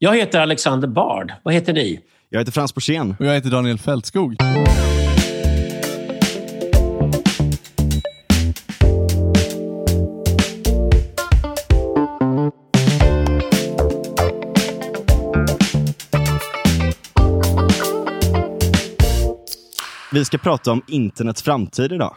Jag heter Alexander Bard. Vad heter ni? Jag heter Frans Borssén. Och jag heter Daniel Fältskog. Vi ska prata om internets framtid idag.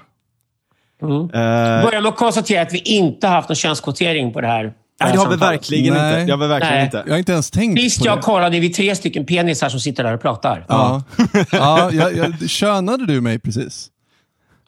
Mm. Uh, Börja med att konstatera att vi inte har haft någon könskvotering på det här. Nej, det har vi verkligen Nej. inte. Det har vi verkligen Nej. inte. Jag har inte ens tänkt Sist på jag det. kollade är vi tre stycken penisar som sitter där och pratar. Ja. ja, jag, jag, könade du mig precis?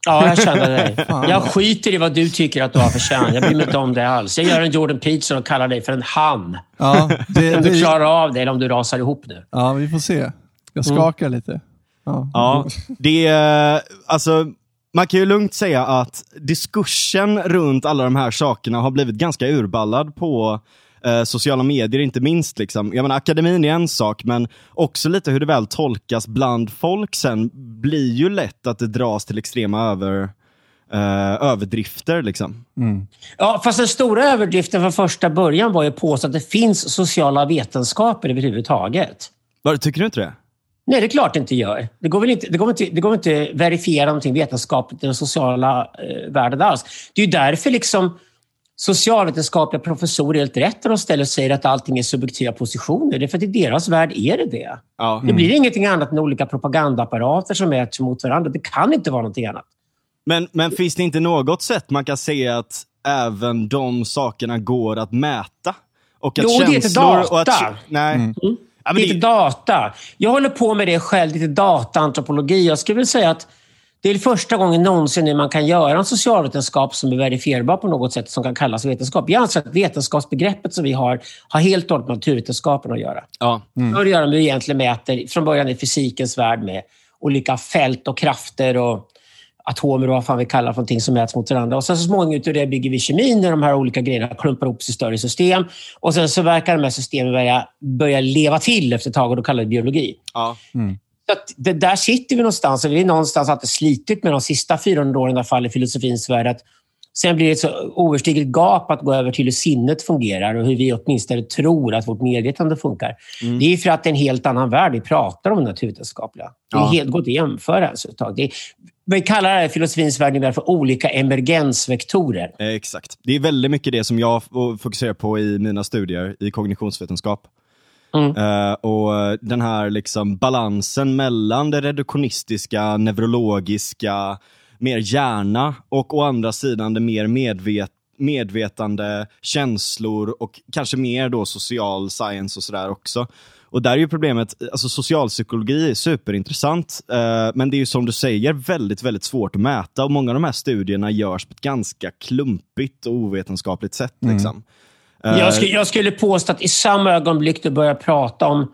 Ja, jag känner dig. Jag skiter i vad du tycker att du har för kön. Jag bryr mig inte om det alls. Jag gör en Jordan Peterson och kallar dig för en han. Ja, det, om du klarar av det eller om du rasar ihop nu. Ja, vi får se. Jag skakar mm. lite. Ja, ja det är... Alltså, man kan ju lugnt säga att diskursen runt alla de här sakerna har blivit ganska urballad på eh, sociala medier, inte minst. Liksom. Jag menar, akademin är en sak, men också lite hur det väl tolkas bland folk sen blir ju lätt att det dras till extrema över, eh, överdrifter. Liksom. Mm. Ja, fast den stora överdriften från första början var ju påstå att det finns sociala vetenskaper överhuvudtaget. Var, tycker du inte det? Nej, det är klart det inte gör. Det går väl inte, det går inte, det går inte verifiera någonting vetenskapligt i den sociala eh, världen alls. Det är därför liksom socialvetenskapliga professorer helt rätt när de ställer och säger att allting är subjektiva positioner. Det är för att i deras värld är det det. Ja. Mm. Det blir ingenting annat än olika propagandaapparater som mäts mot varandra. Det kan inte vara någonting annat. Men, men finns det inte något sätt man kan se att även de sakerna går att mäta? Och att jo, känslor det är inte data. Och att, nej. Mm. Mm. Ja, lite det... data. Jag håller på med det själv, lite dataantropologi. Jag skulle vilja säga att det är första gången någonsin nu man kan göra en socialvetenskap som är verifierbar på något sätt, som kan kallas vetenskap. Jag anser att vetenskapsbegreppet som vi har, har helt och hållet med naturvetenskapen att göra. Ja. Mm. Göra med hur vi egentligen mäter, från början i fysikens värld, med olika fält och krafter och atomer och vad fan vi kallar för någonting som mäts mot varandra. Och sen så småningom ut det bygger vi kemin där de här olika grejerna klumpar ihop sig i större system. Och sen så verkar de här systemen börja, börja leva till efter ett tag och då kallar vi det biologi. Ja. Mm. Så det, där sitter vi någonstans. Vi är någonstans alltid slitit med de sista 400 åren i alla fall i filosofins värld. Att sen blir det ett så oöverstigligt gap att gå över till hur sinnet fungerar och hur vi åtminstone tror att vårt medvetande funkar. Mm. Det är för att det är en helt annan värld vi pratar om, naturvetenskapliga. Det är ja. helt gott att jämföra. Alltså, det är, vi kallar det här filosofins värld för olika emergensvektorer. Exakt. Det är väldigt mycket det som jag fokuserar på i mina studier i kognitionsvetenskap. Mm. Uh, och Den här liksom balansen mellan det reduktionistiska, neurologiska, mer hjärna och å andra sidan det mer medvet medvetande, känslor och kanske mer då social science och sådär också. Och där är ju problemet, alltså socialpsykologi är superintressant, eh, men det är ju som du säger väldigt, väldigt svårt att mäta och många av de här studierna görs på ett ganska klumpigt och ovetenskapligt sätt. Mm. Liksom. Jag, skulle, jag skulle påstå att i samma ögonblick du börjar prata om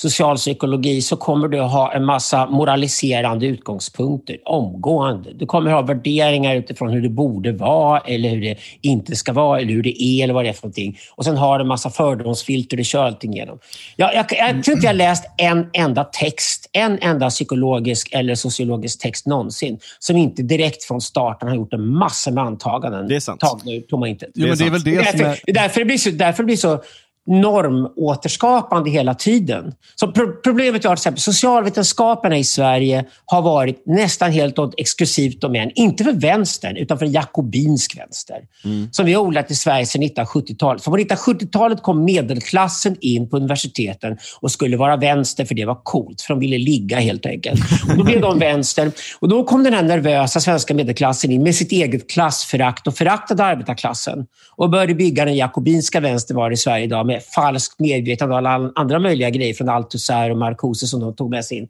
socialpsykologi så kommer du att ha en massa moraliserande utgångspunkter omgående. Du kommer ha värderingar utifrån hur det borde vara eller hur det inte ska vara eller hur det är eller vad det är för någonting. Och sen har du en massa fördomsfilter du kör allting igenom. Jag, jag, jag tror inte jag läst en enda text, en enda psykologisk eller sociologisk text någonsin som inte direkt från starten har gjort en massa med antaganden. Det är sant. Tagna ur tomma intet. Jo, det är väl det därför, som är... därför, det blir så, därför det blir så normåterskapande hela tiden. Så pro problemet är att socialvetenskaperna i Sverige har varit nästan helt och exklusivt domän, inte för vänstern, utan för en jakobinsk vänster. Mm. Som vi har odlat i Sverige sedan 1970-talet. För på 1970-talet kom medelklassen in på universiteten och skulle vara vänster, för det var coolt. För de ville ligga helt enkelt. Och då blev de vänster. Och då kom den här nervösa svenska medelklassen in med sitt eget klassförakt och föraktade arbetarklassen och började bygga den jakobinska vänster var i Sverige idag falskt medvetande och alla andra möjliga grejer från Althusser och Marcuse som de tog med sig in.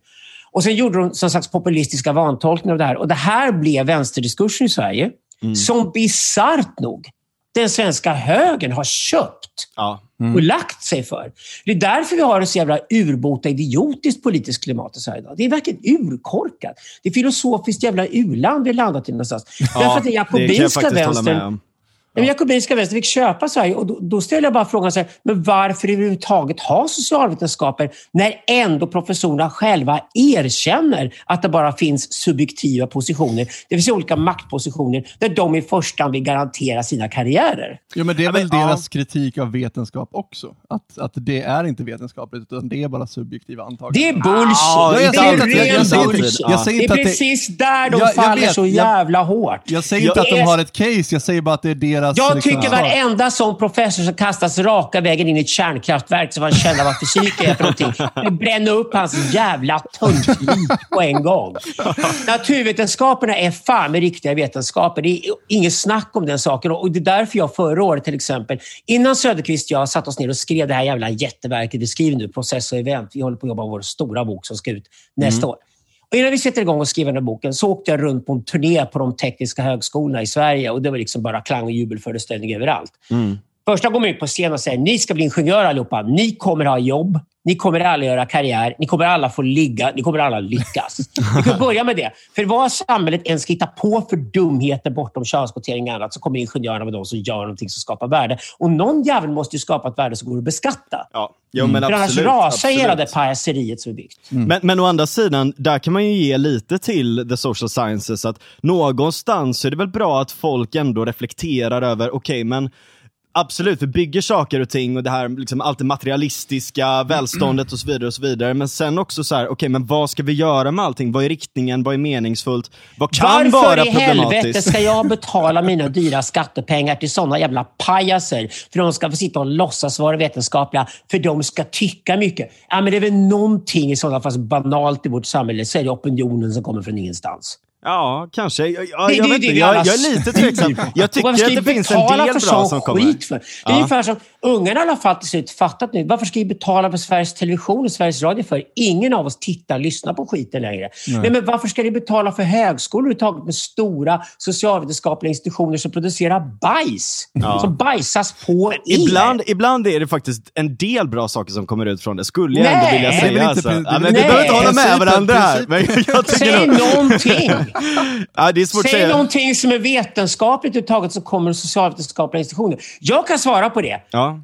Och sen gjorde de som slags populistiska vantolkningar av det här. Och det här blev vänsterdiskursen i Sverige, mm. som bisarrt nog den svenska högern har köpt ja. mm. och lagt sig för. Det är därför vi har ett så jävla urbota idiotiskt politiskt klimat i Sverige idag. Det är verkligen urkorkat. Det är filosofiskt jävla urland vi landat i någonstans. Ja, därför att den jakobinska vänstern Ja. Jakobinska vänster fick köpa Sverige och då, då ställer jag bara frågan, så här, men varför överhuvudtaget ha socialvetenskaper när ändå professorerna själva erkänner att det bara finns subjektiva positioner. Det finns olika maktpositioner där de i första hand vill garantera sina karriärer. Jo, men det är väl men, deras ja. kritik av vetenskap också? Att, att det är inte vetenskapligt, utan det är bara subjektiva antaganden. Det är bullshit! Ja, det, är ren bullshit. det är precis där de faller vet, så jävla hårt. Jag säger inte att de har ett case, jag säger bara att det är deras... Jag liksom, tycker varenda sån professor som kastas raka vägen in i ett kärnkraftverk så man känner vad fysik är för någonting. Bränna upp hans jävla tuntlik på en gång. Naturvetenskaperna är fan med riktiga vetenskaper. Det är inget snack om den saken. Och det är därför jag förra året till exempel, innan Söderqvist och jag satt oss ner och skrev det här jävla jätteverket vi skriver nu, Process och event. Vi håller på att jobba på vår stora bok som ska ut nästa mm. år. Och innan vi sätter igång och skriver den här boken så åkte jag runt på en turné på de tekniska högskolorna i Sverige och det var liksom bara klang och jubelföreställning överallt. Mm. Första går man ut på scen och säger ni ska bli ingenjörer allihopa. Ni kommer ha jobb. Ni kommer alla göra karriär. Ni kommer alla få ligga. Ni kommer alla lyckas. Vi kan börja med det. För vad samhället än ska hitta på för dumheter bortom könskvotering och annat så kommer ingenjörerna vara de som gör någonting som skapar värde. Och någon jävel måste ju skapa ett värde som går att beskatta. Ja. Jo, men mm. absolut, För annars rasar hela det pajaseriet som är byggt. Mm. Men, men å andra sidan, där kan man ju ge lite till the social sciences. att Någonstans är det väl bra att folk ändå reflekterar över, okej, okay, men Absolut, vi bygger saker och ting och det här liksom allt det materialistiska, välståndet och så vidare. och så vidare. Men sen också så här, okej, okay, men vad ska vi göra med allting? Vad är riktningen? Vad är meningsfullt? Vad kan Varför vara problematiskt? Varför i helvete ska jag betala mina dyra skattepengar till sådana jävla pajaser för de ska få sitta och låtsas vara vetenskapliga, för de ska tycka mycket? Ja, men det är väl någonting i sådana fall banalt i vårt samhälle, så är det opinionen som kommer från ingenstans. Ja, kanske. Jag, jag, jag, vet inte. Jag, jag, är lite tveksam. Jag tycker att det finns en del bra som kommer. För? Det är ja. ungefär som ungarna i alla fall till slut fattat nu. Varför ska vi betala för Sveriges Television och Sveriges Radio för? Ingen av oss tittar och lyssnar på skiten längre. Nej. Nej men varför ska ni betala för högskolor överhuvudtaget med stora socialvetenskapliga institutioner som producerar bajs? Ja. Som bajsas på er. Ibland, ibland är det faktiskt en del bra saker som kommer ut från det, skulle jag ändå vilja säga. Alltså. Ja, men vi behöver inte hålla med varandra här. Men jag Säg nog... någonting! ja, det är svårt Säg säga. någonting som är vetenskapligt överhuvudtaget som kommer från socialvetenskapliga institutioner. Jag kan svara på det. Ja.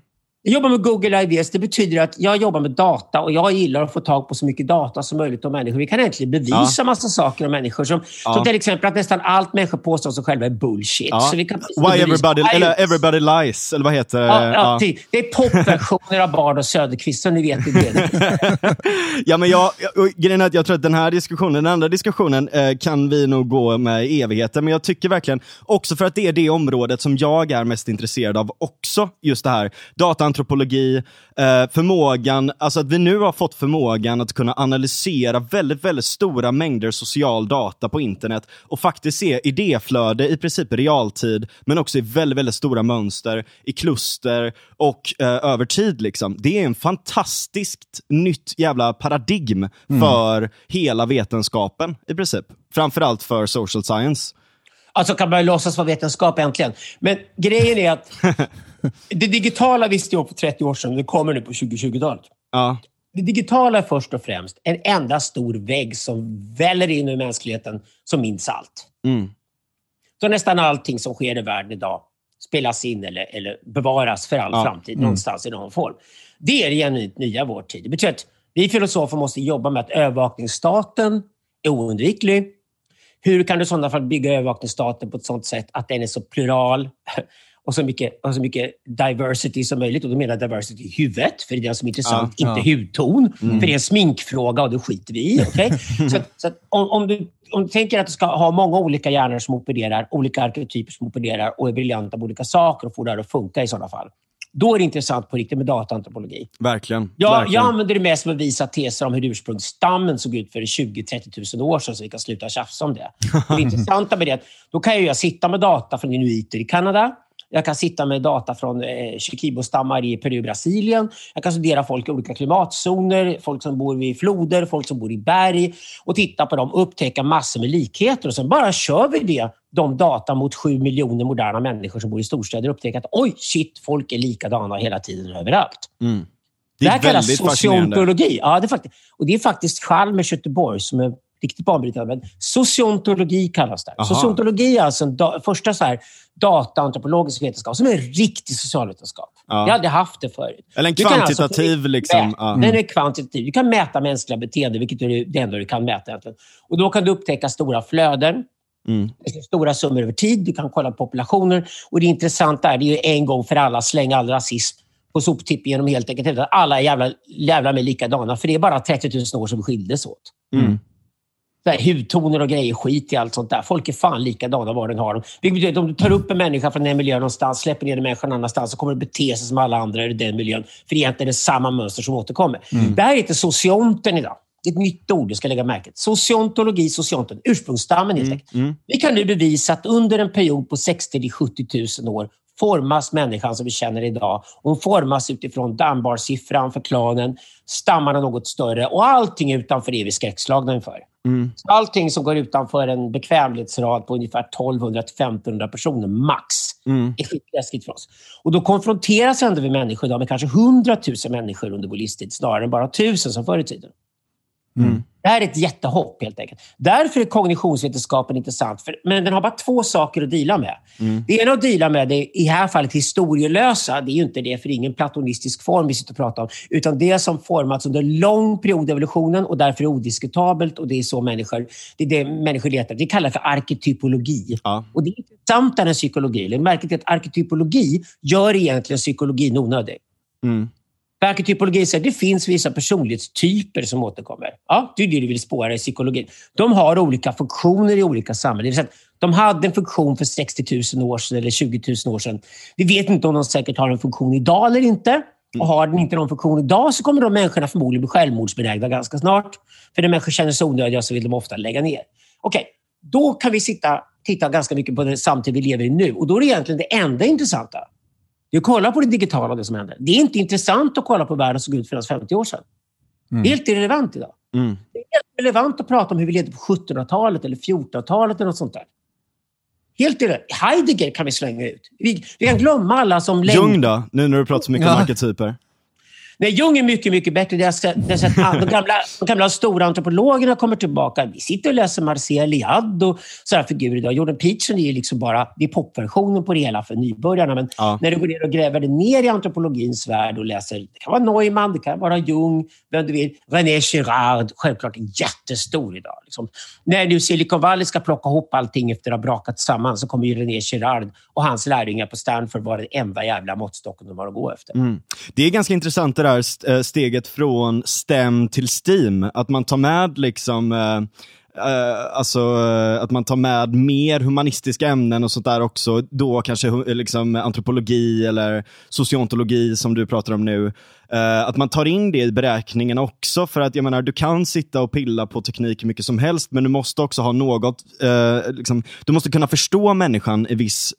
Jag jobbar med Google IDS. Det betyder att jag jobbar med data och jag gillar att få tag på så mycket data som möjligt om människor. Vi kan äntligen bevisa ja. massa saker om människor. Som, ja. som till exempel att nästan allt människor påstår sig själva är bullshit. Ja. Så vi kan Why everybody, eller everybody lies, eller vad heter det? Ja, ja, ja. Det är popversioner av Bard och Söderqvist, så ni vet det. ja, men jag, grejen är att jag tror att den här diskussionen, den andra diskussionen, eh, kan vi nog gå med i evigheter. Men jag tycker verkligen, också för att det är det området som jag är mest intresserad av också, just det här data antropologi, eh, förmågan, alltså att vi nu har fått förmågan att kunna analysera väldigt, väldigt stora mängder social data på internet och faktiskt se idéflöde i princip i realtid, men också i väldigt, väldigt stora mönster, i kluster och eh, över tid. Liksom. Det är en fantastiskt nytt jävla paradigm mm. för hela vetenskapen i princip. Framförallt för social science. Alltså kan man låtsas vara vetenskap äntligen. Men grejen är att det digitala visste jag för 30 år sedan. Det kommer nu på 2020-talet. Ja. Det digitala är först och främst en enda stor vägg som väller in i mänskligheten som minns allt. Mm. Så nästan allting som sker i världen idag spelas in eller, eller bevaras för all ja. framtid mm. någonstans i någon form. Det är det genuint nya i vår tid. Det betyder att vi filosofer måste jobba med att övervakningsstaten är oundviklig. Hur kan du i sådana fall bygga övervakningsstaten på ett sådant sätt att den är så plural och så mycket, och så mycket diversity som möjligt. Och då menar jag diversity i huvudet, för det är det som är intressant, ja, inte ja. hudton. Mm. För det är en sminkfråga och det skiter vi i. Okay? så, så om, om, du, om du tänker att du ska ha många olika hjärnor som opererar, olika arketyper som opererar och är briljanta på olika saker och får det här att funka i sådana fall. Då är det intressant på riktigt med dataantropologi. Verkligen. Jag, Verkligen. jag använder det mest som att visa teser om hur ursprungsstammen såg ut för 20-30 000 år sedan, så vi kan sluta tjafsa om det. det intressanta med det då kan jag sitta med data från inuiter i Kanada, jag kan sitta med data från eh, Chiquibo-stammar i Peru Brasilien. Jag kan studera folk i olika klimatzoner, folk som bor vid floder, folk som bor i berg och titta på dem och upptäcka massor med likheter. Och sen bara kör vi det, de data mot sju miljoner moderna människor som bor i storstäder och upptäcker att oj, shit, folk är likadana hela tiden överallt. Mm. Det, det här kallas sociontologi. Ja, det är faktiskt, och det är faktiskt Chalmers Göteborg som är riktigt banbrytande. Sociontologi kallas det. Aha. Sociontologi är alltså en da, första så här, dataantropologisk vetenskap som är en riktig socialvetenskap. Ja. Vi har aldrig haft det förut. Eller en kvantitativ... Alltså, liksom, ja. Den är kvantitativ. Du kan mäta mänskliga beteenden, vilket är det enda du kan mäta. Egentligen. Och Då kan du upptäcka stora flöden. Mm. Stora summor över tid. Du kan kolla populationer. Och Det intressanta är, det är en gång för alla slänga all rasism på soptipp genom helt enkelt att alla är jävla, jävla med likadana. För det är bara 30 000 år som skildes åt. Mm. Där, hudtoner och grejer, skit i allt sånt där. Folk är fan likadana var den har dem. Vilket betyder att om du tar upp en människa från en miljö någonstans, släpper ner en människa någon annanstans, så kommer det bete sig som alla andra i den miljön. För egentligen är det samma mönster som återkommer. Mm. Det här heter socionten idag. Det är ett nytt ord du ska lägga märke till. Sociontologi, socionten, ursprungsstammen helt mm. enkelt. Mm. Vi kan nu bevisa att under en period på 60 70 000 år formas människan som vi känner idag. Hon formas utifrån Dunbar-siffran för klanen, stammarna något större och allting utanför är vi skräckslagna inför. Mm. Allting som går utanför en bekvämlighetsrad på ungefär 1200-1500 personer max mm. är skitläskigt för oss. Och då konfronteras ändå vi människor idag med kanske 100 000 människor under vår livstid snarare än bara 1000 som förr i tiden. Mm. Det här är ett jättehopp helt enkelt. Därför är kognitionsvetenskapen intressant. För, men den har bara två saker att dela med. Mm. Det ena att dela med det i det här fallet historielösa. Det är ju inte det, för det är ingen platonistisk form vi sitter och pratar om. Utan det som formats under lång period i evolutionen och därför är odiskutabelt. Och det är så människor, det är det människor letar. Det kallas för arketypologi. Ja. Och det är intressantare än psykologi. Lägg märke till att arketypologi gör egentligen psykologin onödig. Mm. För arketypologi säger att det finns vissa personlighetstyper som återkommer. Ja, det är det du vill spåra i psykologin. De har olika funktioner i olika samhällen. De hade en funktion för 60 000 år sedan eller 20 000 år sedan. Vi vet inte om de säkert har en funktion idag eller inte. Och har den inte någon funktion idag så kommer de människorna förmodligen bli självmordsbenägna ganska snart. För när människor känner sig onödiga så vill de ofta lägga ner. Okej, okay. då kan vi sitta, titta ganska mycket på den samtid vi lever i nu. Och då är det egentligen det enda intressanta. Det är att kolla på det digitala, det som händer. Det är inte intressant att kolla på världen som såg ut för oss 50 år sedan. Mm. Det är helt irrelevant idag. Mm. Det är helt relevant att prata om hur vi levde på 1700-talet eller 1400-talet eller något sånt där. Helt irrelevant. Heidegger kan vi slänga ut. Vi, vi kan glömma alla som... Jung då? Nu när du pratar så mycket ja. om arketyper. Nej, Jung är mycket, mycket bättre. Det är de, gamla, de gamla stora antropologerna kommer tillbaka. Vi sitter och läser Marcel Liad och sådana figurer idag. Jordan Peterson är liksom bara det är popversionen på det hela för nybörjarna. Men ja. när du går ner och gräver dig ner i antropologins värld och läser, det kan vara Neumann, det kan vara Jung, vem du vill. René Girard, självklart jättestor idag. Liksom. När nu Silicon Valley ska plocka ihop allting efter att ha brakat samman så kommer ju René Girard och hans lärjungar på Stanford vara den enda jävla måttstocken de har att gå efter. Mm. Det är ganska intressant det där här eh, steget från STEM till STEAM. Att man tar med liksom eh, uh, alltså uh, att man tar med mer humanistiska ämnen och sånt där också. Då kanske liksom, antropologi eller sociontologi som du pratar om nu. Uh, att man tar in det i beräkningen också för att jag menar, du kan sitta och pilla på teknik hur mycket som helst men du måste också ha något, liksom, du måste kunna förstå människan i viss,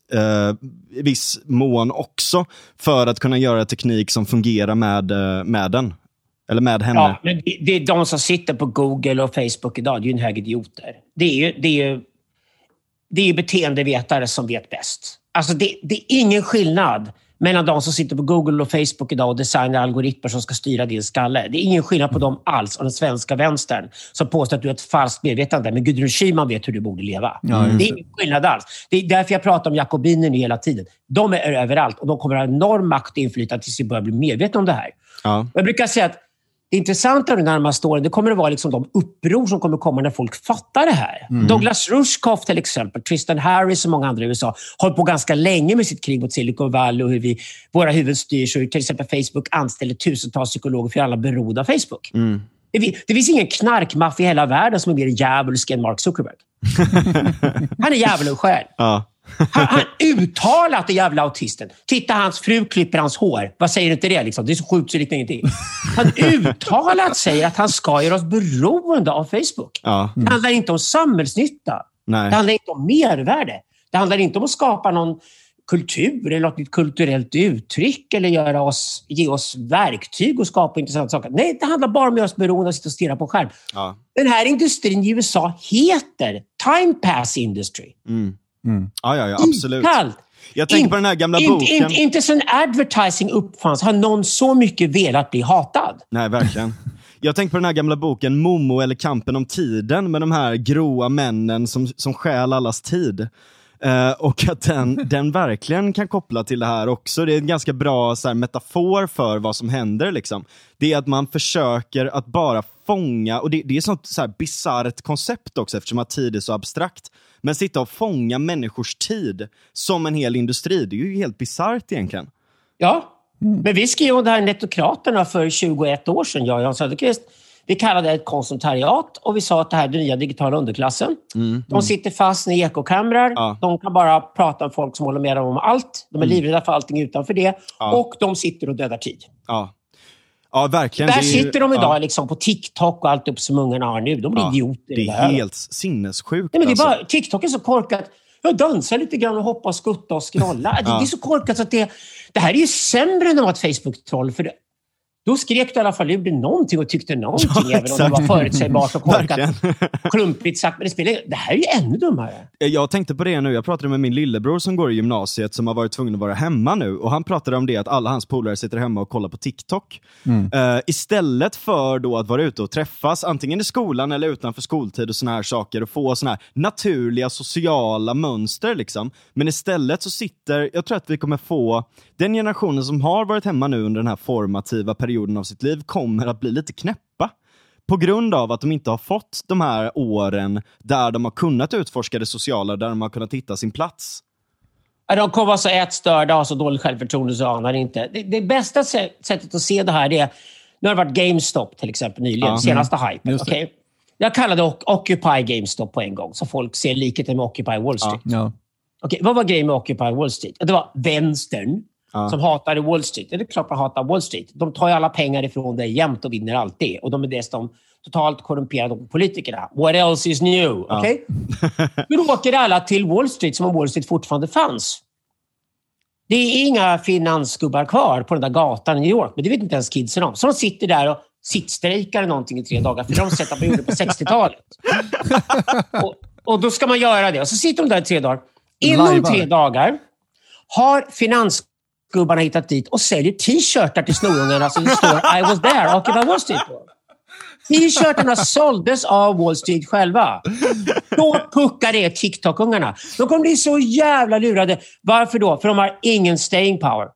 i viss mån också för att kunna göra teknik som fungerar med, med den. Eller med henne. Ja, men det, det är de som sitter på Google och Facebook idag. Det är ju en hög idioter. Det är ju, det är ju, det är ju beteendevetare som vet bäst. Alltså det, det är ingen skillnad mellan de som sitter på Google och Facebook idag och designar algoritmer som ska styra din skalle. Det är ingen skillnad på dem alls och den svenska vänstern som påstår att du har ett falskt medvetande. Men Gudrun Schyman vet hur du borde leva. Ja, det är ingen skillnad alls. Det är därför jag pratar om jakobiner nu hela tiden. De är överallt och de kommer att ha enorm makt och inflytande tills vi börjar bli medvetna om det här. Ja. Jag brukar säga att det intressanta de närmaste åren det kommer att vara liksom de uppror som kommer komma när folk fattar det här. Mm. Douglas Rushkoff till exempel, Tristan Harris och många andra i USA har på ganska länge med sitt krig mot Silicon Valley och hur vi, våra huvuden styrs och hur till exempel Facebook anställer tusentals psykologer för alla beroende av Facebook. Mm. Det, det finns ingen knarkmaffia i hela världen som är mer djävulsk än Mark Zuckerberg. Han är djävulen själv. Ja. Han, han uttalat den jävla autisten. Titta, hans fru klipper hans hår. Vad säger du till det? Liksom? Det är så sjukt så det liknar ingenting. Han uttalat säger att han ska göra oss beroende av Facebook. Ja. Mm. Det handlar inte om samhällsnytta. Nej. Det handlar inte om mervärde. Det handlar inte om att skapa någon kultur eller något nytt kulturellt uttryck eller göra oss, ge oss verktyg och skapa intressanta saker. Nej, det handlar bara om att göra oss beroende av att sitta och stirra på skärm. Ja. Den här industrin i USA heter Time Pass Industry. Mm. Mm. Ja, ja, ja, absolut. Kallt. Jag tänker in, på den här gamla in, boken. In, inte sen advertising uppfanns har någon så mycket velat bli hatad. Nej, verkligen. Jag tänkte på den här gamla boken Momo eller kampen om tiden med de här gråa männen som, som stjäl allas tid. Uh, och att den, den verkligen kan koppla till det här också. Det är en ganska bra så här, metafor för vad som händer. Liksom. Det är att man försöker att bara fånga, och det, det är ett sånt så bisarrt koncept också eftersom att tid är så abstrakt. Men sitta och fånga människors tid som en hel industri, det är ju helt bisarrt egentligen. Ja, mm. men vi skrev om det här Netokraterna för 21 år sedan, jag och Jan Söderqvist. Vi kallade det ett konsumtariat och vi sa att det här är den nya digitala underklassen. Mm. De sitter fast i ekokamrar. Ja. De kan bara prata med folk som håller med dem om allt. De är mm. livrädda för allting utanför det. Ja. Och de sitter och dödar tid. Ja. Ja, verkligen. Där sitter de idag ja. liksom på TikTok och allt upp som ungarna har nu. De blir ja, idioter. Det är helt sinnessjukt. Nej, men det är bara, alltså. TikTok är så korkat. Jag dansar lite grann och hoppar, skutta och scrolla. Ja. Det, är så korkat så att det, det här är ju sämre än att vara ett Facebook-troll. För det, då skrek du i alla fall gjorde någonting och tyckte någonting, ja, även om det var förutsägbart och korkat. klumpigt sagt. Men det, spelar, det här är ju ännu dummare. Jag tänkte på det nu. Jag pratade med min lillebror som går i gymnasiet, som har varit tvungen att vara hemma nu. Och Han pratade om det att alla hans polare sitter hemma och kollar på TikTok. Mm. Uh, istället för då att vara ute och träffas, antingen i skolan eller utanför skoltid och såna här saker, och få såna här naturliga sociala mönster. Liksom. Men istället så sitter, jag tror att vi kommer få, den generationen som har varit hemma nu under den här formativa perioden perioden av sitt liv kommer att bli lite knäppa. På grund av att de inte har fått de här åren där de har kunnat utforska det sociala, där de har kunnat hitta sin plats. De kommer vara så ätstörda och ha så dåligt självförtroende så anar inte. Det, det bästa sättet att se det här är... Nu har det varit GameStop till exempel nyligen, ja, senaste mm, hypen. Okay? Jag kallade Occupy GameStop på en gång, så folk ser likheten med Occupy Wall Street. Ja, ja. Okay, vad var grejen med Occupy Wall Street? Det var vänstern ja. som hatade Wall Street. Det är klart man hatar Wall Street. De tar ju alla pengar ifrån dig jämt och vinner alltid. Och de är dessutom totalt korrumperade politikerna. What else is new? Ja. Okay? Nu åker alla till Wall Street som om Wall Street fortfarande fanns. Det är inga finansgubbar kvar på den där gatan i New York, men det vet inte ens kidsen om. Så de sitter där och sittstrejkar någonting i tre dagar, för de sätt att man gjorde på 60-talet. Och, och, då ska man göra det. Och så sitter de där i tre dagar. Inom tre dagar har finans gubbarna hittat dit och säljer t-shirtar till snorungarna som det står I was there, Occupy Wall Street. T-shirtarna såldes av Wall Street själva. Då puckar det TikTok-ungarna. De kommer bli så jävla lurade. Varför då? För de har ingen staying power.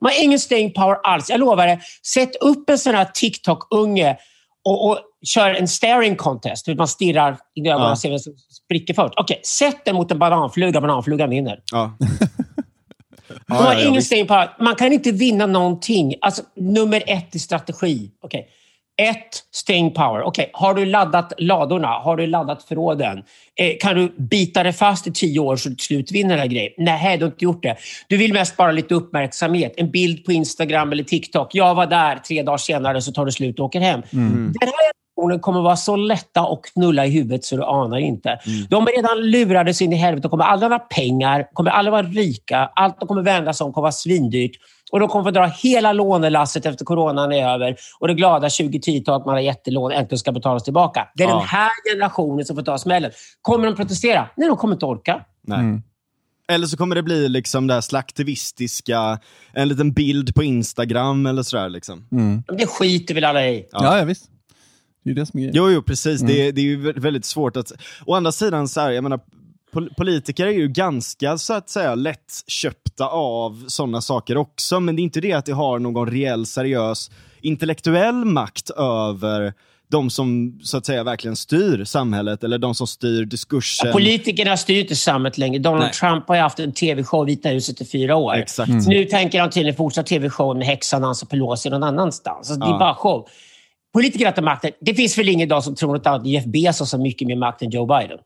De har ingen staying power alls. Jag lovar det. Sätt upp en sån här TikTok-unge och, och kör en staring contest. Man stirrar i ögonen och ser vem som spricker först. Okej, okay, sätt den mot en bananfluga. Bananflugan vinner. Ja. De har ja, ingen staying power. Man kan inte vinna någonting. Alltså, nummer ett i strategi. Okay. Ett, staying power. Okay. Har du laddat ladorna? Har du laddat förråden? Eh, kan du bita dig fast i tio år så du till slut vinner den här grejen? Nej, du har inte gjort det. Du vill mest bara lite uppmärksamhet. En bild på Instagram eller TikTok. Jag var där. Tre dagar senare så tar du slut och åker hem. Mm. Den här generationen kommer vara så lätta att knulla i huvudet så du anar inte. Mm. De är redan lurade sin i helvete. De kommer aldrig ha pengar, kommer aldrig vara rika. Allt de kommer vända sig om kommer vara svindyrt. Och de kommer få dra hela lånelasset efter coronan är över och det glada 2010-talet man har jättelån äntligen ska betalas tillbaka. Det är ja. den här generationen som får ta smällen. Kommer de protestera? Nej, de kommer inte orka. Nej. Mm. Eller så kommer det bli liksom det här slaktivistiska, en liten bild på Instagram eller sådär. Liksom. Mm. Det skiter väl alla i. Ja, ja visst. Det är det som är Jo, jo precis. Mm. Det, det, är ju väldigt svårt att... Å andra sidan, så här, jag menar, politiker är ju ganska så att säga lättköpta av sådana saker också, men det är inte det att de har någon reell seriös intellektuell makt över de som så att säga verkligen styr samhället eller de som styr diskursen. Ja, politikerna styr inte samhället längre. Donald Nej. Trump har ju haft en tv-show i Vita huset i fyra år. Exakt. Mm. Nu tänker han tydligen fortsätta tv-show med häxan Nancy Pelosi någon annanstans. Alltså, det är bara show. Politiker har makten. Det finns väl ingen idag som tror att Jeff Bezos har mycket mer makt än Joe Biden?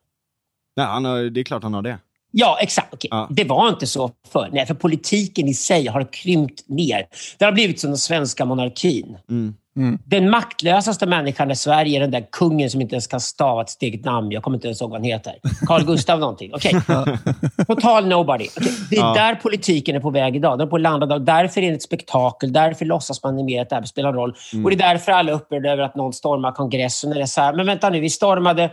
Nej, han har, det är klart han har det. Ja, exakt. Okay. Ja. Det var inte så förr. Nej, för politiken i sig har krympt ner. Det har blivit som den svenska monarkin. Mm. Mm. Den maktlösaste människan i Sverige är den där kungen som inte ens kan stava ett eget namn. Jag kommer inte ens ihåg vad han heter. Carl Gustav någonting. Okay. Total nobody. Okay. Det är ja. där politiken är på väg idag. Den är på att landa. Därför är det ett spektakel. Därför låtsas man mer att det här spelar roll. Mm. Och Det är därför alla är upprörda över att någon stormar kongressen. Är så här, men vänta nu, vi stormade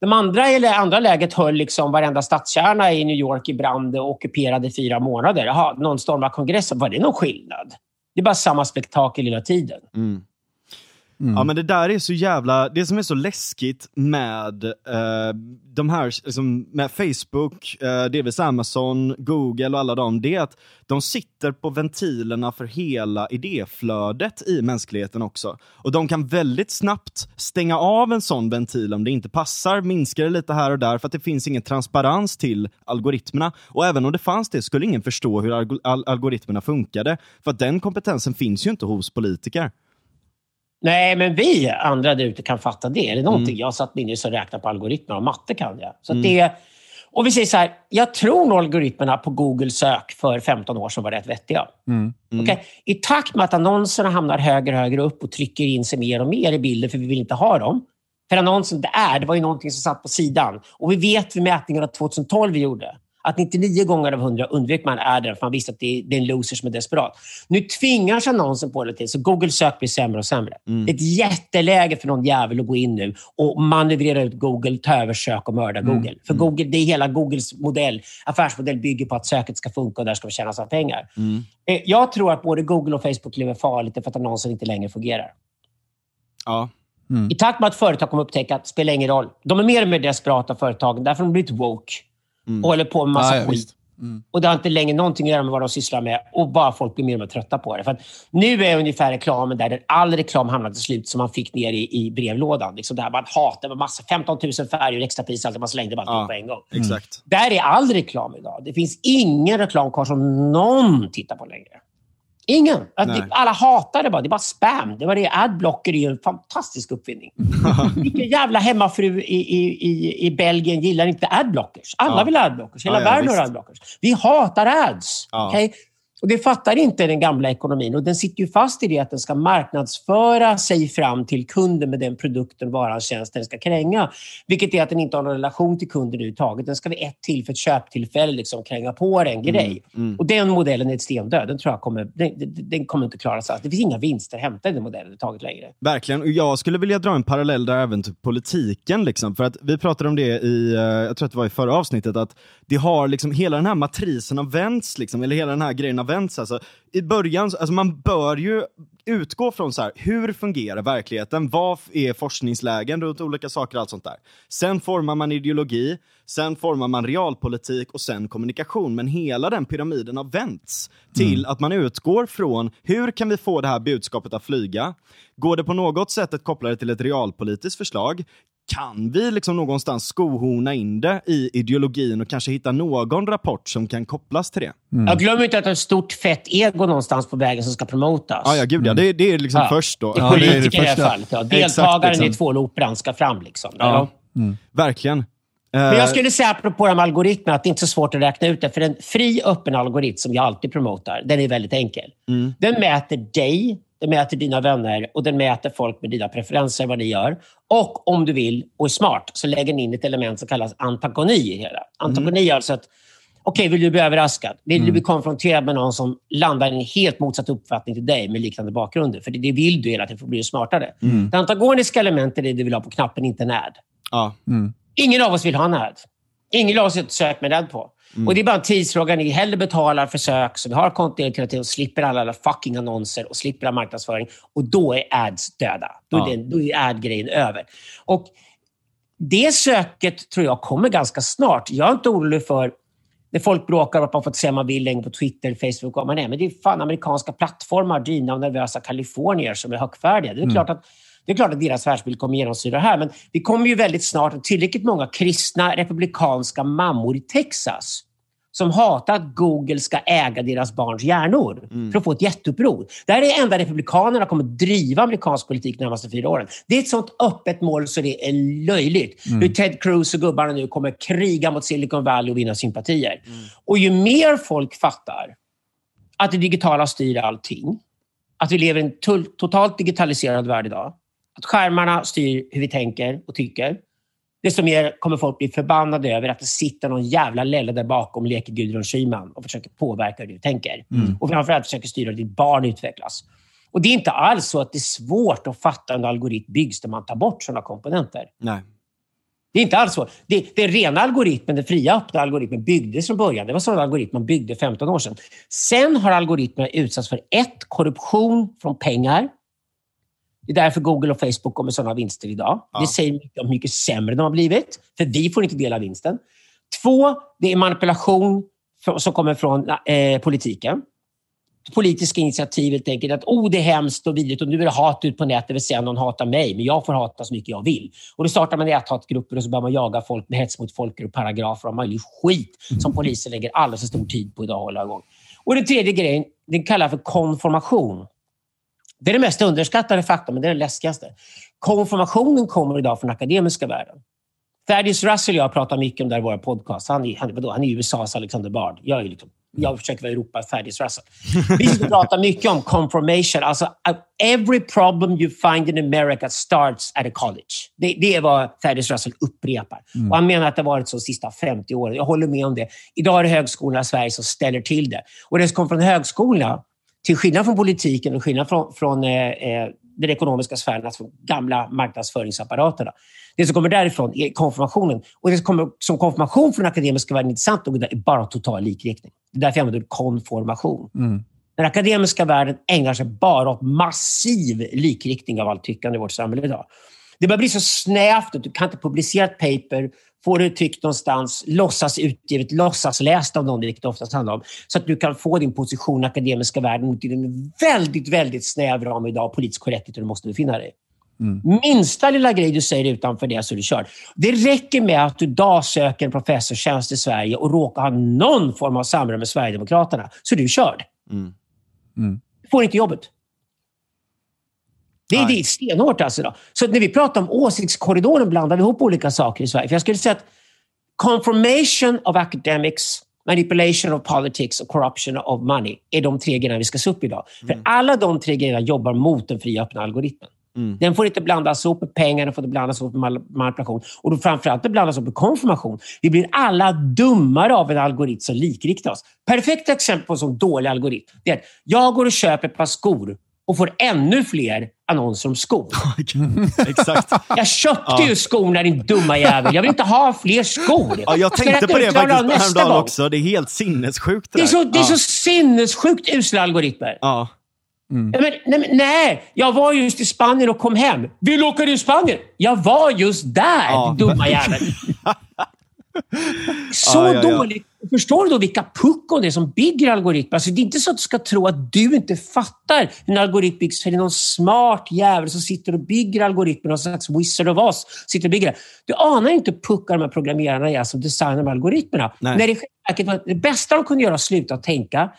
de andra, eller andra läget höll liksom varenda stadskärna i New York i brand och ockuperade fyra månader. Jaha, någon stormade kongressen. Var det någon skillnad? Det är bara samma spektakel hela tiden. Mm. Mm. Ja men det där är så jävla, det som är så läskigt med eh, de här, liksom, med Facebook, eh, delvis Amazon, Google och alla dem, det är att de sitter på ventilerna för hela idéflödet i mänskligheten också. Och de kan väldigt snabbt stänga av en sån ventil om det inte passar, minska det lite här och där för att det finns ingen transparens till algoritmerna. Och även om det fanns det skulle ingen förstå hur alg algoritmerna funkade, för att den kompetensen finns ju inte hos politiker. Nej, men vi andra där ute kan fatta det. Är det någonting mm. jag satt inne och räknar på algoritmer och matte kan jag. Så mm. det, och vi säger så här, jag tror nog algoritmerna på Google sök för 15 år sedan var rätt vettiga. Mm. Mm. Okay? I takt med att annonserna hamnar högre och högre upp och trycker in sig mer och mer i bilden, för vi vill inte ha dem. För annonsen, det är, det var ju någonting som satt på sidan. Och vi vet vid mätningarna 2012 vi gjorde, att 99 gånger av 100 undvek man adden för man visste att det är en loser som är desperat. Nu tvingas annonsen på det till, så Google sök blir sämre och sämre. Mm. Det är ett jätteläge för någon jävel att gå in nu och manövrera ut Google, ta över sök och mörda mm. Google. För mm. Google, det är hela Googles modell, affärsmodell bygger på att söket ska funka och där ska vi tjäna sina pengar. Mm. Eh, jag tror att både Google och Facebook lever farligt för att annonsen inte längre fungerar. Ja. Mm. I takt med att företag kommer upptäcka att det spelar ingen roll. De är mer och mer desperata företag. Därför har de blivit woke. Mm. Och håller på med massa ja, ja, skit. Mm. Och Det har inte längre någonting att göra med vad de sysslar med och bara folk blir mer och mer trötta på det. För nu är ungefär reklamen där, där all reklam hamnar till slut som man fick ner i, i brevlådan. Liksom det här man hatar massa 15 000 färger, extrapris, allt man slängde bara ja, på en gång. Exakt. Där är all reklam idag. Det finns ingen reklam kvar som någon tittar på längre. Ingen. Alla hatar det bara. Det är bara spam. Det var det. Adblocker är ju en fantastisk uppfinning. Vilken jävla hemmafru i, i, i, Belgien gillar inte adblockers? Alla ja. vill ha adblockers. Hela ja, ja, världen har adblockers. Vi hatar ads. Ja. Okay? Och Det fattar inte den gamla ekonomin. Och Den sitter ju fast i det att den ska marknadsföra sig fram till kunden med den produkten, varan, tjänsten den ska kränga. Vilket är att den inte har någon relation till kunden överhuvudtaget. Den ska vid ett till för ett köptillfälle liksom kränga på en grej. Mm, mm. Och Den modellen är ett stendöd. Den tror jag kommer, den, den kommer inte klara sig. Det finns inga vinster att hämta i den modellen överhuvudtaget längre. Verkligen. Och jag skulle vilja dra en parallell där även till politiken. Liksom. För att Vi pratade om det i, eh, jag tror att det var i förra avsnittet, att det har liksom, hela den här matrisen har vänts, liksom, eller hela den här grejen har vänts. Alltså, I början, alltså man bör ju utgå från så här, hur fungerar verkligheten? Vad är forskningslägen runt olika saker? allt sånt där. Sen formar man ideologi, sen formar man realpolitik och sen kommunikation. Men hela den pyramiden har vänts till mm. att man utgår från hur kan vi få det här budskapet att flyga? Går det på något sätt att koppla det till ett realpolitiskt förslag? Kan vi liksom någonstans skohorna in det i ideologin och kanske hitta någon rapport som kan kopplas till det? Mm. Jag glömmer inte att det är ett stort fett ego någonstans på vägen som ska promotas. Ja, ja gud ja. Det, det är liksom ja. först då. Det är politiker ja, det är det i det här fallet. Ja. Deltagaren exakt, liksom. i tvåloperan ska fram. Liksom. Ja. Mm. Verkligen. Men jag skulle säga apropå de algoritmerna att det är inte så svårt att räkna ut det. För en fri öppen algoritm som jag alltid promotar, den är väldigt enkel. Mm. Den mäter dig den mäter dina vänner och den mäter folk med dina preferenser, vad ni gör. Och om du vill och är smart så lägger den in ett element som kallas antagoni i hela. Antagoni mm. är alltså att Okej, okay, vill du bli överraskad? Vill mm. du bli konfronterad med någon som landar i en helt motsatt uppfattning till dig med liknande bakgrunder? För det, det vill du hela tiden för att bli smartare. Mm. Det antagoniska elementet är det du vill ha på knappen, inte en ad. Ja. Mm. Ingen av oss vill ha en ad. Ingen av oss har sökt med ad på. Mm. Och Det är bara en tidsfråga. Ni hellre betalar för sök, så vi har kontinuitet hela tiden och slipper alla, alla fucking annonser och slipper all marknadsföring. Och då är ads döda. Då är, ja. då är ad-grejen över. Och det söket tror jag kommer ganska snart. Jag är inte orolig för när folk bråkar om att man får säga man vill längre på Twitter, Facebook och vad man är. Men det är fan amerikanska plattformar drivna av nervösa kalifornier som är högfärdiga. Det är mm. klart att det är klart att deras världsbild kommer genomsyra det här, men vi kommer ju väldigt snart tillräckligt många kristna republikanska mammor i Texas som hatar att Google ska äga deras barns hjärnor mm. för att få ett jätteuppror. Det här är det enda Republikanerna kommer driva amerikansk politik de närmaste fyra åren. Det är ett sånt öppet mål så det är löjligt. Mm. Hur Ted Cruz och gubbarna nu kommer kriga mot Silicon Valley och vinna sympatier. Mm. Och ju mer folk fattar att det digitala styr allting, att vi lever i en totalt digitaliserad värld idag, att skärmarna styr hur vi tänker och tycker, desto mer kommer folk bli förbannade över att det sitter någon jävla lelle där bakom och leker Gudrun Schyman och försöker påverka hur du tänker. Mm. Och framförallt försöker styra hur ditt barn utvecklas. Och Det är inte alls så att det är svårt att fatta hur en algoritm byggs där man tar bort sådana komponenter. Nej. Det är inte alls så. Det, den rena algoritmen, den fria öppna algoritmen, byggdes från början. Det var sådana algoritmer man byggde 15 år sedan. Sen har algoritmerna utsatts för ett, korruption från pengar. Det är därför Google och Facebook kommer sådana vinster idag. Ja. Det säger mycket om hur mycket sämre de har blivit, för vi får inte del av vinsten. Två, det är manipulation som kommer från eh, politiken. Politiska initiativ helt enkelt. Att oh, det är hemskt och vidrigt och nu är det hat ut på nätet, det vill säga någon hatar mig, men jag får hata så mycket jag vill. Och Då startar man näthatgrupper och så börjar man jaga folk med hets mot folkgrupp, paragrafer och möjlig skit som polisen lägger alldeles för stor tid på idag att hålla igång. Och den tredje grejen, den kallar för konformation. Det är det mest underskattade faktorn, men det är det läskigaste. Konformationen kommer idag från akademiska världen. Thaddeus Russell och jag pratar mycket om det i våra podcast. Han är, han, vadå, han är USAs Alexander Bard. Jag, är liksom, jag försöker vara Europas Thaddeus Russell. Vi pratar mycket om conformation. Alltså, uh, every problem you find in America starts at a college. Det, det är vad Thaddeus Russell upprepar. Mm. Och han menar att det varit så de sista 50 åren. Jag håller med om det. Idag är det högskolorna i Sverige som ställer till det. Och det som kommer från högskolorna, till skillnad från politiken och skillnad från, från eh, eh den ekonomiska sfären, alltså gamla marknadsföringsapparaterna. Det som kommer därifrån är konfirmationen. Och det som kommer som konfirmation från akademiska världen, intressant nog, är bara total likriktning. Det är därför jag använder konformation. Mm. Den akademiska världen ägnar sig bara åt massiv likriktning av allt tyckande i vårt samhälle idag. Det börjar bli så snävt att du kan inte publicera ett paper, få det tryckt någonstans, låtsas utgivet, låtsas läst av någon, vilket det oftast handlar om, så att du kan få din position i akademiska världen till en väldigt, väldigt snäv ram idag, politiskt korrekt, där du måste befinna dig. Mm. Minsta lilla grej du säger utanför det så är du körd. Det räcker med att du idag söker en professorstjänst i Sverige och råkar ha någon form av samröre med Sverigedemokraterna, så är du körd. Mm. Mm. Du får inte jobbet. Det är, det stenhårt alltså. Då. Så när vi pratar om åsiktskorridoren blandar vi ihop olika saker i Sverige. För jag skulle säga att confirmation of academics, manipulation of politics och corruption of money är de tre grejerna vi ska se upp idag. Mm. För alla de tre grejerna jobbar mot den fria öppna algoritmen. Mm. Den får inte blandas ihop med pengar, den får inte blandas ihop med manipulation. Och då framförallt inte blandas ihop med konfirmation. Vi blir alla dummare av en algoritm som likriktar oss. Perfekt exempel på en sån dålig algoritm. Det är att jag går och köper ett par skor och får ännu fler annonser om skor. Exakt. Jag köpte ja. ju skorna din dumma jävel. Jag vill inte ha fler skor. Ja, jag tänkte på det faktiskt häromdagen också. Det är helt sinnessjukt. Det, det är så, det är så sinnessjukt usla algoritmer. Ja. Mm. Men, nej, nej, jag var just i Spanien och kom hem. Vill du åka till Spanien? Jag var just där, ja. dumma jävel. Så ja, ja, ja. dåligt. Förstår du då vilka puckon det är som bygger algoritmer? Alltså, det är inte så att du ska tro att du inte fattar hur en algoritm byggs. För det är någon smart jävel som sitter och bygger algoritmer, någon slags wizard of oss. Sitter och bygger. Du anar inte hur puckar de här programmerarna är som designar de algoritmerna. Nej. När det, det bästa de kunde göra var att sluta tänka,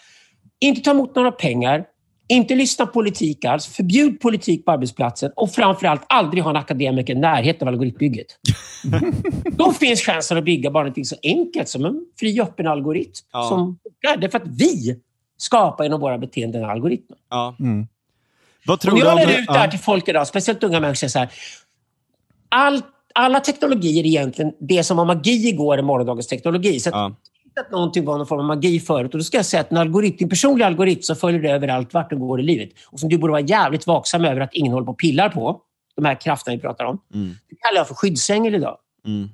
inte ta emot några pengar, inte lyssna på politik alls. Förbjud politik på arbetsplatsen och framförallt aldrig ha en akademiker i närheten av algoritmbygget. Då finns chansen att bygga bara något så enkelt som en fri öppen algoritm. Ja. Som, det är för att vi skapar genom våra beteenden algoritmer. Ja. Mm. Vad tror och jag lär ut det här till folk idag, speciellt unga människor. Så här, all, alla teknologier är egentligen det som var magi igår är morgondagens teknologi. Så ja att någonting var någon form av magi förut. Och då ska jag säga att en algoritm, din personliga algoritm så följer det överallt vart du går i livet. Och som du borde vara jävligt vaksam över att ingen håller på och pillar på. De här krafterna vi pratar om. Mm. Det kallar jag för skyddsängel idag. Mm.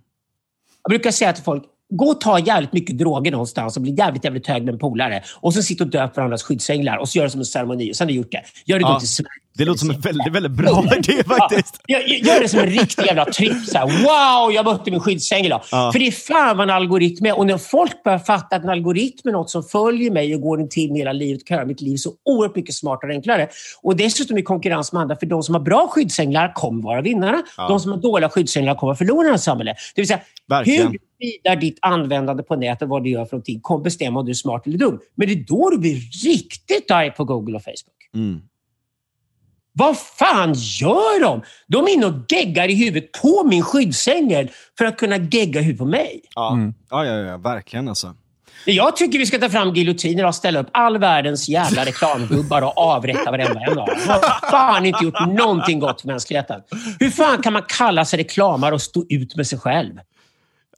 Jag brukar säga till folk, gå och ta jävligt mycket droger någonstans och bli jävligt, jävligt hög med en polare. Och så sitta och döp varandras skyddsänglar och så gör det som en ceremoni. Och sen har du gjort det. Gör det ja. då till Sverige. Det låter som en väldigt, väldigt bra idé faktiskt. Ja, gör det som en riktig jävla tripp. Så här, wow, jag mötte min skyddsängel idag. Ja. För det är fan vad en algoritm är. Och när folk börjar fatta att en algoritm är något som följer mig och går till mig hela livet, kan göra mitt liv så oerhört mycket smartare och enklare. Och dessutom i konkurrens med andra. För de som har bra skyddsänglar kommer vara vinnarna. Ja. De som har dåliga skyddsänglar kommer förlora i samhället. Det vill säga, Verkligen. hur vidare ditt användande på nätet, vad du gör för någonting, kommer bestämma om du är smart eller dum. Men det är då du blir riktigt arg på Google och Facebook. Mm. Vad fan gör de? De är inne och geggar i huvudet på min skyddsängel för att kunna gegga huvudet på mig. Ja, mm. ja, ja, ja, verkligen alltså. Jag tycker vi ska ta fram giljotiner och ställa upp all världens jävla reklamgubbar och avrätta varenda en av dem. De har fan inte gjort någonting gott för mänskligheten. Hur fan kan man kalla sig reklamare och stå ut med sig själv?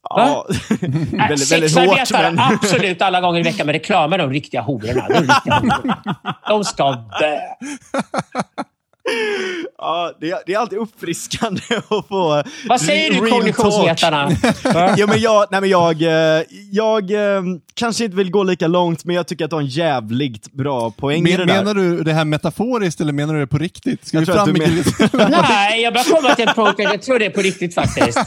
Ja, väldigt, väldigt hårt. Men... absolut alla gånger i veckan, men reklam är de riktiga hororna. De, riktiga hororna. de ska dö. Ja, det är, det är alltid uppfriskande att få Vad säger du kognitionsvetarna? ja, men jag, nej, men jag, eh, jag eh, kanske inte vill gå lika långt, men jag tycker att du har en jävligt bra poäng men, i det där. Menar du det här metaforiskt eller menar du det på riktigt? Ska jag vi fram men... Nej, jag börjar komma till en punkt jag tror det är på riktigt faktiskt.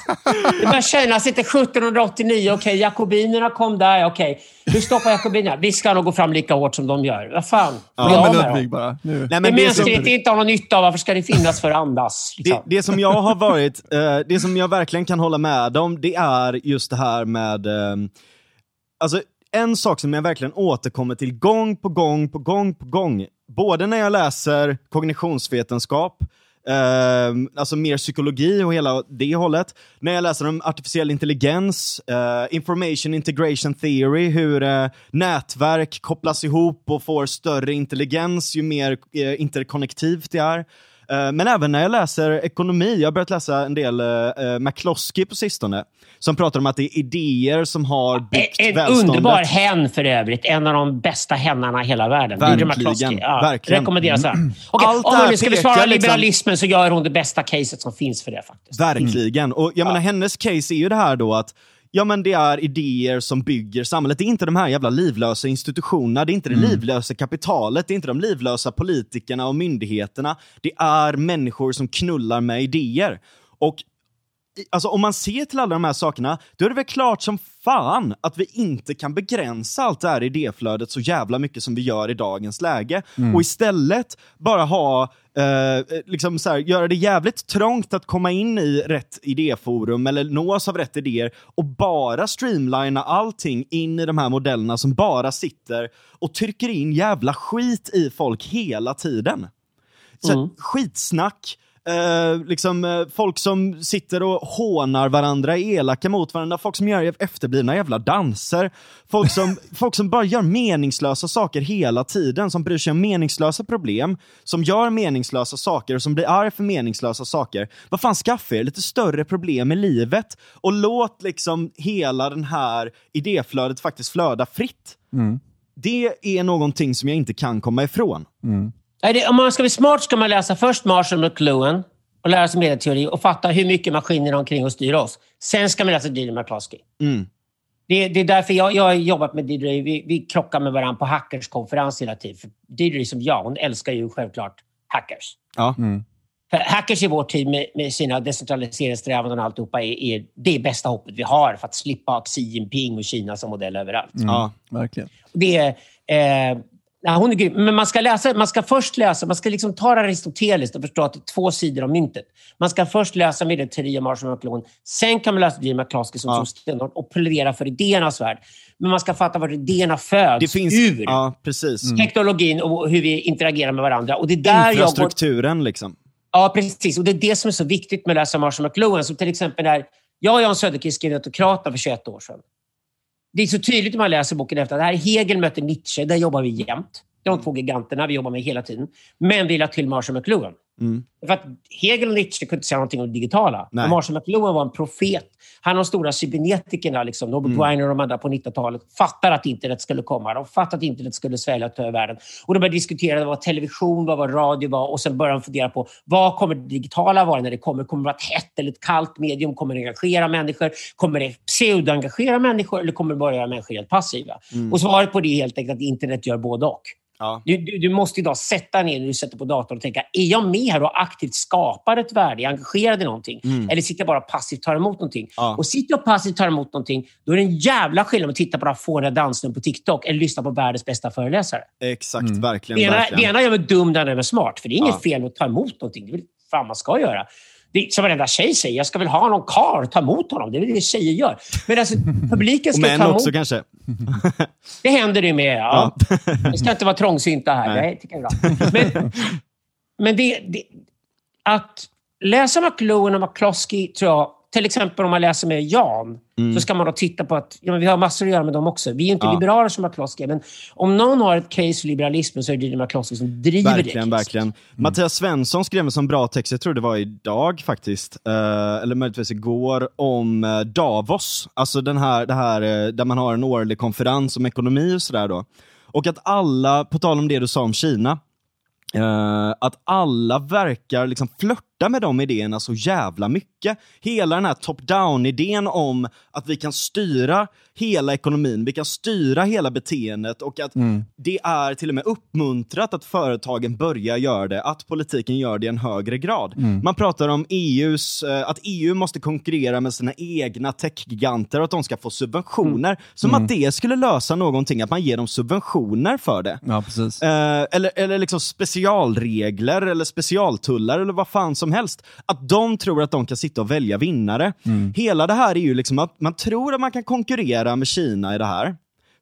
Det börjar kännas lite 1789, okej, okay, jakobinerna kom där, okej. Okay. Hur stoppar jakobinerna? Vi ska nog gå fram lika hårt som de gör. Vad fan? Ja, men Ludvig bara. Nu. Nej, men mänsklighet inte har någon nytta av, varför ska det finnas för att andas? Liksom? Det, det, som jag har varit, eh, det som jag verkligen kan hålla med om, det är just det här med, eh, alltså en sak som jag verkligen återkommer till gång på gång på gång på gång, både när jag läser kognitionsvetenskap, Uh, alltså mer psykologi och hela det hållet. När jag läser om artificiell intelligens, uh, information integration theory, hur uh, nätverk kopplas ihop och får större intelligens ju mer uh, interkonnektivt det är. Eh, men även när jag läser ekonomi, jag har börjat läsa en del uh, McCloskey på sistone, som pratar om att det är idéer som har byggt en, en välståndet. underbar hen för övrigt. En av de bästa hennarna i hela världen. Verkligen. Ja, verkligen. Rekommenderas här. Okay, Allt om hörni, ska vi svara liksom... liberalismen så gör hon det bästa caset som finns för det. faktiskt. Verkligen. Mm. Och jag ja. menar, hennes case är ju det här då att ja men det är idéer som bygger samhället. Det är inte de här jävla livlösa institutionerna, det är inte det mm. livlösa kapitalet, det är inte de livlösa politikerna och myndigheterna. Det är människor som knullar med idéer. Och alltså om man ser till alla de här sakerna, då är det väl klart som fan att vi inte kan begränsa allt det här idéflödet så jävla mycket som vi gör i dagens läge. Mm. Och istället bara ha Uh, liksom så här, göra det jävligt trångt att komma in i rätt idéforum eller nås av rätt idéer och bara streamlina allting in i de här modellerna som bara sitter och trycker in jävla skit i folk hela tiden. Så mm. Skitsnack, Uh, liksom, uh, folk som sitter och hånar varandra, är elaka mot varandra, folk som gör efterblivna jävla danser, folk som, folk som bara gör meningslösa saker hela tiden, som bryr sig om meningslösa problem, som gör meningslösa saker och som blir arg för meningslösa saker. Vad fan, skaffa er lite större problem i livet och låt liksom hela den här idéflödet faktiskt flöda fritt. Mm. Det är någonting som jag inte kan komma ifrån. Mm. Om man ska bli smart ska man läsa först Marshall McLuhan och lära sig medieteori och fatta hur mycket maskiner omkring och styr oss. Sen ska man läsa Didrik McCloskey. Mm. Det, det, är därför jag, jag har jobbat med Didrik. Vi, vi krockar med varandra på hackerskonferens hela tiden. För Didrik, som jag, hon älskar ju självklart hackers. Ja. Mm. För hackers i vår tid med, med sina decentraliseringssträvanden och alltihopa är, är det bästa hoppet vi har för att slippa Xi Jinping och Kina som modell överallt. Mm. Ja, verkligen. Det är, eh, Ja, hon är grym. Men man ska, läsa, man ska först läsa, man ska liksom ta Aristoteles och förstå att det är två sidor av myntet. Man ska först läsa Medieteori och Marshall McLuhan. Sen kan man läsa Jim McCloskey som ja. stenhårt och plädera för idéernas värld. Men man ska fatta var idéerna föds det finns, ur. Ja, precis. Mm. Teknologin och hur vi interagerar med varandra. Och det är där Infrastrukturen går... liksom. Ja, precis. Och det är det som är så viktigt med att läsa Marshall McLuhan. Som till exempel när jag och Jan Söderqvist skrev Autokraterna för 21 år sedan. Det är så tydligt när man läser boken efter att här Hegel möter Nietzsche. Där jobbar vi jämt. De två giganterna vi jobbar med hela tiden. Men vi lade till Marshall McLuhan. Mm. För att Hegel och Nietzsche kunde inte säga någonting om det digitala. Men Marshall McLuhan var en profet. Han och de stora cybernetikerna, liksom, Norbert mm. Weiner och de andra på 90-talet, fattade att internet skulle komma. De fattade att internet skulle svälja och ta över världen. Och de började diskutera vad television var, vad radio var och sen började de fundera på vad kommer det digitala vara när det kommer? Kommer det vara ett hett eller ett kallt medium? Kommer det engagera människor? Kommer det pseudo-engagera människor eller kommer det bara göra människor helt passiva? Mm. Och svaret på det är helt enkelt att internet gör både och. Ja. Du, du, du, måste idag sätta ner när du sätter på datorn och tänka, är jag med här och aktivt skapar ett värde? Är engagerad i någonting? Mm. Eller sitter jag bara passivt och tar emot någonting? Ja. Och sitter jag passivt och tar emot någonting, då är det en jävla skillnad att titta på den fåniga dansnummer på TikTok eller lyssna på världens bästa föreläsare. Exakt, mm. verkligen. Det ena, verkligen. det ena gör mig dum, det andra gör mig smart. För det är inget ja. fel att ta emot någonting. Det är fan man ska göra. Det, som varenda tjej säger, jag ska väl ha någon kar ta emot honom. Det är det tjejer gör. Men alltså, publiken ska ta emot... Också kanske. Det händer det med, ja. Vi ska inte vara trångsynta här. Nej. Bra. Men, men det, det, att läsa McLuhan och McCloskey, tror jag, till exempel om man läser med Jan, mm. så ska man då titta på att ja, vi har massor att göra med dem också. Vi är inte ja. liberaler som McCloskey, men om någon har ett case för liberalismen så är det Didrik McCloskey som driver verkligen, det. Verkligen, mm. Mattias Svensson skrev en sån bra text, jag tror det var idag faktiskt, uh, eller möjligtvis igår, om uh, Davos. Alltså den här, det här uh, där man har en årlig konferens om ekonomi och sådär då. Och att alla, på tal om det du sa om Kina, Uh, att alla verkar liksom flörta med de idéerna så jävla mycket. Hela den här top-down-idén om att vi kan styra hela ekonomin, vi kan styra hela beteendet och att mm. det är till och med uppmuntrat att företagen börjar göra det, att politiken gör det i en högre grad. Mm. Man pratar om EUs, uh, att EU måste konkurrera med sina egna techgiganter och att de ska få subventioner. Mm. Som att mm. det skulle lösa någonting, att man ger dem subventioner för det. Ja. Uh, eller, eller liksom specialregler eller specialtullar eller vad fan som helst. Att de tror att de kan sitta och välja vinnare. Mm. Hela det här är ju liksom att man tror att man kan konkurrera med Kina i det här,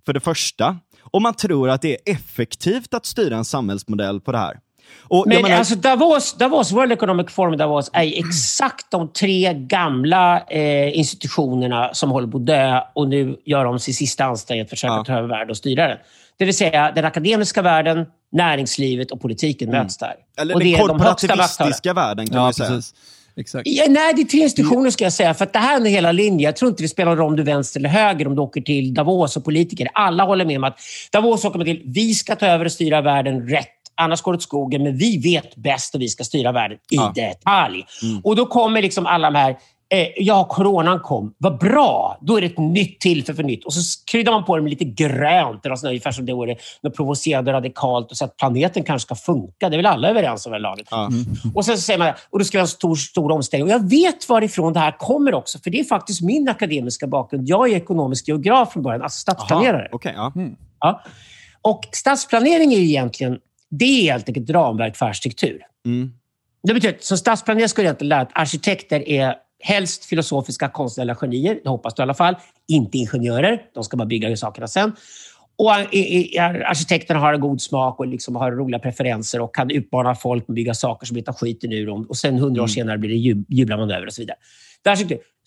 för det första. Och man tror att det är effektivt att styra en samhällsmodell på det här. Och, Men menar... alltså Davos, Davos, World Economic Forum Davos är exakt de tre gamla eh, institutionerna som håller på att dö och nu gör de sin sista ansträngning att försöka ja. ta över världen och styra den. Det vill säga den akademiska världen, näringslivet och politiken mm. möts där. Eller och den korporativistiska de världen kan ja, man säga. Precis. Exakt. Ja, nej, det är tre institutioner ska jag säga. För det här är hela linjen. Jag tror inte det spelar roll om du är vänster eller höger, om du åker till Davos och politiker. Alla håller med om att Davos åker man till. Vi ska ta över och styra världen rätt. Annars går det åt skogen, men vi vet bäst och vi ska styra världen i ja. detalj. Mm. Och då kommer liksom alla de här Eh, ja, coronan kom. Vad bra! Då är det ett nytt tillfälle för nytt. Och så kryddar man på det med lite grönt, eller sådär, ungefär som det vore något provocerande radikalt och så att planeten kanske ska funka. Det är väl alla överens om det laget. Mm. Och sen så säger man och det ska vara en stor, stor omställning. Och jag vet varifrån det här kommer också, för det är faktiskt min akademiska bakgrund. Jag är ekonomisk geograf från början, alltså stadsplanerare. Aha, okay, ja. Mm. Ja. Och stadsplanering är egentligen det är helt enkelt ett ramverk för arkitektur. Mm. Det betyder att som stadsplanerare skulle jag egentligen lära att arkitekter är Helst filosofiska konstnärliga genier, det hoppas du i alla fall. Inte ingenjörer, de ska bara bygga sakerna sen. Och arkitekterna har en god smak och liksom har roliga preferenser och kan utmana folk med att bygga saker som inte skiten ur dem. Och sen hundra år mm. senare blir det jublar man över och så vidare.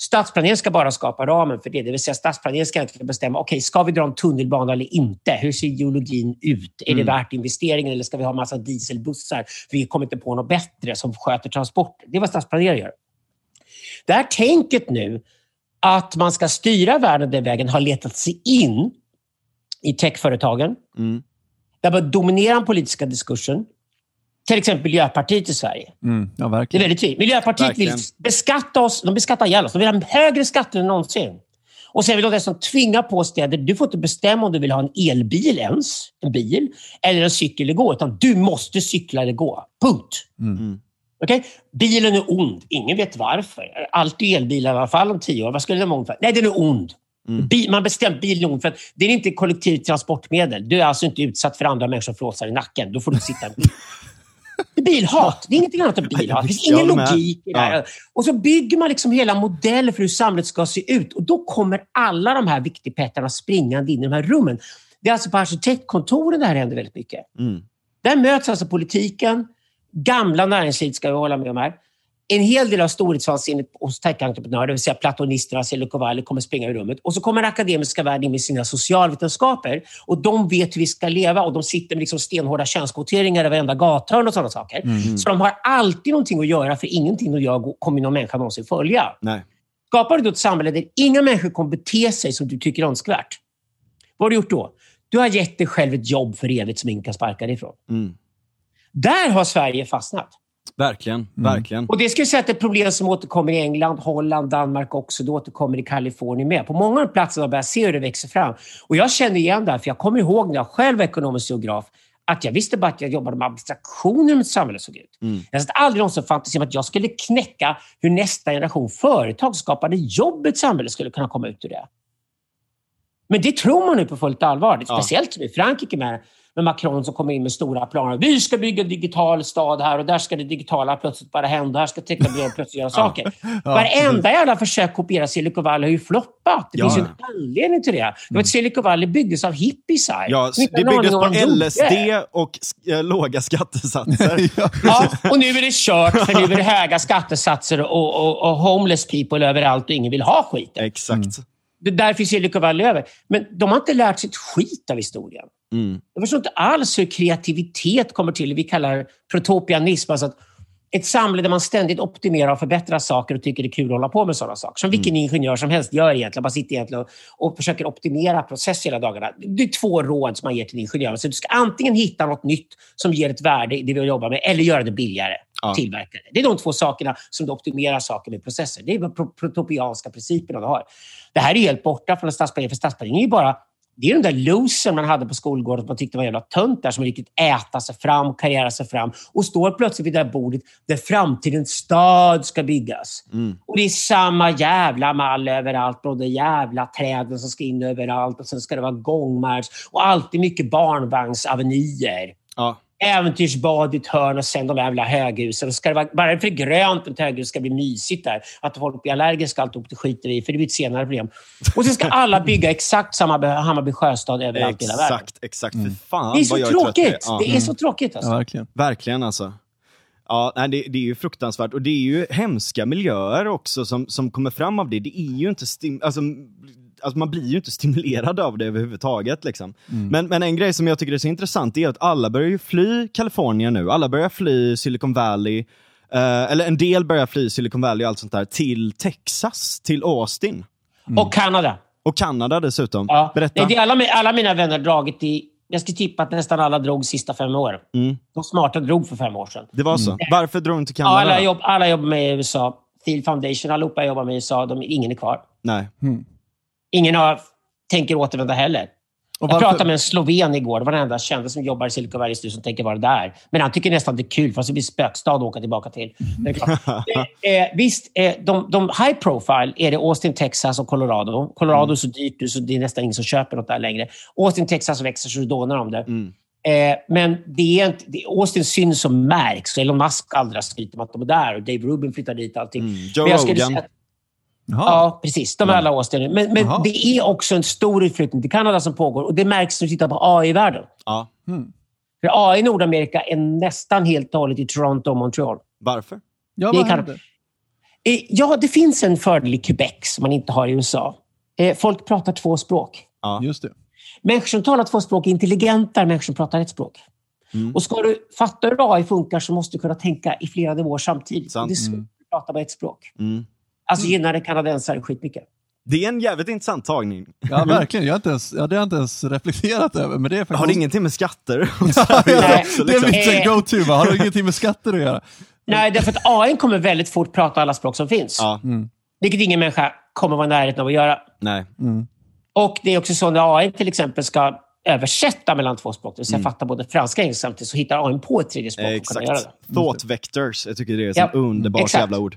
Stadsplaneringen ska bara skapa ramen för det. Det vill säga stadsplaneringen ska inte bestämma, okej, okay, ska vi dra en tunnelbana eller inte? Hur ser geologin ut? Är mm. det värt investeringen eller ska vi ha massa dieselbussar? Vi kommer inte på något bättre som sköter transporter. Det är vad stadsplanerare gör. Det här tänket nu att man ska styra världen den vägen har letat sig in i techföretagen. Mm. Det har börjat dominera den politiska diskursen. Till exempel Miljöpartiet i Sverige. Mm, ja, det är väldigt tydligt. Miljöpartiet verkligen. vill beskatta oss. De beskattar ihjäl oss. De vill ha högre skatter än någonsin. Och sen vill de dessutom tvinga på städer. Du får inte bestämma om du vill ha en elbil ens, en bil, eller en cykel eller gå. Utan du måste cykla eller gå. Punkt. Mm. Okay? Bilen är ond. Ingen vet varför. Alltid elbilar i alla fall om tio år. Vad skulle den vara ond för? Nej, den är ond. Mm. Bil, man bestämt bilen är ond för att det är inte kollektivt transportmedel. Du är alltså inte utsatt för andra människor som flåsar i nacken. Då får du sitta i en bil. Det är bilhat. Det är ingenting annat än bilhat. Det finns ingen logik i det här. Ja. Och så bygger man liksom hela modeller för hur samhället ska se ut. Och Då kommer alla de här viktigpettarna springande in i de här rummen. Det är alltså på arkitektkontoren det här händer väldigt mycket. Mm. Där möts alltså politiken, gamla näringslivet ska vi hålla med om här. En hel del av storhetsvansinnet hos tech-entreprenörer, det vill säga platonisterna, Silicon Valley, kommer springa i rummet. Och så kommer den akademiska världen in med sina socialvetenskaper. Och de vet hur vi ska leva och de sitter med liksom stenhårda könskvoteringar i varenda gathörn och sådana saker. Mm. Så de har alltid någonting att göra, för ingenting att göra kommer någon människa någonsin följa. Nej. Skapar du då ett samhälle där inga människor kommer bete sig som du tycker är önskvärt, vad har du gjort då? Du har gett dig själv ett jobb för evigt som ingen kan sparka dig ifrån. Mm. Där har Sverige fastnat. Verkligen, mm. verkligen. Och Det skulle jag säga att det är ett problem som återkommer i England, Holland, Danmark också. Det återkommer i Kalifornien med. På många platser har jag börjat se hur det växer fram. Och Jag känner igen det här, för jag kommer ihåg när jag själv var ekonomisk geograf, att jag visste bara att jag jobbade med abstraktioner om ett samhälle såg ut. Mm. Jag hade aldrig någonsin fantiserat att jag skulle knäcka hur nästa generation företag skapade jobb ett samhälle skulle kunna komma ut ur det. Men det tror man nu på fullt allvar. Speciellt ja. i Frankrike med med Macron som kommer in med stora planer. Vi ska bygga en digital stad här och där ska det digitala plötsligt bara hända. Här ska teknologin plötsligt göra saker. Ja. Varenda jävla försök att kopiera Silicon Valley har ju floppat. Det ja. finns ju en anledning till det. Mm. Silicon Valley byggdes av hippiesar. Ja, det byggdes på LSD och äh, låga skattesatser. ja, och nu är det kört för nu är det höga skattesatser och, och, och homeless people överallt och ingen vill ha skiten. Exakt. Mm. Det där finns Silicon Valley över. Men de har inte lärt sig ett skit av historien. Mm. Jag förstår inte alls hur kreativitet kommer till. Vi kallar protopianism. Alltså att ett samhälle där man ständigt optimerar och förbättrar saker och tycker det är kul att hålla på med sådana saker. Som vilken mm. ingenjör som helst gör egentligen. Man sitter egentligen och, och försöker optimera processer hela dagarna. Det är två råd som man ger till ingenjörer. Så du ska antingen hitta något nytt som ger ett värde i det du jobbar med, eller göra det billigare. Ja. Tillverka det. det är de två sakerna som du optimerar saker med processer. Det är de protopianska principerna du har. Det här är helt borta från stadsplanering, för stadsplanering är ju bara det är den där losern man hade på skolgården som man tyckte var jävla tönt där som riktigt äta sig fram, karriära sig fram och står plötsligt vid det där bordet där framtidens stad ska byggas. Mm. Och Det är samma jävla mall överallt. Och de jävla träden som ska in överallt och sen ska det vara gångmarsch och alltid mycket barnvagnsavenyer. Ja äventyrsbad i ett hörn och sen de jävla höghusen. Och ska det vara, bara för grönt ett höghus ska bli mysigt där. Att folk blir allergiska alltihop, det skiter vi i, för det blir ett senare problem. Och sen ska alla bygga exakt samma Hammarby sjöstad överallt i hela världen. Exakt, exakt. Mm. fan Det är så tråkigt. Ja. Det är så tråkigt. Alltså. Ja, verkligen. Verkligen alltså. Ja, det, det, är ju fruktansvärt och det är ju hemska miljöer också som, som kommer fram av det. Det är ju inte stim alltså, alltså man blir ju inte stimulerad av det överhuvudtaget. Liksom. Mm. Men, men en grej som jag tycker är så intressant är att alla börjar ju fly Kalifornien nu. Alla börjar fly Silicon Valley, eh, eller en del börjar fly Silicon Valley och allt sånt där, till Texas, till Austin. Mm. Och Kanada. Och Kanada dessutom. Ja. Berätta. Det är alla, alla mina vänner dragit i jag skulle tippa att nästan alla drog sista fem år. Mm. De smarta drog för fem år sedan. Det var så? Mm. Varför drog de till Kanada? alla, jobb, alla jobbar med i USA. Thiel Foundation, allihopa jobbar med i USA. De, ingen är kvar. Nej. Mm. Ingen har, tänker återvända heller. Jag pratade med en sloven igår. Det var den enda kända som jobbar i Silicon Valley som tänker vara där. Men han tycker nästan det är kul, fast det blir spökstad att åka tillbaka till. eh, eh, visst, eh, de, de, high profile är det Austin, Texas och Colorado. Colorado mm. är så dyrt nu så det är nästan ingen som köper något där längre. Austin, Texas växer så det dånar om det. Mm. Eh, men det är inte, det, Austin syns och märks. Elon Musk aldrig skryter om att de är där och Dave Rubin flyttar dit allting. Mm. Joe Rogan. Jaha. Ja, precis. De är alla Austin. Men, men det är också en stor utflyttning till Kanada som pågår och det märks när du tittar på AI-världen. Ja. Hmm. För AI i Nordamerika är nästan helt och hållet i Toronto och Montreal. Varför? Ja, vad händer? Eh, ja, det finns en fördel i Quebec som man inte har i USA. Eh, folk pratar två språk. Ja. Just det. Människor som talar två språk är intelligentare än människor som pratar ett språk. Mm. Och ska du fatta hur AI funkar så måste du kunna tänka i flera nivåer samtidigt. Sant. Det är svårt mm. att prata bara ett språk. Mm. Alltså gynnade kanadensare skitmycket. Det är en jävligt intressant tagning. Ja, verkligen. Jag har inte ens, ja, det har jag inte ens reflekterat över. Men det är faktiskt... Har det ingenting med skatter Nej. Det är mitt liksom. go-to. Har det ingenting med skatter att göra? Nej, därför att AI kommer väldigt fort prata alla språk som finns. Ja. Mm. Vilket ingen människa kommer vara i närheten av att göra. Nej. Mm. Och det är också så när AI till exempel ska översätta mellan två språk, det vill säga mm. fatta både franska och engelska samtidigt, så hittar AI på ett tredje språk. Eh, exakt. Thought vectors, jag tycker det är ett ja, underbart exakt. jävla ord.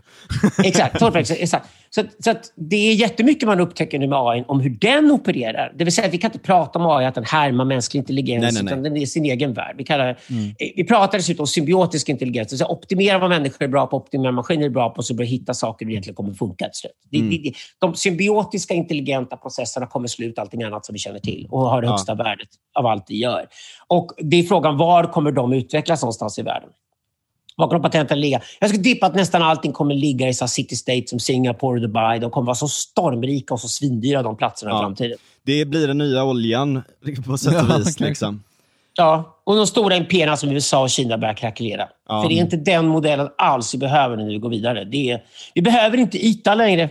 exakt, thought vectors, exakt. Så, så det är jättemycket man upptäcker nu med AI om hur den opererar. Det vill säga vi kan inte prata om AI att den härmar mänsklig intelligens, nej, nej, nej. utan den är sin egen värld. Vi, kallar, mm. Eh, vi pratar dessutom om symbiotisk intelligens. Det vill säga optimera vad människor är bra på, optimera maskiner är bra på, så börjar hitta saker som egentligen kommer funka till slut. Mm. Det, de symbiotiska intelligenta processerna kommer slå ut allting annat som vi känner till och har det högsta ja. värdet av allt vi gör. Och Det är frågan, var kommer de utvecklas någonstans i världen? Kommer patenten ligga? Jag skulle tippa att nästan allting kommer ligga i så city state som Singapore och Dubai. De kommer vara så stormrika och så svindyra de platserna ja. i framtiden. Det blir den nya oljan på sätt och vis. Ja, liksom. ja, och de stora imperierna som USA och Kina börjar krackelera. Ja. För det är inte den modellen alls vi behöver när vi går vidare. Det är, vi behöver inte yta längre.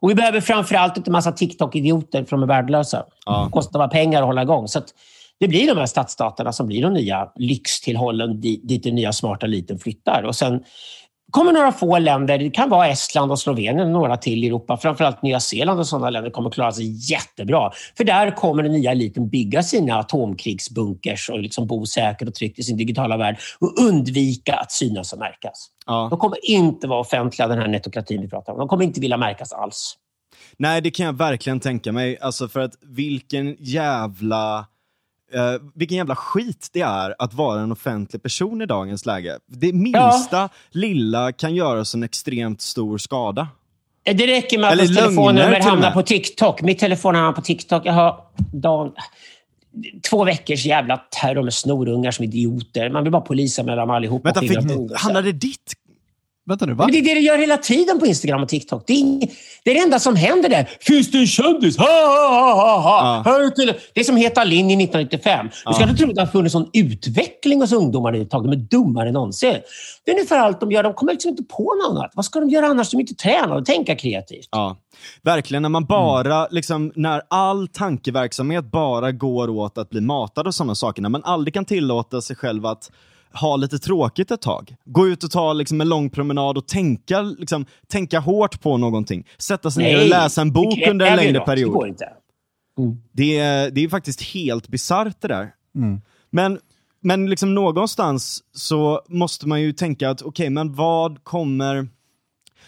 Och vi behöver framförallt inte en massa TikTok-idioter för de är värdelösa. Ja. Det kostar bara pengar att hålla igång. Så det blir de här stadsstaterna som blir de nya lyxtillhållen dit den nya smarta eliten flyttar. Och sen kommer några få länder, det kan vara Estland och Slovenien och några till i Europa, framförallt Nya Zeeland och sådana länder kommer klara sig jättebra. För där kommer den nya eliten bygga sina atomkrigsbunkers och liksom bo säkert och tryggt i sin digitala värld och undvika att synas och märkas. Ja. De kommer inte vara offentliga, den här netokratin vi pratar om. De kommer inte vilja märkas alls. Nej, det kan jag verkligen tänka mig. Alltså för att vilken jävla Uh, vilken jävla skit det är att vara en offentlig person i dagens läge. Det minsta ja. lilla kan göra så en extremt stor skada. Eh, det räcker med att ens telefonnummer hamnar på TikTok. Mitt telefonnummer hamnar på TikTok. Jag har dagen, två veckors jävla terror med snorungar som idioter. Man vill bara polisanmäla dem allihop. Vänta, fick, handlade ditt Vänta nu, va? Men det är det du gör hela tiden på Instagram och TikTok. Det är, det, är det enda som händer där. Finns det en kändis? Ha, ha, ha, ha. Ja. till. Det är som Heta linjen 1995. Du ska inte tro att det har funnits någon utveckling hos ungdomarna i ett tag. De är dummare än någonsin. Det är ungefär allt de gör. De kommer liksom inte på något annat. Vad ska de göra annars? De inte tränar och tänka kreativt. Ja. Verkligen, när man bara, mm. liksom, när all tankeverksamhet bara går åt att bli matad och sådana saker. När man aldrig kan tillåta sig själv att ha lite tråkigt ett tag. Gå ut och ta liksom, en lång promenad och tänka, liksom, tänka hårt på någonting. Sätta sig Nej, ner och läsa en bok under en längre period. Det, går inte. Mm. Det, är, det är faktiskt helt bisarrt det där. Mm. Men, men liksom någonstans så måste man ju tänka att okej, okay, men vad kommer,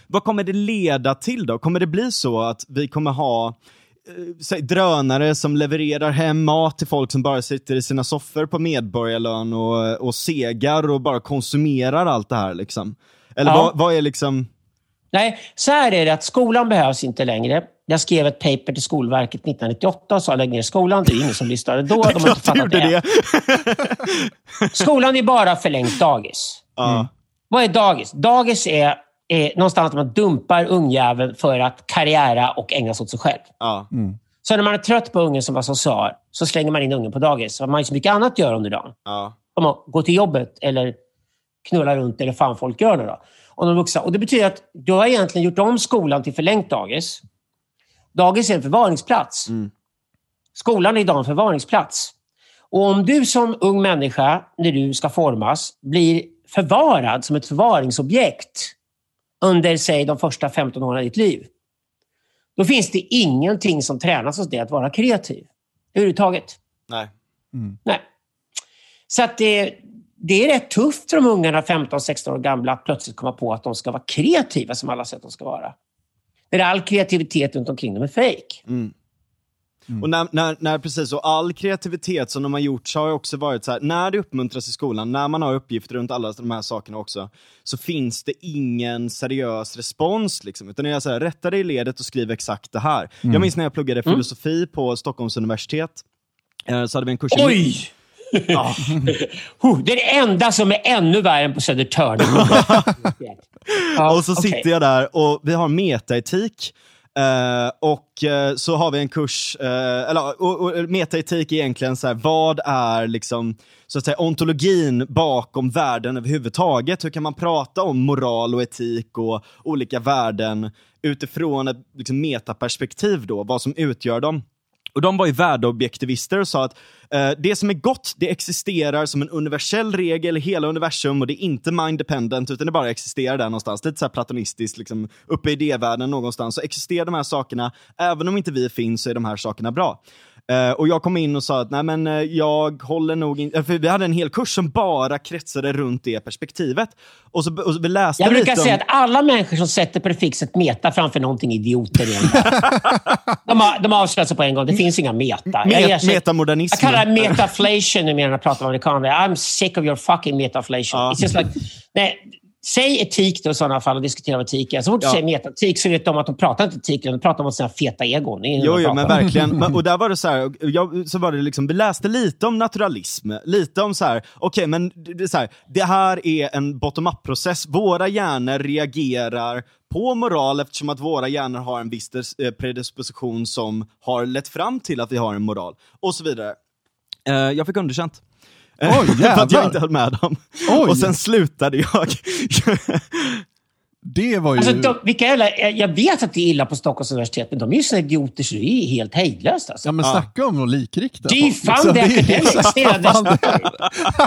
vad kommer det leda till då? Kommer det bli så att vi kommer ha Eh, drönare som levererar hem mat till folk som bara sitter i sina soffor på medborgarlön och, och segar och bara konsumerar allt det här. Liksom. Eller ja. vad, vad, är liksom... Nej, så här är det att skolan behövs inte längre. Jag skrev ett paper till Skolverket 1998 och sa lägg ner skolan. Det är ingen som lyssnade då. De har inte fattat det. det. skolan är bara förlängt dagis. Mm. Vad är dagis? Dagis är eh, någonstans där man dumpar ungjäveln för att karriära och ägna sig åt sig själv. Ja. Mm. Så när man är trött på ungen som var social, så slänger man in ungen på dagis. Så man har så mycket annat att göra under dagen. Ja. Om man går till jobbet eller knullar runt eller fan folk gör det. Då. Och, de vuxna. och Det betyder att du har egentligen gjort om skolan till förlängt dagis. Dagis är en förvaringsplats. Mm. Skolan är idag en förvaringsplats. Och om du som ung människa, när du ska formas, blir förvarad som ett förvaringsobjekt under, säg, de första 15 åren i ditt liv. Då finns det ingenting som tränas hos dig att vara kreativ. Överhuvudtaget. Nej. Mm. Nej. Så att det, det är rätt tufft för de ungarna, 15-16 år gamla, att plötsligt komma på att de ska vara kreativa som alla säger att de ska vara. När all kreativitet runt omkring dem är fejk. Mm. Mm. Och när, när, när, precis, och all kreativitet som de har gjort så har också varit så här, när det uppmuntras i skolan, när man har uppgifter runt alla de här sakerna också, så finns det ingen seriös respons. Liksom, utan jag säger rätta dig i ledet och skriv exakt det här. Mm. Jag minns när jag pluggade mm. filosofi mm. på Stockholms universitet, eh, så hade vi en kurs Oj! Ja. det är det enda som är ännu värre än på Södertörn. ja, och så okay. sitter jag där och vi har metaetik. Uh, och uh, så har vi en kurs, uh, eller och, och, metaetik är egentligen så här, vad är liksom, så att säga, ontologin bakom världen överhuvudtaget? Hur kan man prata om moral och etik och olika värden utifrån ett liksom, metaperspektiv då, vad som utgör dem? Och de var ju värdeobjektivister och sa att eh, det som är gott, det existerar som en universell regel i hela universum och det är inte mind-dependent utan det bara existerar där någonstans. Lite så här platonistiskt, liksom, uppe i idévärlden någonstans. Så existerar de här sakerna, även om inte vi finns så är de här sakerna bra. Uh, och jag kom in och sa att nej men uh, jag håller nog inte, för vi hade en hel kurs som bara kretsade runt det perspektivet. Och så, och så vi läste Jag brukar om... säga att alla människor som sätter prefixet meta framför någonting idioter de, har, de har avslöjat sig på en gång. Det finns inga meta. Met, jag, metamodernism. Jag kallar det metaflation numera när jag pratar med amerikaner. I'm sick of your fucking metaflation. Uh. It's just like, nej, Säg etik då i sådana fall och diskutera vad etik. Så fort du ja. säger metaetik så vet de att de pratar inte etik, de pratar om sina feta egon. Jo, jo men verkligen. och där var det så här, jag, så var det liksom, vi läste lite om naturalism, lite om så här, okej okay, men det, så här, det här är en bottom-up-process. Våra hjärnor reagerar på moral eftersom att våra hjärnor har en viss eh, predisposition som har lett fram till att vi har en moral. Och så vidare. Uh, jag fick underkänt. Oj, för att jag inte höll med dem. Oj. Och sen slutade jag. Det var ju... Alltså, de, vilka jävla, jag vet att det är illa på Stockholms universitet, men de är ju såna idioter så det är helt hejdlöst. Alltså. Ja, men snacka om att likrikta. Det är ju fan det akademiskt.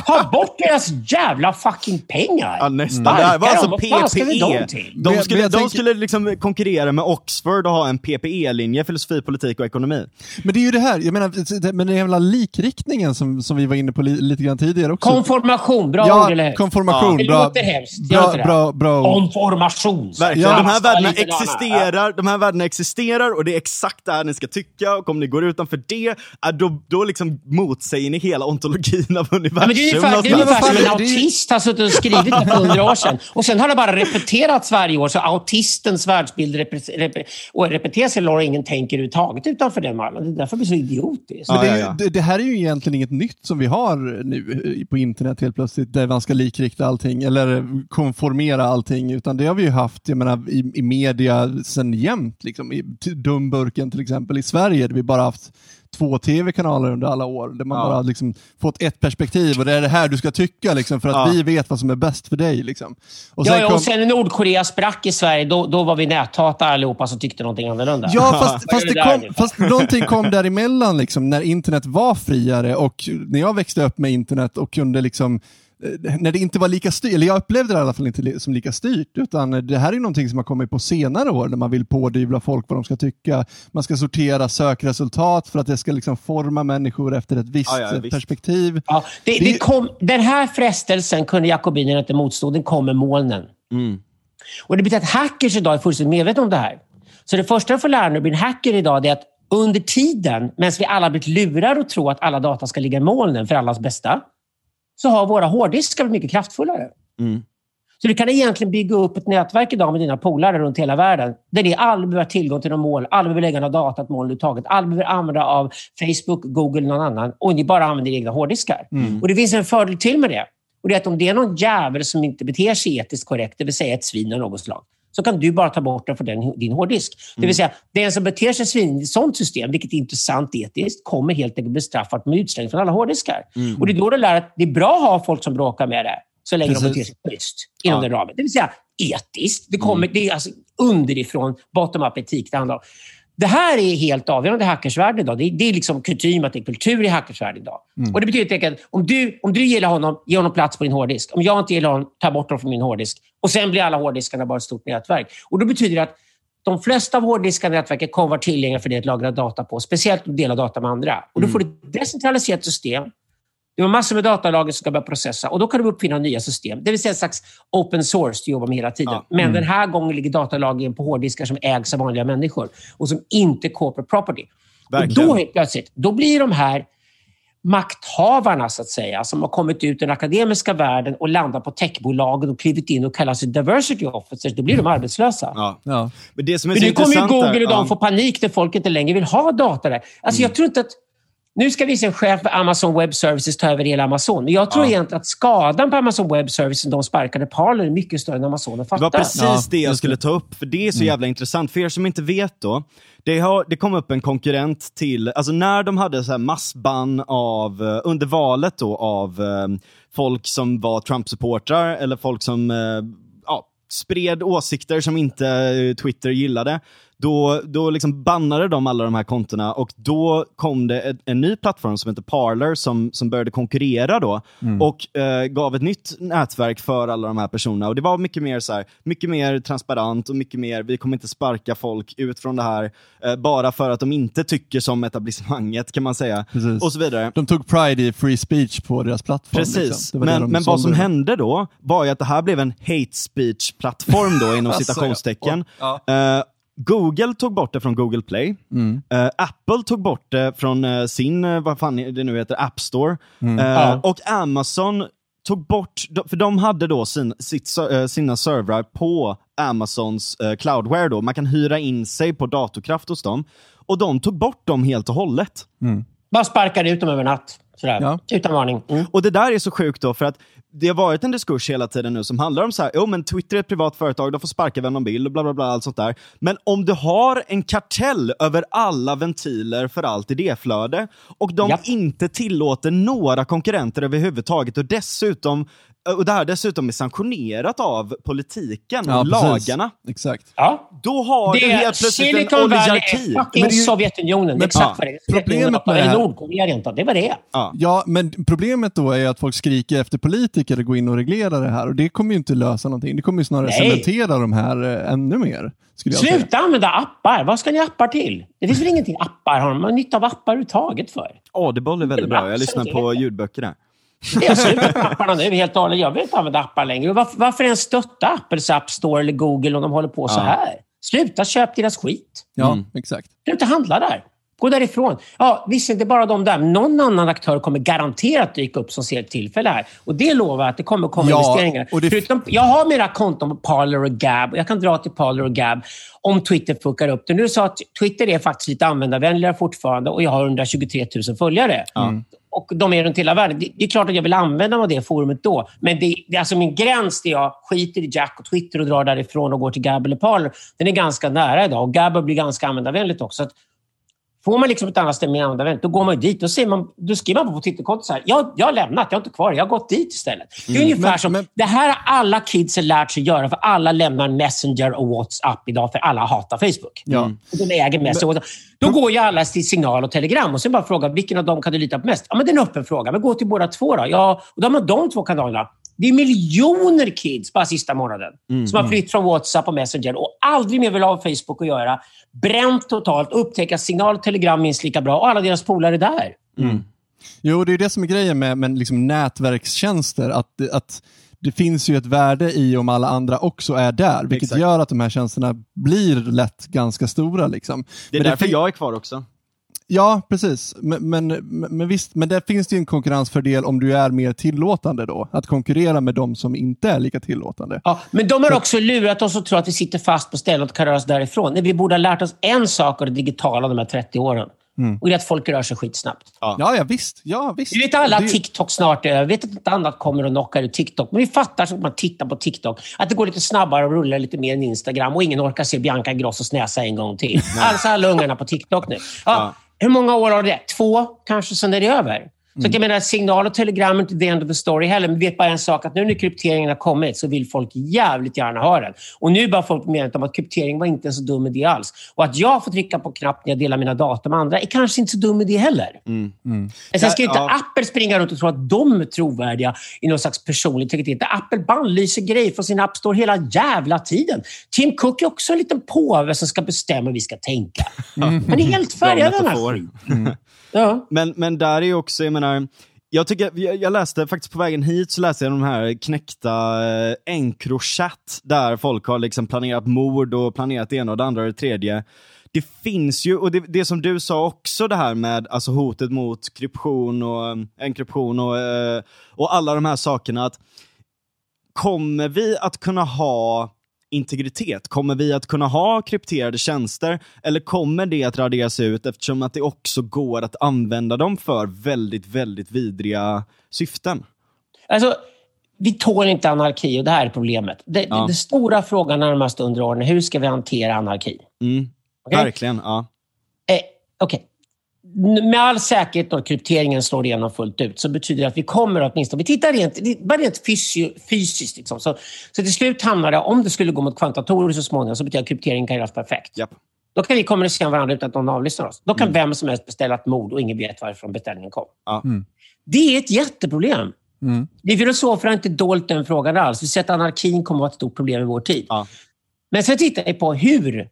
Ha bort deras jävla fucking pengar. Ja, nästan. Det här var alltså PPE. De skulle, men, de tänker... skulle liksom konkurrera med Oxford och ha en PPE-linje, filosofi, politik och ekonomi. Men det är ju det här, jag menar, men den jävla likriktningen som, som vi var inne på li, lite grann tidigare också. Konformation, bra ja, ord eller konformation. Ja. Det låter hemskt. Bra, bra, bra, bra. Konformation information. Ja. De, här värdena existerar, de här värdena existerar och det är exakt det här ni ska tycka och om ni går utanför det, då, då liksom motsäger ni hela ontologin av universum. Ja, men det är ungefär, det är ungefär som en autist har suttit och skrivit för hundra år sedan och sen har det bara repeterats varje år så autistens världsbild rep rep och repeteras eller ingen tänker överhuvudtaget utanför den mallen. Det är därför det blir så idiotiskt. Ja, det, det, det, här är ju egentligen inget nytt som vi har nu på internet helt plötsligt, där man ska likrikta allting eller konformera allting, utan det har vi ju haft jag menar, i, i media sedan jämt. Liksom. I Dumburken till exempel i Sverige, där vi bara haft två tv-kanaler under alla år, där man ja. bara liksom fått ett perspektiv och det är det här du ska tycka liksom, för att ja. vi vet vad som är bäst för dig. Liksom. Och sen, ja, kom... och sen när Nordkorea sprack i Sverige, då, då var vi näthatare allihopa som tyckte någonting annorlunda. Ja, fast, fast, det kom, fast någonting kom däremellan, liksom, när internet var friare och när jag växte upp med internet och kunde liksom när det inte var lika styrt, eller jag upplevde det i alla fall inte som lika styrt, utan det här är någonting som har kommit på senare år när man vill pådyvla folk vad de ska tycka. Man ska sortera sökresultat för att det ska liksom forma människor efter ett visst ja, ja, perspektiv. Ja, det, det, kom, den här frestelsen kunde jakobinerna inte motstå, den kom med molnen. Mm. Och Det betyder att hackers idag är fullständigt medvetna om det här. Så det första du får lära dig att bli en hacker idag är att under tiden, medan vi alla blivit lurade att tro att alla data ska ligga i molnen för allas bästa, så har våra hårddiskar blivit mycket kraftfullare. Mm. Så du kan egentligen bygga upp ett nätverk idag med dina polare runt hela världen, där ni aldrig behöver ha tillgång till någon mål, aldrig behöver lägga något data ett mål överhuvudtaget, aldrig behöver använda av Facebook, Google eller någon annan och ni bara använder egna hårddiskar. Mm. Och Det finns en fördel till med det. Och det är att om det är någon jävel som inte beter sig etiskt korrekt, det vill säga ett svin av något slag, så kan du bara ta bort den från din hårddisk. Mm. Det vill säga, den som beter sig svin i ett sånt system, vilket är intressant etiskt, kommer helt enkelt bestraffat med utslängning från alla hårddiskar. Mm. Och det är då du lär att det är bra att ha folk som bråkar med det, så länge Precis. de beter sig schysst inom ja. den ramen. Det vill säga etiskt. Det, kommer, mm. det är alltså underifrån, bottom-up etik det handlar om. Det här är helt avgörande i hackersvärlden idag. Det är, det är liksom kutym att det är kultur i hackersvärlden idag. Mm. Och Det betyder helt enkelt om du, om du gillar honom, ge honom plats på din hårddisk. Om jag inte gillar honom, ta bort honom från min hårddisk. Och Sen blir alla hårddiskarna bara ett stort nätverk. Och Då betyder det att de flesta av hårddiskarna i nätverket kommer vara tillgängliga för dig att lagra data på. Speciellt att dela data med andra. Och Då får du ett decentraliserat system det var massor med datalager som ska börja processa och då kan du uppfinna nya system. Det vill säga en slags open source du jobbar med hela tiden. Ja. Men mm. den här gången ligger datalagringen på hårddiskar som ägs av vanliga människor och som inte är corporate property. Verkligen. Och då helt plötsligt, då blir de här makthavarna, så att säga, som har kommit ut i den akademiska världen och landat på techbolagen och klivit in och kallar sig diversity officers, då blir de arbetslösa. Ja. Ja. Men det som är Men nu kommer ju Google och de ja. få panik när folk inte längre vill ha data där. Alltså, mm. Jag tror inte att nu ska vi se en chef för Amazon Web Services ta över hela Amazon. Men jag tror ja. egentligen att skadan på Amazon Web Services, de sparkade Parler, är mycket större än Amazon fattar. Det var precis ja. det jag skulle ta upp, för det är så mm. jävla intressant. För er som inte vet då, det, har, det kom upp en konkurrent till, alltså när de hade så här massbann av, eh, under valet då, av eh, folk som var Trump-supportrar eller folk som ja, spred åsikter som inte Twitter gillade då, då liksom bannade de alla de här kontona och då kom det en, en ny plattform som heter Parler som, som började konkurrera då mm. och eh, gav ett nytt nätverk för alla de här personerna. Och Det var mycket mer, så här, mycket mer transparent och mycket mer, vi kommer inte sparka folk ut från det här eh, bara för att de inte tycker som etablissemanget kan man säga. Precis. Och så vidare. De tog pride i free speech på deras plattform. Precis, liksom. men, men vad som hände då var ju att det här blev en hate speech-plattform då inom alltså, citationstecken. Ja. Uh, Google tog bort det från Google Play. Mm. Uh, Apple tog bort det från uh, sin, uh, vad fan det nu heter, App Store. Mm. Ja. Och Amazon tog bort, för de hade då sin, sitt, sina servrar på Amazons cloudware. Då. Man kan hyra in sig på datorkraft hos dem. Och de tog bort dem helt och hållet. Mm. Bara sparkade ut dem över natt. Sådär. Ja. Utan varning. Mm. Och det där är så sjukt då, för att det har varit en diskurs hela tiden nu som handlar om så här, jo men Twitter är ett privat företag, de får sparka vem de vill och bla bla bla, allt sånt där. Men om du har en kartell över alla ventiler för allt idéflöde och de Japp. inte tillåter några konkurrenter överhuvudtaget och dessutom och det här dessutom är sanktionerat av politiken och ja, lagarna. Exakt. Ja. Då har det du helt plötsligt Silicon en oligarki. Valley är fucking Sovjetunionen. Men, exakt ja. vad det är. Problemet med Eller Nordkorea rent Det var det. Ja. ja, men problemet då är att folk skriker efter politiker att gå in och reglera det här och det kommer ju inte lösa någonting. Det kommer ju snarare Nej. cementera de här äh, ännu mer. Sluta säga. använda appar. Vad ska ni appar till? Det finns väl ingenting appar har man nytta av appar överhuvudtaget för? Audible är väldigt bra. Jag lyssnar på ljudböcker där. Jag har slutat med apparna nu helt och hållet. Jag vill inte använda appar längre. Varför, varför ens stötta Apples App Store eller Google om de håller på så här? Sluta köp deras skit. Ja, mm. exakt. Sluta handla där. Gå därifrån. Ja, visst inte bara de där, någon annan aktör kommer garanterat dyka upp som ser ett tillfälle här. Och det lovar jag att det kommer komma ja, investeringar. Och det... Förutom, jag har mina konton på Parler och Gab. Jag kan dra till Parler och Gab om Twitter fuckar upp det. Nu sa att Twitter är faktiskt lite användarvänligare fortfarande och jag har 123 000 följare. Mm. Och de är runt hela världen. Det, är klart att jag vill använda mig av det forumet då. Men det, det, alltså min gräns där jag skiter i Jack och Twitter och drar därifrån och går till Gab eller Parler, den är ganska nära idag. Och Gab blir ganska användarvänligt också. Får man liksom ett annat ställe med användarvänligt, då går man dit. Då, ser man, då skriver man på Twitterkontot så här. Jag, jag har lämnat, jag är inte kvar. Jag har gått dit istället. Det är mm. ungefär men, som... Men... Det här har alla kids lärt sig göra, för alla lämnar Messenger och WhatsApp idag, för alla hatar Facebook. Ja. de äger Messenger. Men... Då går ju alla till Signal och Telegram och sen bara frågar vilken av dem kan du lita på mest? Ja, men det är en öppen fråga. Men gå till båda två då. Ja, och då har man de två kanalerna. Det är miljoner kids bara sista månaden mm. som har flytt från WhatsApp och Messenger och aldrig mer vill ha Facebook att göra. Bränt totalt, upptäcka signal och telegram minst lika bra och alla deras polare där. Mm. Jo, det är det som är grejen med, med liksom nätverkstjänster. Att, att det finns ju ett värde i om alla andra också är där, vilket Exakt. gör att de här tjänsterna blir lätt ganska stora. Liksom. Det är men därför det jag är kvar också. Ja, precis. Men, men, men visst, men där finns det ju en konkurrensfördel om du är mer tillåtande då. Att konkurrera med de som inte är lika tillåtande. Ja, men de har också lurat oss och tror att vi sitter fast på stället och kan röra oss därifrån. vi borde ha lärt oss en sak av det digitala de här 30 åren. Mm. Och det är att folk rör sig skitsnabbt. Ja, ja, visst. Ja, visst. Vi vet alla att TikTok snart är över. Vi vet att något annat kommer och knockar ut TikTok. Men vi fattar, som man tittar på TikTok, att det går lite snabbare och rullar lite mer än Instagram. Och ingen orkar se Bianca Ingrossos näsa en gång till. Alltså alla ungarna på TikTok nu. Ja, ja. Hur många år har det? Två, kanske, sen är det över. Så mm. jag menar, signal och telegram är inte the end of the story heller. Men vi vet bara en sak, att nu när krypteringen har kommit så vill folk jävligt gärna ha den. Och nu bara folk medvetet om att kryptering var inte en så dum idé alls. Och att jag får trycka på knapp när jag delar mina data med andra är kanske inte så dum idé heller. Mm. Mm. Sen ska inte ja. Apple springa runt och tro att de är trovärdiga i någon slags personlig integritet. Apple bannlyser grejer från sin App Store hela jävla tiden. Tim Cook är också en liten påve som ska bestämma hur vi ska tänka. Mm. Han är helt färgad den här skiten. Ja. Men, men där är ju också, jag menar, jag, tycker, jag, jag, läste faktiskt på vägen hit så läste jag de här knäckta eh, Encrochat där folk har liksom planerat mord och planerat det ena och det andra och det tredje. Det finns ju, och det, det som du sa också det här med alltså hotet mot kryption och eh, enkryption och, eh, och alla de här sakerna. att Kommer vi att kunna ha integritet? Kommer vi att kunna ha krypterade tjänster eller kommer det att raderas ut eftersom att det också går att använda dem för väldigt, väldigt vidriga syften? Alltså, vi tål inte anarki och det här är problemet. Det, ja. det stora frågan närmast under åren är hur ska vi hantera anarki? Mm. Okay? Verkligen, ja. Eh, okay med all säkerhet när krypteringen slår igenom fullt ut så betyder det att vi kommer åtminstone, vi tittar rent, bara rent fysio, fysiskt. Liksom. Så, så till slut hamnar det, om det skulle gå mot kvantdatorer så småningom, så betyder det att krypteringen kan göras perfekt. Yep. Då kan vi kommunicera med varandra utan att någon avlyssnar oss. Då kan mm. vem som helst beställa ett mord och ingen vet varifrån beställningen kom. Mm. Det är ett jätteproblem. Mm. Vi filosofer har inte dolt den frågan alls. Vi ser att anarkin kommer att vara ett stort problem i vår tid. Ja. Men sen tittar vi på hur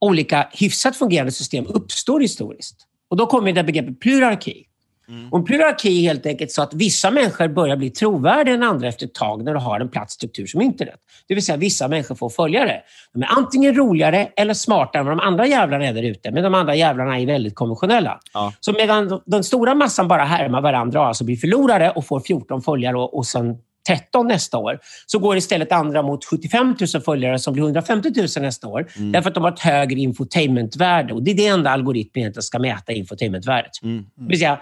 olika hyfsat fungerande system uppstår historiskt. Och då kommer det begreppet plurarki. Mm. Och plurarki är helt enkelt så att vissa människor börjar bli trovärdiga än andra efter ett tag när du har en platt struktur som internet. Det vill säga vissa människor får följare. De är antingen roligare eller smartare än vad de andra jävlarna är där ute. Men de andra jävlarna är väldigt konventionella. Ja. Så medan den stora massan bara härmar varandra och alltså blir förlorare och får 14 följare och, och sen 13 nästa år, så går istället andra mot 75 000 följare som blir 150 000 nästa år. Mm. Därför att de har ett högre infotainmentvärde. Och det är det enda algoritmen egentligen ska mäta, infotainmentvärdet. Mm. Mm. Det vill säga,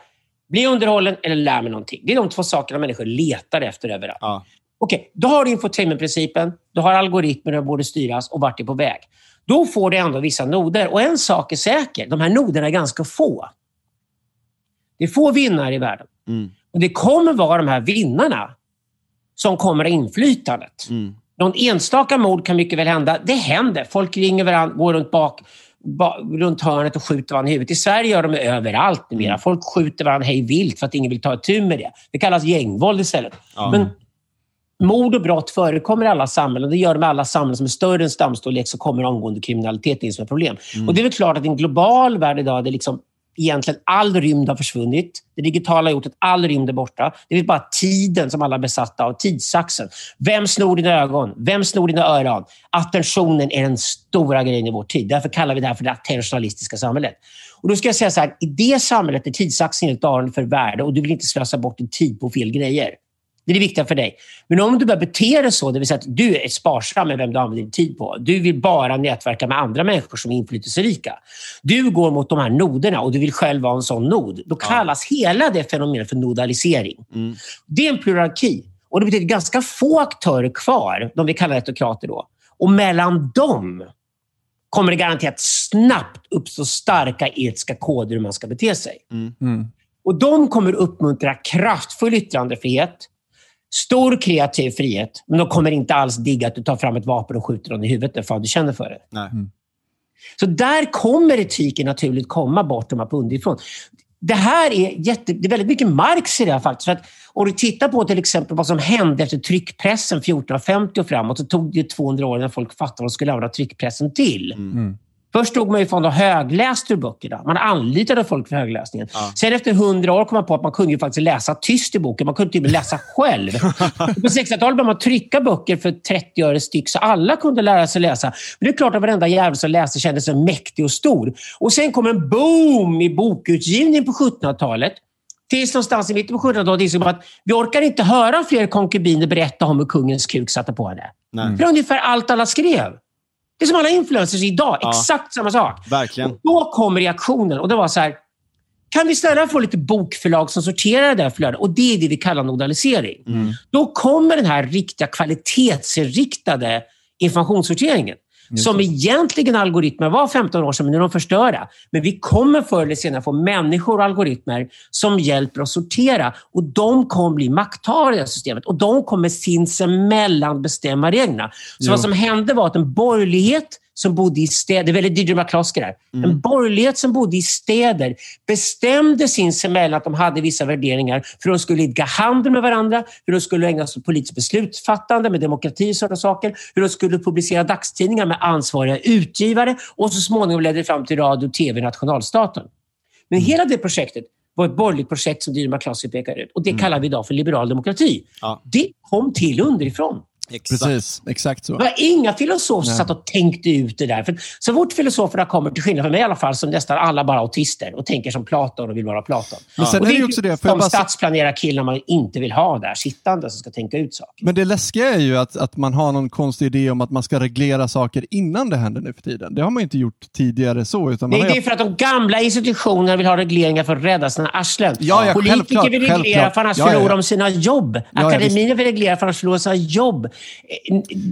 bli underhållen eller lär mig någonting. Det är de två sakerna människor letar efter överallt. Ja. Okej, okay, då har du infotainmentprincipen, du har algoritmer som borde styras och vart är på väg. Då får du ändå vissa noder. Och en sak är säker, de här noderna är ganska få. Det är få vinnare i världen. Mm. Och Det kommer vara de här vinnarna som kommer ha inflytandet. Mm. Någon enstaka mord kan mycket väl hända. Det händer. Folk ringer varandra, går runt bak, runt hörnet och skjuter varandra i huvudet. I Sverige gör de det överallt numera. Mm. Folk skjuter varandra hej vilt för att ingen vill ta itu med det. Det kallas gängvåld istället. Ja. Men mord och brott förekommer i alla samhällen. Det gör de i alla samhällen som är större än stamstorlek så kommer omgående kriminalitet in som ett problem. Mm. Och Det är väl klart att i en global värld idag, det liksom egentligen all rymd har försvunnit. Det digitala har gjort att all rymd är borta. Det är bara tiden som alla är besatta av. Tidsaxeln. Vem snor dina ögon? Vem snor dina öron? Attentionen är den stora grejen i vår tid. Därför kallar vi det här för det attentionalistiska samhället. Och då ska jag säga så här, i det samhället är tidsaxeln helt avgörande för värde och du vill inte slösa bort din tid på fel grejer. Det är det viktiga för dig. Men om du börjar bete dig så, det vill säga att du är sparsam med vem du använder din tid på. Du vill bara nätverka med andra människor som är inflytelserika. Du går mot de här noderna och du vill själv vara en sån nod. Då kallas ja. hela det fenomenet för nodalisering. Mm. Det är en pluralki. Och det betyder ganska få aktörer kvar, de vi kallar etokrater då. Och mellan dem kommer det garanterat snabbt uppstå starka etiska koder hur man ska bete sig. Mm. Mm. Och De kommer uppmuntra kraftfull yttrandefrihet, stor kreativ frihet, men de kommer inte alls digga att du tar fram ett vapen och skjuter någon i huvudet för att du känner för det. Nej. Mm. Så där kommer etiken naturligt komma bortom upp underifrån. Det här är, jätte, det är väldigt mycket Marx i det här faktiskt. För att om du tittar på till exempel vad som hände efter tryckpressen 1450 och framåt, så tog det 200 år innan folk fattade vad de skulle använda tryckpressen till. Mm. Först stod man ju fan och högläste ur böckerna. Man anlitade folk för högläsningen. Ja. Sen efter hundra år kom man på att man kunde ju faktiskt läsa tyst i boken. Man kunde till och med läsa själv. på 60-talet började man trycka böcker för 30 öre styck, så alla kunde lära sig läsa. Men det är klart att varenda jävel som läste kände sig mäktig och stor. Och Sen kom en boom i bokutgivning på 1700-talet. Tills någonstans i mitten på 1700-talet insåg man att vi orkar inte höra fler konkubiner berätta om hur kungens kuk satte på henne. Nej. För ungefär allt alla skrev. Det är som alla influencers idag. Ja. Exakt samma sak. Verkligen. Och då kom reaktionen och det var så här. Kan vi snälla få lite bokförlag som sorterar det här flödet? Och det är det vi kallar nodalisering. Mm. Då kommer den här riktiga kvalitetsinriktade informationssorteringen. Som egentligen algoritmer var 15 år sedan, men nu är de förstörda. Men vi kommer förr eller senare få människor och algoritmer som hjälper oss sortera. Och de kommer bli makthavare i det systemet. Och de kommer sinsemellan bestämma reglerna. Så jo. vad som hände var att en borgerlighet som bodde i städer, det är väldigt DJ McCloskey där. Mm. En borgerlighet som bodde i städer bestämde sinsemellan att de hade vissa värderingar för de skulle idka handel med varandra, hur de skulle ägna sig åt politiskt beslutsfattande med demokrati och sådana saker, hur de skulle publicera dagstidningar med ansvariga utgivare och så småningom ledde det fram till radio, tv, nationalstaten. Men mm. hela det projektet var ett borgerligt projekt som Dyrma McCloskey pekar ut och det mm. kallar vi idag för liberal demokrati. Ja. Det kom till underifrån. Exakt. Precis, exakt så. Det var inga filosofer som satt och tänkte ut det där. För så fort filosoferna kommer, till skillnad från mig i alla fall, så nästan alla bara autister och tänker som Platon och vill vara Platon. Men sen och är det, är också det, för de bara... stadsplanerarkillar man inte vill ha där, sittande, som ska tänka ut saker. Men det läskiga är ju att, att man har någon konstig idé om att man ska reglera saker innan det händer nu för tiden. Det har man inte gjort tidigare så. Utan Nej, det är för att de gamla institutionerna vill ha regleringar för att rädda sina arslen. Ja, ja, Politiker vill reglera för annars ja, förlorar de sina jobb. Akademin vill reglera för annars förlorar sina jobb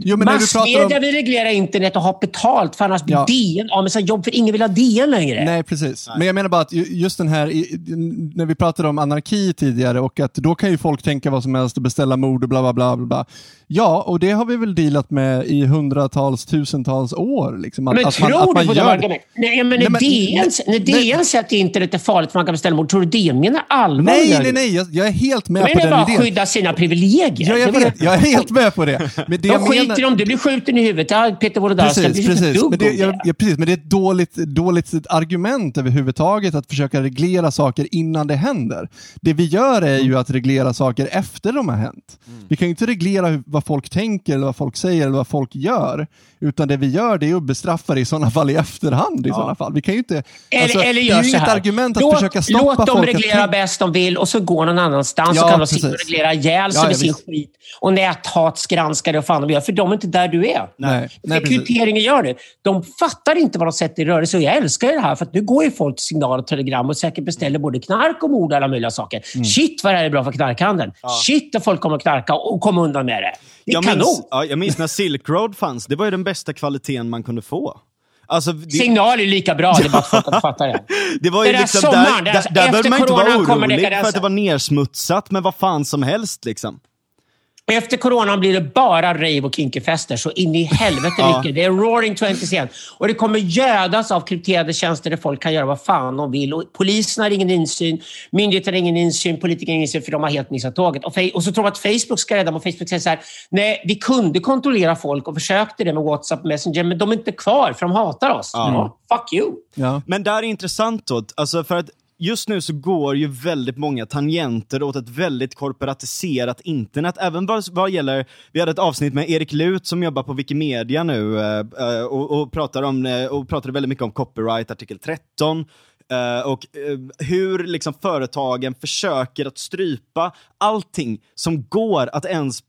Jo, Massmedia om... vill reglera internet och ha betalt, för annars blir ja. DN av med sina jobb, för ingen vill ha DN längre. Nej, precis. Nej. Men jag menar bara att just den här, när vi pratade om anarki tidigare och att då kan ju folk tänka vad som helst och beställa mord och bla bla bla. bla. Ja, och det har vi väl dealat med i hundratals, tusentals år. Liksom, att, men att tror man, att du på det argumentet? Nej, men när DN, när DN säger att internet är farligt för man kan beställa mord, tror du DN menar allvar? Nej, nej, nej, jag, jag, är helt med på den idén. Men bara skydda sina privilegier. Ja, jag, vet, jag är helt med på det. Men det De skiter menar... om du blir skjuten i huvudet. Peter Wolodarski precis, precis. Men det, jag, ja, precis. Men det är ett dåligt, dåligt argument överhuvudtaget att försöka reglera saker innan det händer. Det vi gör är ju att reglera saker efter de har hänt. Mm. Vi kan ju inte reglera vad folk tänker, eller vad folk säger eller vad folk gör. Utan det vi gör det är att bestraffa det i sådana fall i efterhand. i ja. sådana fall. Vi kan ju inte, eller, alltså, eller gör det är inget argument att låt, försöka stoppa folk. Låt dem reglera bäst de vill och så går någon annanstans ja, och kan de sitta och reglera ihjäl sig ja, med sin skit. Och näthatsgranskare och fan de gör. För de är inte där du är. Nej, Rekryteringen gör det. De fattar inte vad de sätter i rörelse. Och jag älskar det här, för nu går ju folk till signal och telegram och säkert beställer både knark och mord och alla möjliga saker. Mm. Shit vad det här är bra för knarkhandeln. Ja. Shit vad folk kommer att knarka och komma undan med det. Det är jag kanon. Minns, ja, jag minns när Silk Road fanns. Det var ju den bästa kvaliteten man kunde få. Alltså, det... Signal är lika bra, det är bara att folk fattar det. det var ju det liksom, sommaren, där, där, där behövde man inte vara orolig för att det var nersmutsat med vad fan som helst. Liksom. Efter coronan blir det bara rave och kinkyfester, så in i helvete ja. mycket. Det är roaring twenties igen. Och det kommer gödas av krypterade tjänster där folk kan göra vad fan de vill. Och polisen har ingen insyn, myndigheter har ingen insyn, politiker har ingen insyn för de har helt missat tåget. Och, och så tror de att Facebook ska rädda dem och Facebook säger så här, nej, vi kunde kontrollera folk och försökte det med WhatsApp Messenger, men de är inte kvar för de hatar oss. Ja. Ja, fuck you. Ja. Men där är intressant då, alltså för att just nu så går ju väldigt många tangenter åt ett väldigt korporatiserat internet. Även vad, vad gäller, vi hade ett avsnitt med Erik Lut som jobbar på Wikimedia nu eh, eh och, och, pratar om, eh, och pratade väldigt mycket om copyright, artikel 13. Uh, eh, och uh, hur liksom företagen försöker att strypa allting som går att ens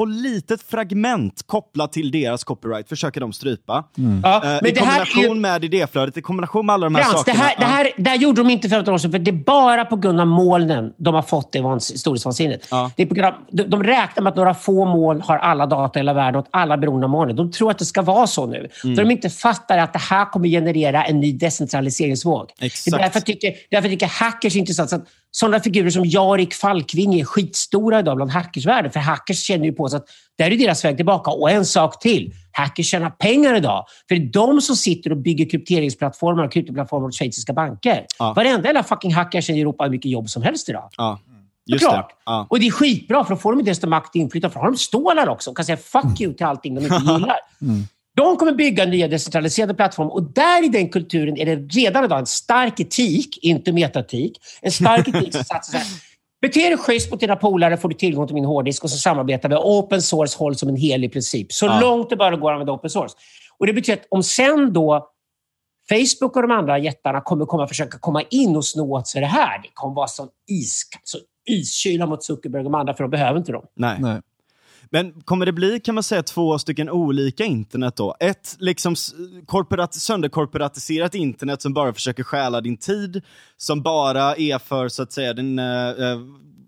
på litet fragment kopplat till deras copyright försöker de strypa. Mm. Ja, uh, I kombination är... med idéflödet, i kombination med alla de här Frans, sakerna. Det här, det här, det här gjorde de inte för 15 år sedan, för det är bara på grund av molnen de har fått det storhetsvansinnet. Ja. Det är på grund av, de, de räknar med att några få moln har alla data i hela världen och alla beroende av molnen. De tror att det ska vara så nu. Mm. Så de inte fattar att det här kommer generera en ny decentraliseringsvåg. Exakt. Det är därför jag tycker, därför jag tycker hackers är intressant. Så att sådana figurer som Jarik Falkvinge är skitstora idag bland hackersvärlden. För hackers känner ju på sig att det här är deras väg tillbaka. Och en sak till. Hackers tjänar pengar idag. För det är de som sitter och bygger krypteringsplattformar och kryptoplattformar åt schweiziska banker. Ja. Varenda jävla fucking hackers i Europa har mycket jobb som helst idag. Ja. Just det. Ja. Och det är skitbra, för då får de desto makt och inflytande. För då har de stålar också och kan säga fuck you till allting de inte gillar. mm. De kommer bygga nya decentraliserade plattformar och där i den kulturen är det redan idag en stark etik, inte metatik, en stark etik som satsar så här. Bete dig schysst mot dina polare får du tillgång till min hårddisk och så samarbetar vi. Open source hålls som en helig princip. Så ja. långt det bara går att använda open source. Och Det betyder att om sen då Facebook och de andra jättarna kommer komma försöka komma in och sno åt sig det här. Det kommer vara sån iskyla så iskyla mot Zuckerberg och de andra, för de behöver inte dem. Nej. Nej. Men kommer det bli, kan man säga, två stycken olika internet då? Ett liksom korporat, sönderkorporatiserat internet som bara försöker stjäla din tid, som bara är för, så att säga, din uh,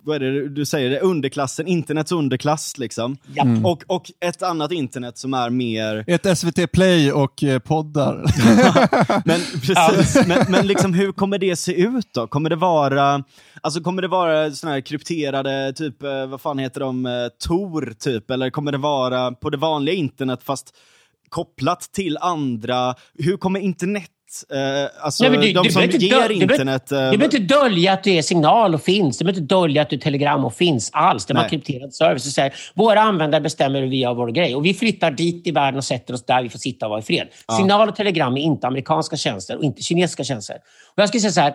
vad är det du säger, det underklassen, internets underklass liksom. Mm. Och, och ett annat internet som är mer... Ett SVT Play och eh, poddar. men precis, men, men liksom, hur kommer det se ut då? Kommer det vara, alltså kommer det vara såna här krypterade, typ, eh, vad fan heter de, eh, Tor typ, eller kommer det vara på det vanliga internet fast kopplat till andra, hur kommer internet alltså, Nej, du, de som ger dö, internet... Du behöver inte dölja att det är signal och finns. Du behöver inte dölja att du är telegram och finns alls. Det är bara krypterad service. säger, våra användare bestämmer hur vi gör vår grej. Och vi flyttar dit i världen och sätter oss där vi får sitta och vara i fred. Ja. Signal och telegram är inte amerikanska tjänster och inte kinesiska tjänster. Och jag skulle säga så här,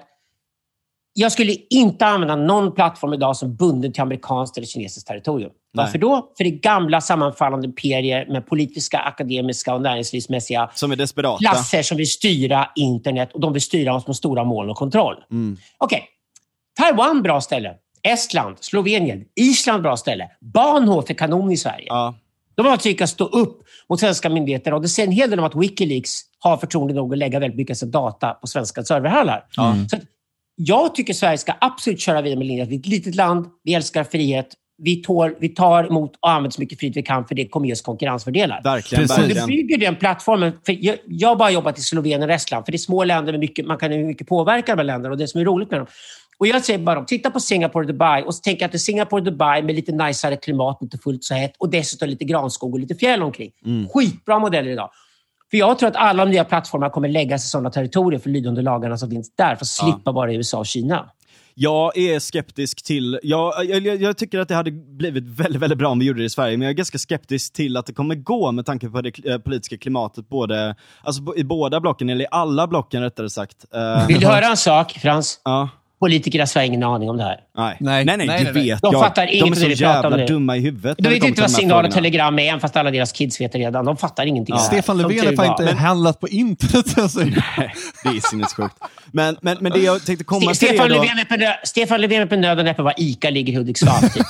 jag skulle inte använda någon plattform idag som bunden till amerikanskt eller kinesiskt territorium. Nej. Varför då? För det gamla sammanfallande imperier med politiska, akademiska och näringslivsmässiga som är desperata. klasser som vill styra internet och de vill styra oss med stora mål och kontroll. Mm. Okej. Okay. Taiwan, bra ställe. Estland, Slovenien, Island, bra ställe. Bahnhof är kanon i Sverige. Ja. De har lyckats stå upp mot svenska myndigheter och det säger en hel del om att Wikileaks har förtroende nog att lägga väldigt mycket data på svenska serverhallar. Mm. Så jag tycker Sverige ska absolut köra vidare med linjen att vi är ett litet land, vi älskar frihet, vi, tår, vi tar emot och använder så mycket frihet vi kan för det kommer ge oss konkurrensfördelar. Verkligen, Precis. verkligen. Du bygger den plattformen. För jag, jag har bara jobbat i Slovenien och Estland, för det är små länder med mycket, man kan mycket påverka de här länderna och det som är roligt med dem. Och jag säger bara, titta på Singapore och Dubai och jag att det är Singapore och Dubai med lite najsare klimat, inte fullt så hett och dessutom lite granskog och lite fjäll omkring. Mm. Skitbra modeller idag. För jag tror att alla nya plattformar kommer läggas i sådana territorier för att lyda under lagarna som finns där, för att slippa ja. vara i USA och Kina. Jag är skeptisk till, jag, jag, jag, tycker att det hade blivit väldigt, väldigt bra om vi gjorde det i Sverige, men jag är ganska skeptisk till att det kommer gå med tanke på det eh, politiska klimatet både, alltså i båda blocken, eller i alla blocken rättare sagt. Vill du höra en sak, Frans? Ja politiker i Sverige har ingen aning om det här. Nej, nej, nej, nej, nej det vet de jag. Fattar de är så jävla dumma i huvudet. De vet inte vad signal och telegram är, fast alla deras kids vet det redan. De fattar ingenting. Ja. Stefan Löfven har inte men, handlat på internet. Alltså. Nej, det är sinnessjukt. Men, men, men det jag tänkte komma Ste till Stefan Löfven är på, Stefan Löfven är på nöd och näppe var ICA ligger i Hudiksvall. Typ.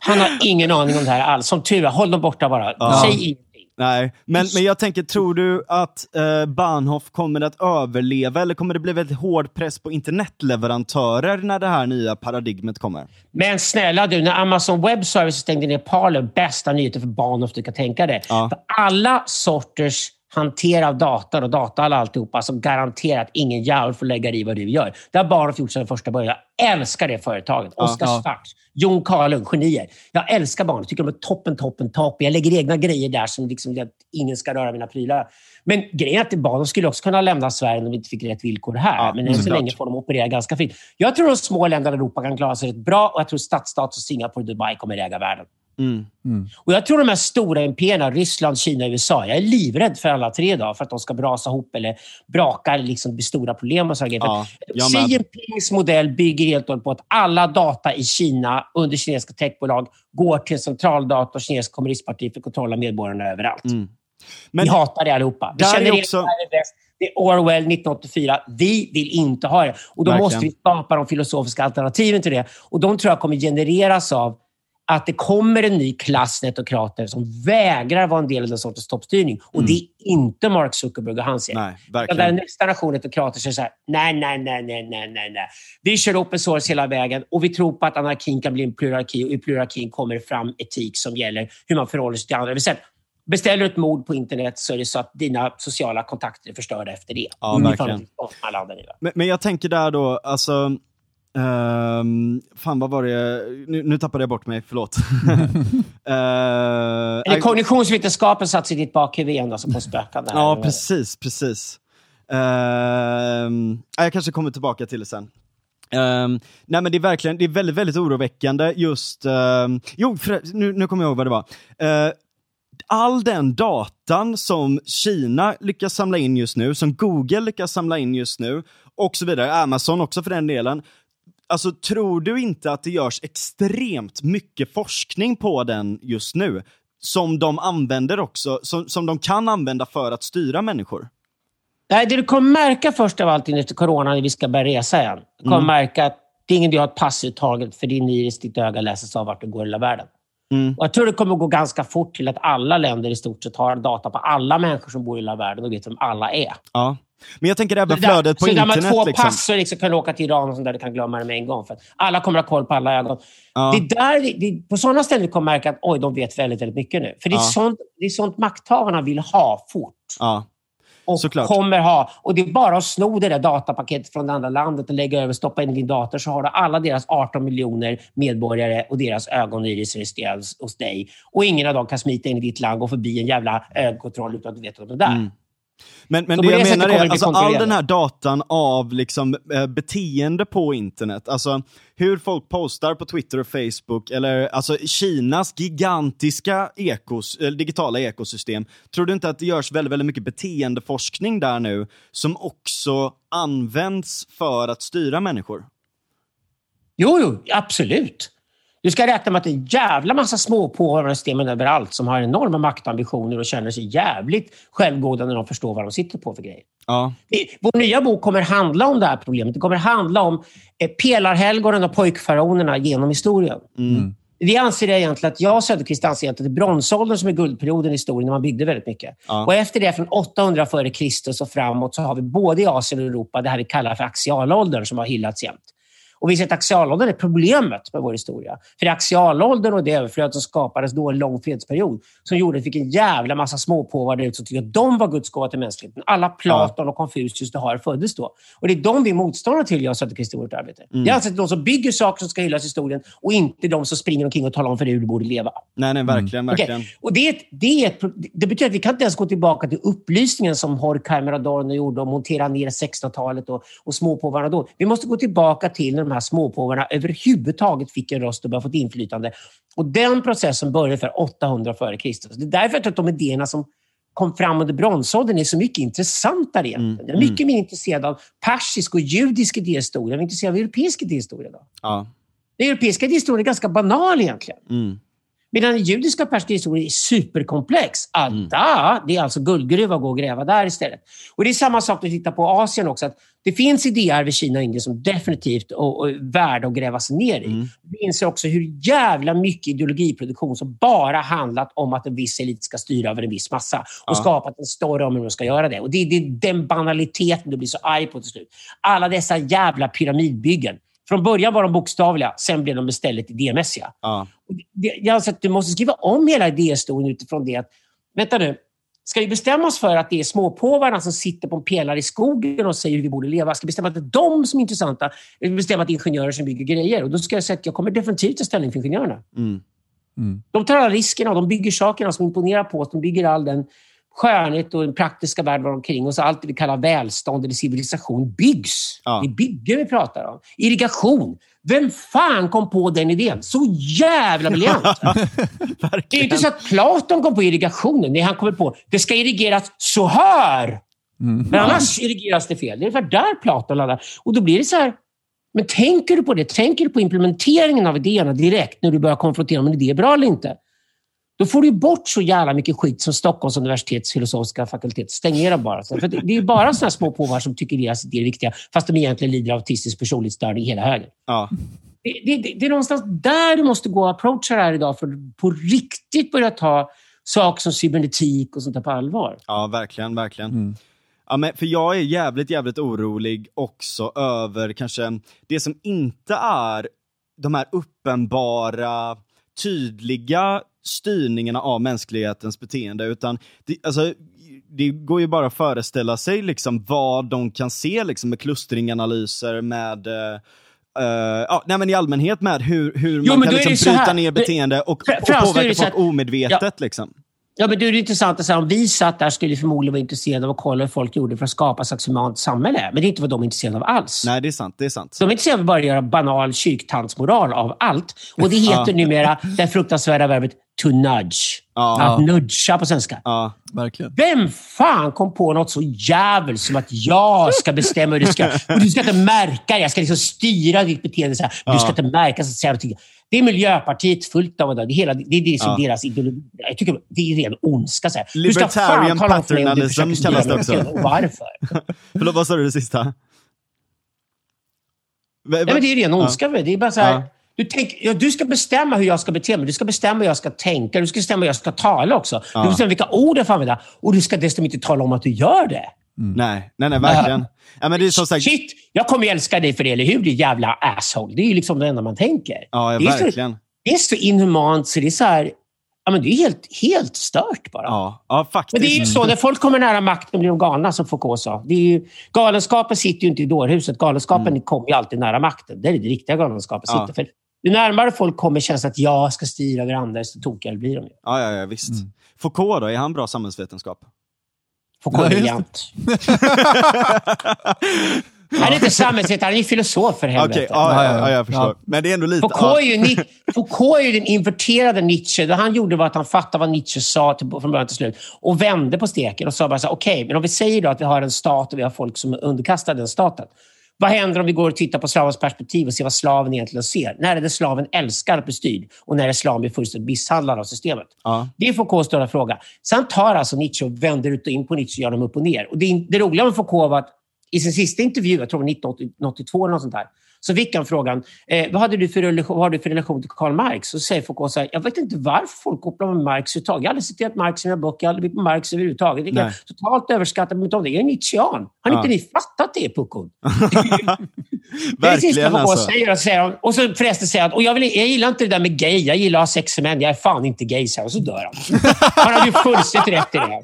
Han har ingen aning om det här alls. Som tur är, håll dem borta bara. Ja. Säg Nej, men, men jag tänker, tror du att eh, Bahnhof kommer att överleva eller kommer det bli väldigt hård press på internetleverantörer när det här nya paradigmet kommer? Men snälla du, när Amazon Web Services stängde ner Parler, bästa nyheter för Bahnhof du kan tänka dig. Ja. För alla sorters hantera av data och data och alltihopa som garanterar att ingen jävel får lägga i vad du gör. Det har Bahnhof gjort sedan första början. Jag älskar det företaget. Oskar ja, Svart, Jon Karlung, genier. Jag älskar Bahnhof. Tycker de är toppen, toppen, toppen. Jag lägger egna grejer där som liksom, ingen ska röra mina prylar. Men grejen är att Bahnhof skulle också kunna lämna Sverige om de inte fick rätt villkor här. Ja, Men än så länge får de operera ganska fritt. Jag tror att de små länderna i Europa kan klara sig rätt bra och jag tror stadsstat som Singapore och Dubai kommer äga världen. Mm. Mm. Och Jag tror de här stora imperierna, Ryssland, Kina, USA, jag är livrädd för alla tre idag för att de ska brasa ihop eller braka eller liksom bli stora problem. och ja, Xi Jinpings modell bygger helt och hållet på att alla data i Kina under kinesiska techbolag går till en centraldator, kinesiska kommunistparti för kontroll av medborgarna överallt. Mm. Men, Vi hatar det allihopa. Vi känner också... det Det är Orwell 1984. Vi vill inte ha det. Och Då Verkligen. måste vi skapa de filosofiska alternativen till det. Och De tror jag kommer genereras av att det kommer en ny klass netokrater som vägrar vara en del av den sortens toppstyrning. Och mm. det är inte Mark Zuckerberg och hans gäng. Där nästa generation netokrater säger så här, nej, nej, nej, nej, nej, nej, nej. Vi kör open source hela vägen och vi tror på att anarkin kan bli en plurarki och i plurarkin kommer fram etik som gäller hur man förhåller sig till andra. Beställer du ett mord på internet så är det så att dina sociala kontakter är förstörda efter det. Ja, verkligen. Men, men jag tänker där då, alltså Um, fan vad var det, nu, nu tappade jag bort mig, förlåt. uh, Eller kognitionsvetenskapen satt i ditt bakhuvud igen, alltså på spökande. ja, precis, precis. Uh, jag kanske kommer tillbaka till det sen. Um, nej men det är verkligen, det är väldigt, väldigt oroväckande just, uh, jo, för, nu, nu kommer jag ihåg vad det var. Uh, all den datan som Kina lyckas samla in just nu, som Google lyckas samla in just nu, och så vidare, Amazon också för den delen, Alltså, tror du inte att det görs extremt mycket forskning på den just nu? Som de använder också, som, som de kan använda för att styra människor? Nej, det du kommer märka först av allt efter corona, när vi ska börja resa igen. Du kommer mm. märka att det är ingen du har ett passuttaget för din iris, ditt öga läses av vart du går i hela världen. Mm. Och jag tror det kommer gå ganska fort till att alla länder i stort sett har data på alla människor som bor i hela världen och vet vem alla är. Ja. Men jag tänker även flödet på internet. Så där med två liksom. pass så liksom kan åka till Iran och sånt där, du kan glömma det med en gång. För alla kommer ha koll på alla ögon. Ja. Det där, det, på sådana ställen kommer märka att oj, de vet väldigt, väldigt mycket nu. För det är, ja. sånt, det är sånt makthavarna vill ha fort. Ja. Och Såklart. kommer ha. Och det är bara att sno det där datapaketet från det andra landet och lägga över, stoppa in i din dator så har du alla deras 18 miljoner medborgare och deras ögoniris registreras hos dig. Och ingen av dem kan smita in i ditt land och förbi en jävla ögonkontroll utan att du vet att de är där. Mm. Men, men det, jag menar är, alltså, all den här datan av liksom, eh, beteende på internet, alltså hur folk postar på Twitter och Facebook, eller alltså Kinas gigantiska ekos, eh, digitala ekosystem, tror du inte att det görs väldigt, väldigt mycket beteendeforskning där nu, som också används för att styra människor? Jo, jo, absolut. Du ska räkna med att det är en jävla massa småpåvar systemen överallt som har enorma maktambitioner och känner sig jävligt självgoda när de förstår vad de sitter på för grejer. Ja. Vår nya bok kommer handla om det här problemet. Det kommer handla om eh, pelarhelgonen och pojkfaraonerna genom historien. Mm. Vi anser egentligen att jag och Söderqvist anser att det är bronsåldern som är guldperioden i historien när man byggde väldigt mycket. Ja. Och efter det, från 800 f.Kr. och framåt, så har vi både i Asien och Europa det här vi kallar för axialåldern som har hyllats jämt. Och vi ser att axialåldern är problemet med vår historia. För det är axialåldern och det överflöd som skapades då en lång fredsperiod som gjorde att vi fick en jävla massa småpåvar där ute som tyckte att de var Guds gåva till mänskligheten. Alla Platon och Konfucius det har föddes då. Och det är de vi är motståndare till, jag Söderqvist i vårt arbete. Mm. Jag anser att de som bygger saker som ska hyllas i historien och inte de som springer omkring och talar om för dig hur du borde leva. Nej, nej verkligen. Mm. verkligen. Okay. Och det, är det, är ett, det betyder att vi kan inte ens gå tillbaka till upplysningen som Horkheimer och Adorno gjorde och montera ner 1600-talet och, och småpåvarna då. Vi måste gå tillbaka till när de här småpåvarna överhuvudtaget fick en röst och började få ett inflytande. Och den processen började för 800 f.Kr. Det är därför jag tror att de idéerna som kom fram under bronsåldern är så mycket intressantare egentligen. Mm. Jag är mycket mm. mer intresserad av persisk och judisk idéhistoria. Jag är intresserad av europeisk idéhistoria. Då. Ja. Den europeiska idéhistorien är ganska banal egentligen. Mm. Medan den judiska persiska historien är superkomplex. Mm. Det är alltså guldgruva att gå och gräva där istället. Och Det är samma sak när vi tittar på Asien också. Att det finns idéarv i Kina och Indien som definitivt är värda att gräva sig ner i. Mm. Vi inser också hur jävla mycket ideologiproduktion som bara handlat om att en viss elit ska styra över en viss massa och ja. skapat en story om hur de ska göra det. Och Det är, det är den banaliteten du blir så arg på till slut. Alla dessa jävla pyramidbyggen. Från början var de bokstavliga, sen blev de istället idémässiga. Ja. Jag anser att du måste skriva om hela idéhistorien utifrån det att, vänta nu, Ska vi bestämma oss för att det är småpåvarna som sitter på en pelare i skogen och säger hur vi borde leva? Ska vi bestämma att det är de som är intressanta? Eller vi bestämma att det är ingenjörer som bygger grejer? Och då ska jag säga att jag kommer definitivt ta ställning för ingenjörerna. Mm. Mm. De tar alla riskerna, de bygger sakerna som imponerar på oss. De bygger all den skönhet och den praktiska världen omkring oss. Allt det vi kallar välstånd eller civilisation byggs. Ja. Det är bygge vi pratar om. Irrigation. Vem fan kom på den idén? Så jävla briljant! det är inte så att Platon kom på irrigationen. Nej, han kommer på det ska irrigeras så här. Mm. Men annars irrigeras det fel. Det är ungefär där Platon landar. Och då blir det så här, men tänker du på det? Tänker du på implementeringen av idéerna direkt när du börjar konfrontera om en idé är bra eller inte? Då får du bort så jävla mycket skit som Stockholms universitets filosofiska fakultet. Stäng ner dem bara. För det är bara sådana små påvar som tycker deras idéer är viktiga, fast de egentligen lider av autistisk personlighetsstörning hela högen. Ja. Det, det, det, är någonstans där du måste gå och approacha det här idag för att på riktigt börja ta saker som cybernetik och sånt där på allvar. Ja, verkligen, verkligen. Mm. Ja, men för jag är jävligt, jävligt orolig också över kanske det som inte är de här uppenbara, tydliga styrningarna av mänsklighetens beteende, utan det, alltså, det går ju bara att föreställa sig liksom vad de kan se liksom, med klustringanalyser, med uh, ja, nej, men i allmänhet med hur, hur jo, man kan liksom bryta ner beteende och, och påverka folk omedvetet. Ja. Liksom. Ja, men det är intressant att säga, om vi satt där skulle vi förmodligen vara intresserade av att kolla hur folk gjorde för att skapa ett slags humant samhälle. Men det är inte vad de är intresserade av alls. Nej, det är sant. Det är sant. De är intresserade av att bara göra banal kyrktantsmoral av allt. Och det heter ja. numera det fruktansvärda verbet to nudge. Ja. Att nudga på svenska. Ja, verkligen. Vem fan kom på något så jävligt som att jag ska bestämma hur du ska... Och du ska inte märka det. Jag ska liksom styra ditt beteende. Så här. Du ska inte märka. Så här, det är Miljöpartiet fullt av. Det, hela, det är det som ja. deras ideologi Jag tycker det är ren ondska. Så här. Libertarian paternalism kallas det också. Varför? Förlåt, vad sa du det sista? Nej, men det är ren ondska. Ja. Det är bara så här, du, tänk, ja, du ska bestämma hur jag ska bete mig. Du ska bestämma hur jag ska tänka. Du ska bestämma hur jag ska tala också. Ja. Du bestämmer vilka ord jag får använda. Och du ska dessutom inte tala om att du gör det. Mm. Nej, nej, nej, verkligen. Uh, ja, men det är som sagt... Shit, jag kommer älska dig för det, eller hur? Din jävla asshole. Det är ju liksom det enda man tänker. Ja, ja det verkligen. Så, det är så inhumant så det är så här... Ja, men det är helt, helt stört bara. Ja, ja, faktiskt. Men det är ju så, när folk kommer nära makten blir de galna, som Foucault sa. Det är ju, galenskapen sitter ju inte i dårhuset. Galenskapen mm. kommer ju alltid nära makten. Det är det riktiga galenskapen ja. sitter. För ju närmare folk kommer känns att jag ska styra över andra, desto tokigare blir de. Ja, ja, ja visst. Mm. Foucault då, är han bra samhällsvetenskap? Är briljant. Han är inte samhällsvetare, han är filosof för helvete. Okay, ja, ja, ja, jag förstår. Ja. Men det är ändå lite... Foucault, är ju, Foucault är ju den inverterade Nietzsche. Det han gjorde var att han fattade vad Nietzsche sa till, från början till slut och vände på steken och sa bara så okej, okay, men om vi säger då att vi har en stat och vi har folk som är underkastade den staten. Vad händer om vi går och tittar på slavens perspektiv och ser vad slaven egentligen ser? När är det slaven älskar att bli styrd och när är slaven blir fullständigt misshandlad av systemet? Ja. Det är Foucaults stora fråga. Sen tar alltså Nietzsche och vänder ut och in på Nietzsche och gör dem upp och ner. Och det, det roliga med Foucault var att i sin sista intervju, jag tror 1982 eller något sånt där, så fick han frågan, eh, vad, hade du för relation, vad har du för relation till Karl Marx? Så säger Foucault så här, jag vet inte varför folk kopplar med Marx överhuvudtaget. Jag har aldrig citerat Marx i mina böcker, jag har aldrig blivit på Marx överhuvudtaget. Jag totalt överskattat mig Jag är nietzschean. Har ja. inte ni fattat det, puckon? Verkligen alltså. Säger och, säger, och så förresten säger han, och jag, vill, jag gillar inte det där med gay. Jag gillar att ha sex med män. Jag är fan inte gay, så och så dör han. Han hade ju fullständigt rätt i det.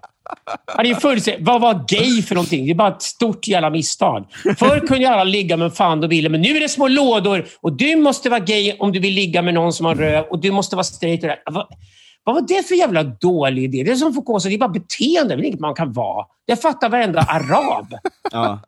Han är fullständigt, vad var gay för någonting? Det är bara ett stort jävla misstag. Förr kunde alla ligga med fan de ville, men nu är det små lådor och du måste vara gay om du vill ligga med någon som har röv och du måste vara straight. Och vad, vad var det för jävla dålig idé? Det är som Foucault det är bara beteende, det är inget man kan vara. Det fattar varenda arab. Ja.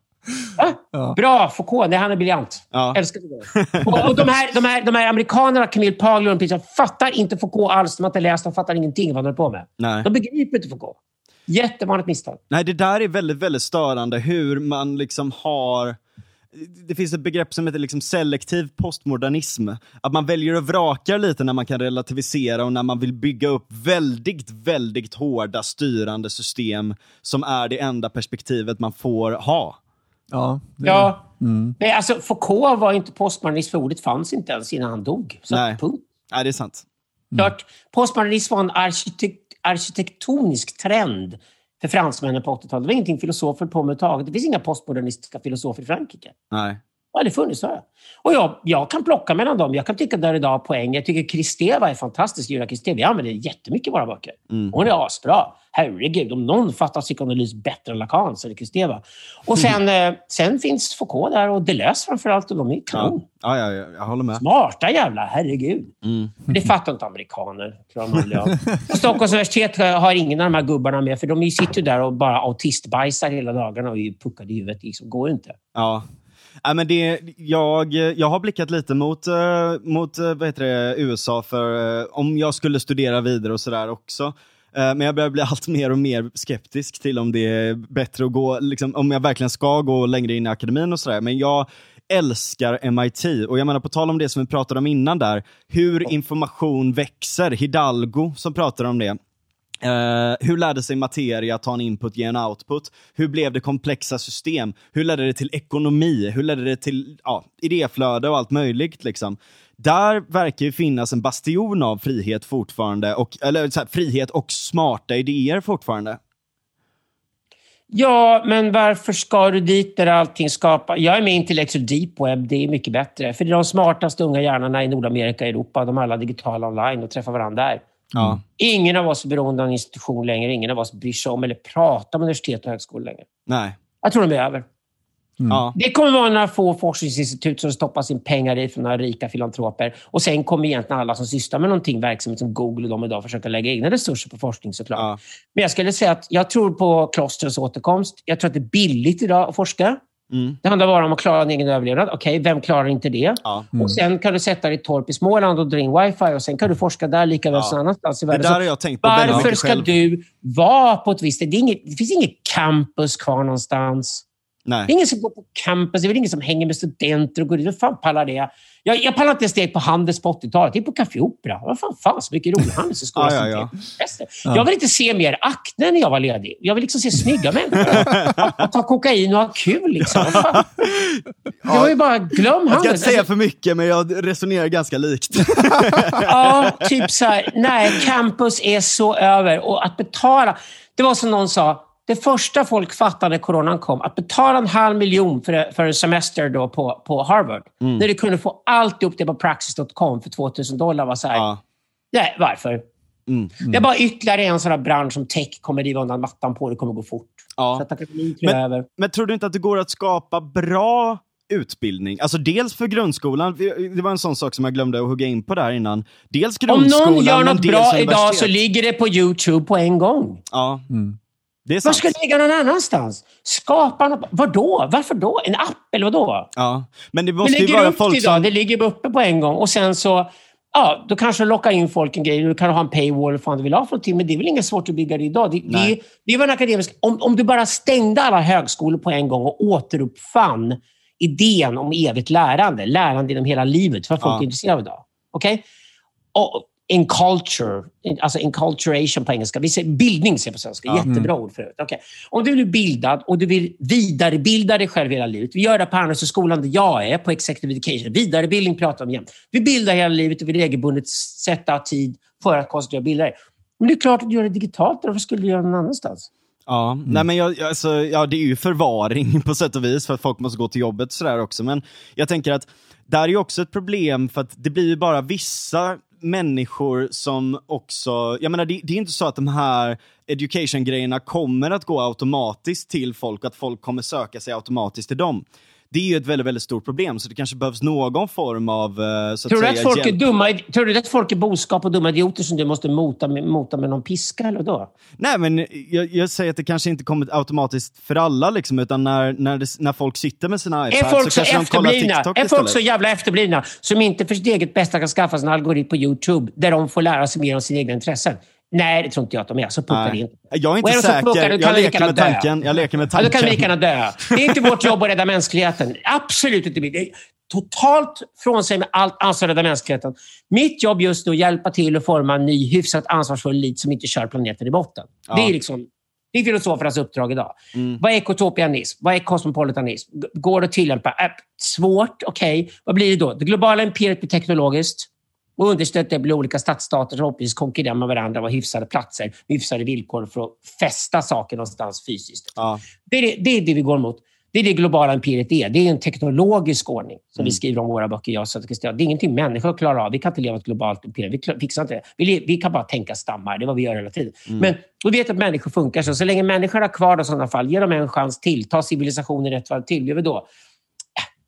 Ja. Bra Foucault, Nej, han är briljant. Ja. Älskar det. Och, och de, här, de, här, de här amerikanerna, Camille Pagler och fattar inte Foucault alls. De har inte läst, de fattar ingenting vad de håller på med. Nej. De begriper inte Foucault. Jättevanligt misstag. Nej, det där är väldigt, väldigt störande hur man liksom har det finns ett begrepp som heter liksom selektiv postmodernism. Att man väljer och vrakar lite när man kan relativisera och när man vill bygga upp väldigt, väldigt hårda styrande system som är det enda perspektivet man får ha. Ja. Det... ja. Mm. Nej, alltså Foucault var inte postmodernist för ordet fanns inte ens innan han dog. Så Nej. Punkt. Nej, det är sant. Mm. postmodernism var en arkitekt arkitektonisk trend för fransmännen på 80-talet. Det var ingenting filosofer på med taget. Det finns inga postmodernistiska filosofer i Frankrike. Nej. Ja, det funnits jag. Och jag, jag kan plocka mellan dem. Jag kan tycka där idag har poäng. Jag tycker Kristeva är fantastisk. Julia Kristeva. Vi använder jättemycket i våra böcker. Mm. Hon är asbra. Herregud, om någon fattar psykoanalys bättre än Lacan så är det Kristeva. Och sen, mm. sen finns Foucault där och Deleuze framförallt. Och de är kanon. Ja. Ja, ja, jag håller med. Smarta jävlar, herregud. Mm. Det fattar inte amerikaner. De Stockholms universitet har ingen av de här gubbarna med, för de sitter där och bara autistbajsar hela dagarna och är puckade i huvudet. Det liksom går inte. Ja, Ja, men det, jag, jag har blickat lite mot, uh, mot uh, vad heter det, USA för uh, om jag skulle studera vidare och sådär också. men jag börjar bli allt mer och mer skeptisk till om det är bättre att gå, liksom, om jag verkligen ska gå längre in i akademin och sådär. Men jag älskar MIT och jag menar på tal om det som vi pratade om innan där, hur information växer. Hidalgo som pratar om det. Uh, hur lärde sig materia ta en input, ge en output? Hur blev det komplexa system? Hur ledde det till ekonomi? Hur ledde det till ja, idéflöde och allt möjligt? Liksom? Där verkar ju finnas en bastion av frihet fortfarande, och, eller så här, frihet och smarta idéer fortfarande. Ja, men varför ska du dit där allting skapar... Jag är med i Intellectual Deep Web. Det är mycket bättre. För det är de smartaste unga hjärnorna i Nordamerika och Europa. De är alla digitala online och träffar varandra där. Ja. Ingen av oss är beroende av en institution längre. Ingen av oss bryr sig om eller pratar om universitet och högskolor längre. Nej. Jag tror de är över. Mm. Ja. Det kommer vara några få forskningsinstitut som stoppar sin pengar i från några rika filantroper. Och sen kommer egentligen alla som sysslar med någonting verksamhet som Google och de idag försöka lägga egna resurser på forskning såklart. Ja. Men jag skulle säga att jag tror på klostrens återkomst. Jag tror att det är billigt idag att forska. Mm. Det handlar bara om att klara en egen överlevnad. Okej, okay, vem klarar inte det? Ja. Mm. Och Sen kan du sätta dig i torp i Småland och dra in wifi och sen kan du forska där lika väl ja. som annanstans i världen. Det där har jag tänkt på Varför ska själv. du vara på ett visst... Det, inget, det finns inget campus kvar någonstans. Nej. Det är ingen som går på campus, det är väl ingen som hänger med studenter och går dit. Vem fan pallar det? Jag, jag pallar inte steg på Handels på 80-talet. Det är på Café Opera. Vad fan fanns så mycket rolig handelshögskola ja, ja, ja. Jag vill inte se mer akne när jag var ledig. Jag vill liksom se snygga människor. Ta kokain och ha kul. Liksom. Jag var ju bara glöm Jag ska inte säga för mycket, men jag resonerar ganska likt. ja, typ så här. Nej, campus är så över. Och att betala. Det var som någon sa det första folk fattade när coronan kom, att betala en halv miljon för, för en semester då på, på Harvard, mm. när du kunde få alltihop det på praxis.com för 2000 dollar, var så här, ja. nej, varför? Mm. Mm. Det är bara ytterligare en sån här bransch som tech kommer riva undan mattan på. Det kommer gå fort. Ja. Så men, över. men tror du inte att det går att skapa bra utbildning. Alltså dels för grundskolan, det var en sån sak som jag glömde att hugga in på där innan. Dels grundskolan, Om någon gör något bra idag så ligger det på YouTube på en gång. Ja. Mm. Det är sant. Var ska ligga någon annanstans? Skapa något. Vadå? Varför då? En app eller vadå? Ja, men det måste det ju vara folk idag. som... Det ligger uppe på en gång och sen så... Ja, då kanske du lockar in folk en grej. Du kan ha en paywall vad du vill ha för någonting. Men det är väl inget svårt att bygga det idag. Det, det, det var en akademisk... Om, om du bara stängde alla högskolor på en gång och återuppfann idén om evigt lärande. Lärande genom hela livet. För folk ja. är intresserade av idag. Okej? Okay? Enculture, alltså enculturation på engelska. Vi säger, bildning säger på svenska. Ja. Jättebra ord för det. Okay. Om du är bildad och du vill vidarebilda dig själv hela livet. Vi gör det på Handelshögskolan där jag är, på Executive Education. Vidarebildning pratar vi om jämt. Vi bildar hela livet och vi regelbundet sätta tid för att koncentrera och bilda dig. Men det är klart att du gör det digitalt. Varför skulle du göra det någon annanstans? Ja, mm. nej men jag, alltså, ja, det är ju förvaring på sätt och vis för att folk måste gå till jobbet sådär också. Men jag tänker att där är ju också ett problem för att det blir ju bara vissa människor som också, jag menar det, det är inte så att de här education-grejerna kommer att gå automatiskt till folk, att folk kommer söka sig automatiskt till dem det är ju ett väldigt, väldigt stort problem, så det kanske behövs någon form av eh, så att tror, du att folk hjälp. är dumma, tror du att folk är boskap och dumma idioter som du måste mota med, mota med någon piska? Eller då? Nej, men jag, jag, säger att det kanske inte kommer automatiskt för alla, liksom, utan när, när, det, när folk sitter med sina iPads är folk så, så kanske de kollar TikTok Är folk så jävla efterblivna som inte för sitt eget bästa kan skaffa sig en algoritm på YouTube där de får lära sig mer om sina egna intressen? Nej, det tror inte jag att de är. Så puckar det inte. Jag är inte säker. Puckar, jag, leker med tanken. jag leker med tanken. Ja, då kan vi lika dö. Det är inte vårt jobb att rädda mänskligheten. Absolut inte. Det är totalt från sig med allt ansvar att rädda mänskligheten. Mitt jobb just nu är att hjälpa till att forma en ny, hyfsat ansvarsfull elit som inte kör planeten i botten. Ja. Det är liksom det är filosofernas uppdrag idag. Mm. Vad är ekotopianism? Vad är kosmopolitanism? Går det att tillämpa? Äh, svårt, okej. Okay. Vad blir det då? Det globala imperiet blir teknologiskt och understötta blir olika stadsstater som förhoppningsvis konkurrerar med varandra och har hyfsade platser, hyfsade villkor för att fästa saker någonstans fysiskt. Ja. Det, är det, det, är det vi går mot. Det är det globala imperiet är. Det är en teknologisk ordning som mm. vi skriver om i våra böcker, jag och Det är ingenting människor klarar av. Vi kan inte leva ett globalt imperium. Vi fixar inte det. Vi, vi kan bara tänka stammar. Det är vad vi gör hela tiden. Mm. Men vi vet att människor funkar så. Så länge människor har kvar det i sådana fall, ge dem en chans till. Ta civilisationen ett varv till. Gör vi då?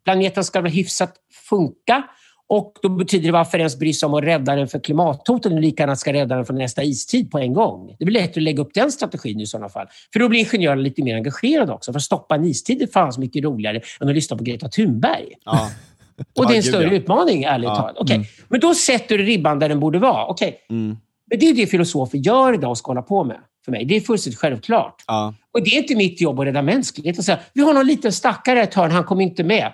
Planeten ska väl hyfsat funka. Och då betyder det varför ens bry sig om att rädda den för klimathotet när lika gärna ska rädda den från nästa istid på en gång. Det blir lätt att lägga upp den strategin i sådana fall. För då blir ingenjörerna lite mer engagerade också. För att stoppa en istid är fan så mycket roligare än att lyssna på Greta Thunberg. Ja. Och det är en större utmaning, ärligt ja. talat. Okay. Mm. Men då sätter du ribban där den borde vara. Okay. Mm. Men det är det filosofer gör idag och ska hålla på med. För mig. Det är fullständigt självklart. Ja. Och det är inte mitt jobb att rädda mänskligheten. Vi har någon liten stackare ett hörn, han kommer inte med.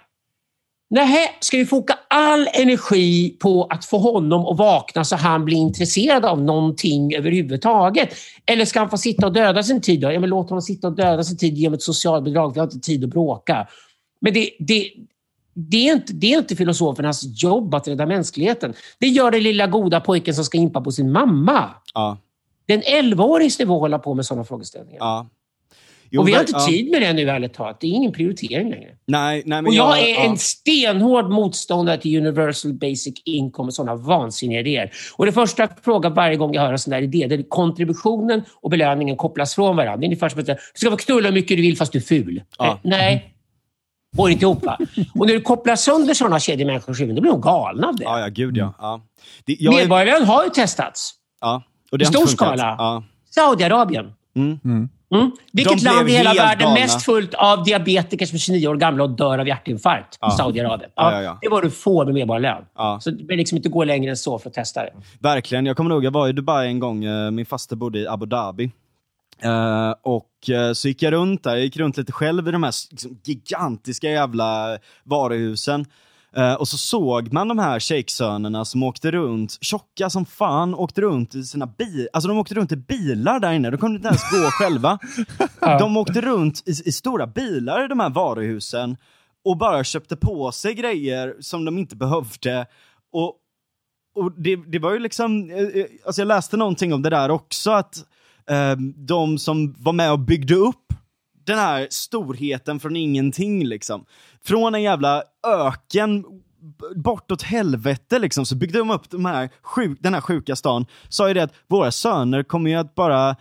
Nej, ska vi foka all energi på att få honom att vakna så han blir intresserad av någonting överhuvudtaget? Eller ska han få sitta och döda sin tid? Då? Ja, men låt honom sitta och döda sin tid genom ett socialbidrag. Vi har inte tid att bråka. Men det, det, det, är inte, det är inte filosofernas jobb att rädda mänskligheten. Det gör den lilla goda pojken som ska impa på sin mamma. Ja. Det är en 11-årigs nivå att hålla på med sådana frågeställningar. Ja. Jo, och vi har inte ja. tid med det nu, ärligt talat. Det är ingen prioritering längre. Nej, nej, men och jag, jag är ja. en stenhård motståndare till Universal Basic Income och sådana vansinniga idéer. Och det första jag frågar varje gång jag hör en sån där idé, det är kontributionen och belöningen kopplas från varandra. Det är ungefär som att du ska få knulla hur mycket du vill fast du är ful. Ja. Nej, går inte ihop. Va? Och när du kopplar sönder sådana kedjemänniskors huvuden, då blir de galna av det. Ja, ja, gud ja. ja. Det, jag... Medborgarlön har ju testats. Ja. Och det I stor skala. Ja. Saudiarabien. Mm. Mm. Mm. Vilket land i hela världen galna. mest fullt av diabetiker som är 29 år gamla och dör av hjärtinfarkt? Ja. Saudiarabien. Ja, ja, ja, Det var du får med medborgarlön. Ja. Så det behöver liksom inte gå längre än så för att testa det. Verkligen. Jag kommer ihåg, jag var i Dubai en gång. Eh, min faster bodde i Abu Dhabi. Uh, och uh, så gick jag runt där, jag gick runt lite själv i de här liksom, gigantiska jävla varuhusen. Uh, och så såg man de här shejksönerna som åkte runt, tjocka som fan, åkte runt i sina bilar. Alltså de åkte runt i bilar där inne, de kunde inte ens gå själva. De åkte runt i, i, stora bilar i de här varuhusen och bara köpte på sig grejer som de inte behövde. Och, och det, det var ju liksom, alltså jag läste någonting om det där också, att uh, de som var med och byggde upp den här storheten från ingenting liksom. Från en jävla öken bortåt helvete liksom, så byggde de upp de här sjuk, den här sjuka stan. Sa ju det att våra söner kommer ju att bara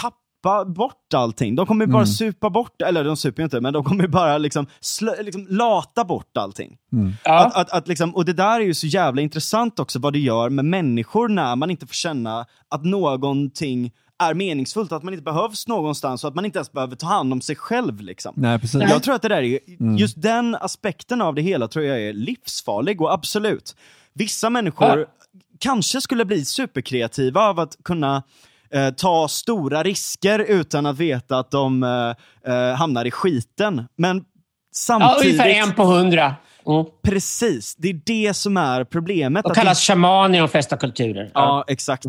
tappa bort allting. De kommer ju bara mm. supa bort, eller de super ju inte, men de kommer ju bara liksom, slö, liksom lata bort allting. Mm. Att, att, att liksom, och det där är ju så jävla intressant också, vad det gör med människor när man inte får känna att någonting är meningsfullt, att man inte behövs någonstans och att man inte ens behöver ta hand om sig själv. Liksom. Nej, precis. Jag tror att det där är, mm. just den aspekten av det hela tror jag är livsfarlig och absolut, vissa människor ja. kanske skulle bli superkreativa av att kunna eh, ta stora risker utan att veta att de eh, eh hamnar i skiten. Men samtidigt... Ja, ungefär en på hundra. Mm. Precis, det är det som är problemet. Och kallas det... shaman i de flesta kulturer. Ja, ja exakt.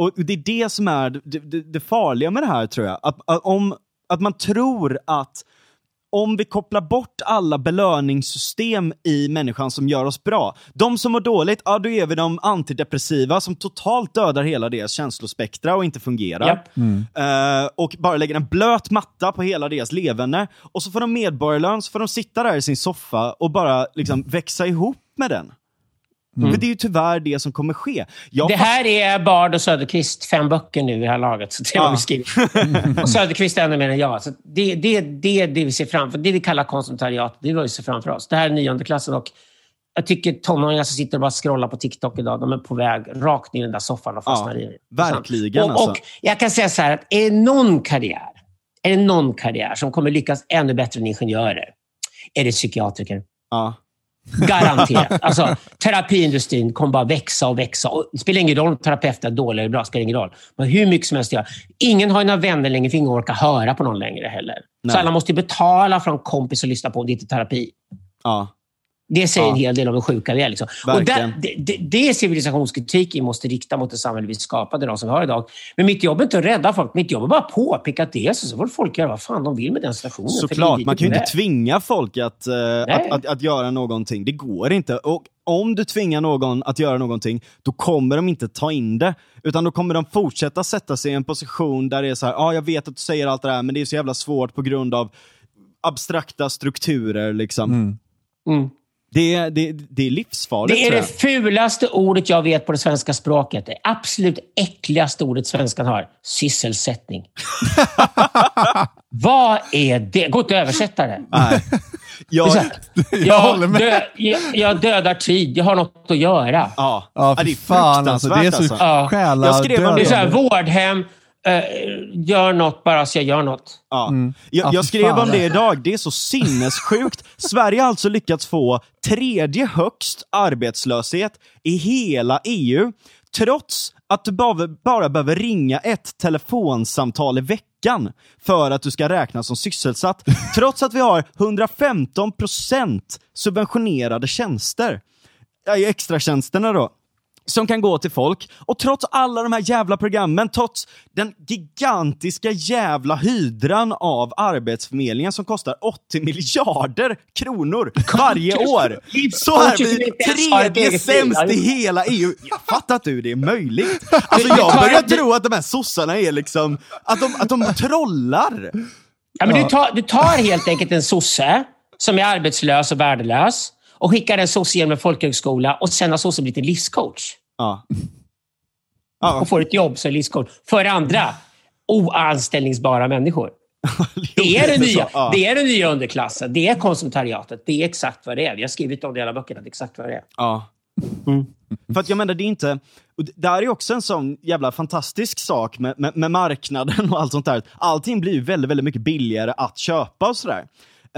Och det är det som är det, det, det farliga med det här tror jag. Att, att, om, att man tror att om vi kopplar bort alla belöningssystem i människan som gör oss bra. De som mår dåligt, ja då ger vi dem antidepressiva som totalt dödar hela deras känslospektra och inte fungerar. Yep. Mm. Uh, och bara lägger en blöt matta på hela deras levande. Och så får de medborgarlön, så får de sitta där i sin soffa och bara liksom växa ihop med den. Mm. För det är ju tyvärr det som kommer ske. Jag det här är Bard och Söderqvist, fem böcker nu i det här laget. Så det ja. vi och Söderqvist är ännu mer än jag. Så det är det, det, det vi ser framför Det vi kallar konsultariat, det är vad vi ser framför oss. Det här är nionde klassen och jag tycker tonåringar som sitter och bara scrollar på TikTok idag, de är på väg rakt ner i den där soffan och fastnar ja, i Verkligen. Och, alltså. och jag kan säga så här, att är det någon karriär, är det någon karriär som kommer lyckas ännu bättre än ingenjörer, är det psykiatriker. Ja. Garanterat. Alltså, terapiindustrin kommer bara växa och växa. Och det spelar ingen roll om terapeuten är dålig eller bra. spelar ingen roll. Men hur mycket som helst göra. Ingen har några vänner längre, för ingen orkar höra på någon längre heller. Nej. Så alla måste betala för en kompis att lyssna på om det inte är terapi. Ja. Det säger ja. en hel del om hur sjuka vi är. Liksom. Och där, det, det, det är civilisationskritik vi måste rikta mot det samhälle vi skapade, de som vi har idag. Men mitt jobb är inte att rädda folk. Mitt jobb är bara att påpeka att det är så. Så får folk göra vad fan de vill med den situationen. Såklart, man kan ju inte tvinga folk att, uh, att, att, att, göra någonting. Det går inte. Och om du tvingar någon att göra någonting, då kommer de inte ta in det. Utan då kommer de fortsätta sätta sig i en position där det är så här, ja, ah, jag vet att du säger allt det här, men det är så jävla svårt på grund av abstrakta strukturer. Liksom. Mm. Mm. Det, det, det är livsfarligt. Det är det fulaste ordet jag vet på det svenska språket. Det absolut äckligaste ordet svenskan har. Sysselsättning. Vad är det? Gå inte att översätta det. Nej. Jag, jag, dö, jag, jag, dödar tid. Jag har något att göra. Ja, ja det är fan alltså. Det är så alltså. själa jag skrev om det. det är så här, vårdhem, gör något bara så jag gör något. Ja. Mm. Jag, jag skrev om det idag, det är så sinnessjukt. Sverige har alltså lyckats få tredje högst arbetslöshet i hela EU, trots att du bara, bara behöver ringa ett telefonsamtal i veckan för att du ska räknas som sysselsatt, trots att vi har 115% subventionerade tjänster. Ja, extratjänsterna då som kan gå till folk. Och trots alla de här jävla programmen, trots den gigantiska jävla hydran av Arbetsförmedlingen som kostar 80 miljarder kronor varje år, så är vi tredje sämst i hela EU. Jag fattar inte hur det är möjligt. Alltså jag börjar tro att de här sossarna är liksom, att de, att de trollar. Ja, men du, tar, du tar helt enkelt en sosse som är arbetslös och värdelös och skickar en sosse genom en folkhögskola och sen har sossen blivit en livscoach. Ja. Och får ett jobb som livscoach. För andra, oanställningsbara människor. det, är den nya, ja. det är den nya underklassen. Det är konsumtariatet. Det är exakt vad det är. Vi har skrivit om det i alla böckerna. Det är exakt vad det är. Ja. Mm. För att jag menar, det är inte... Det här är också en sån jävla fantastisk sak med, med, med marknaden och allt sånt där. Allting blir ju väldigt, väldigt mycket billigare att köpa och sådär.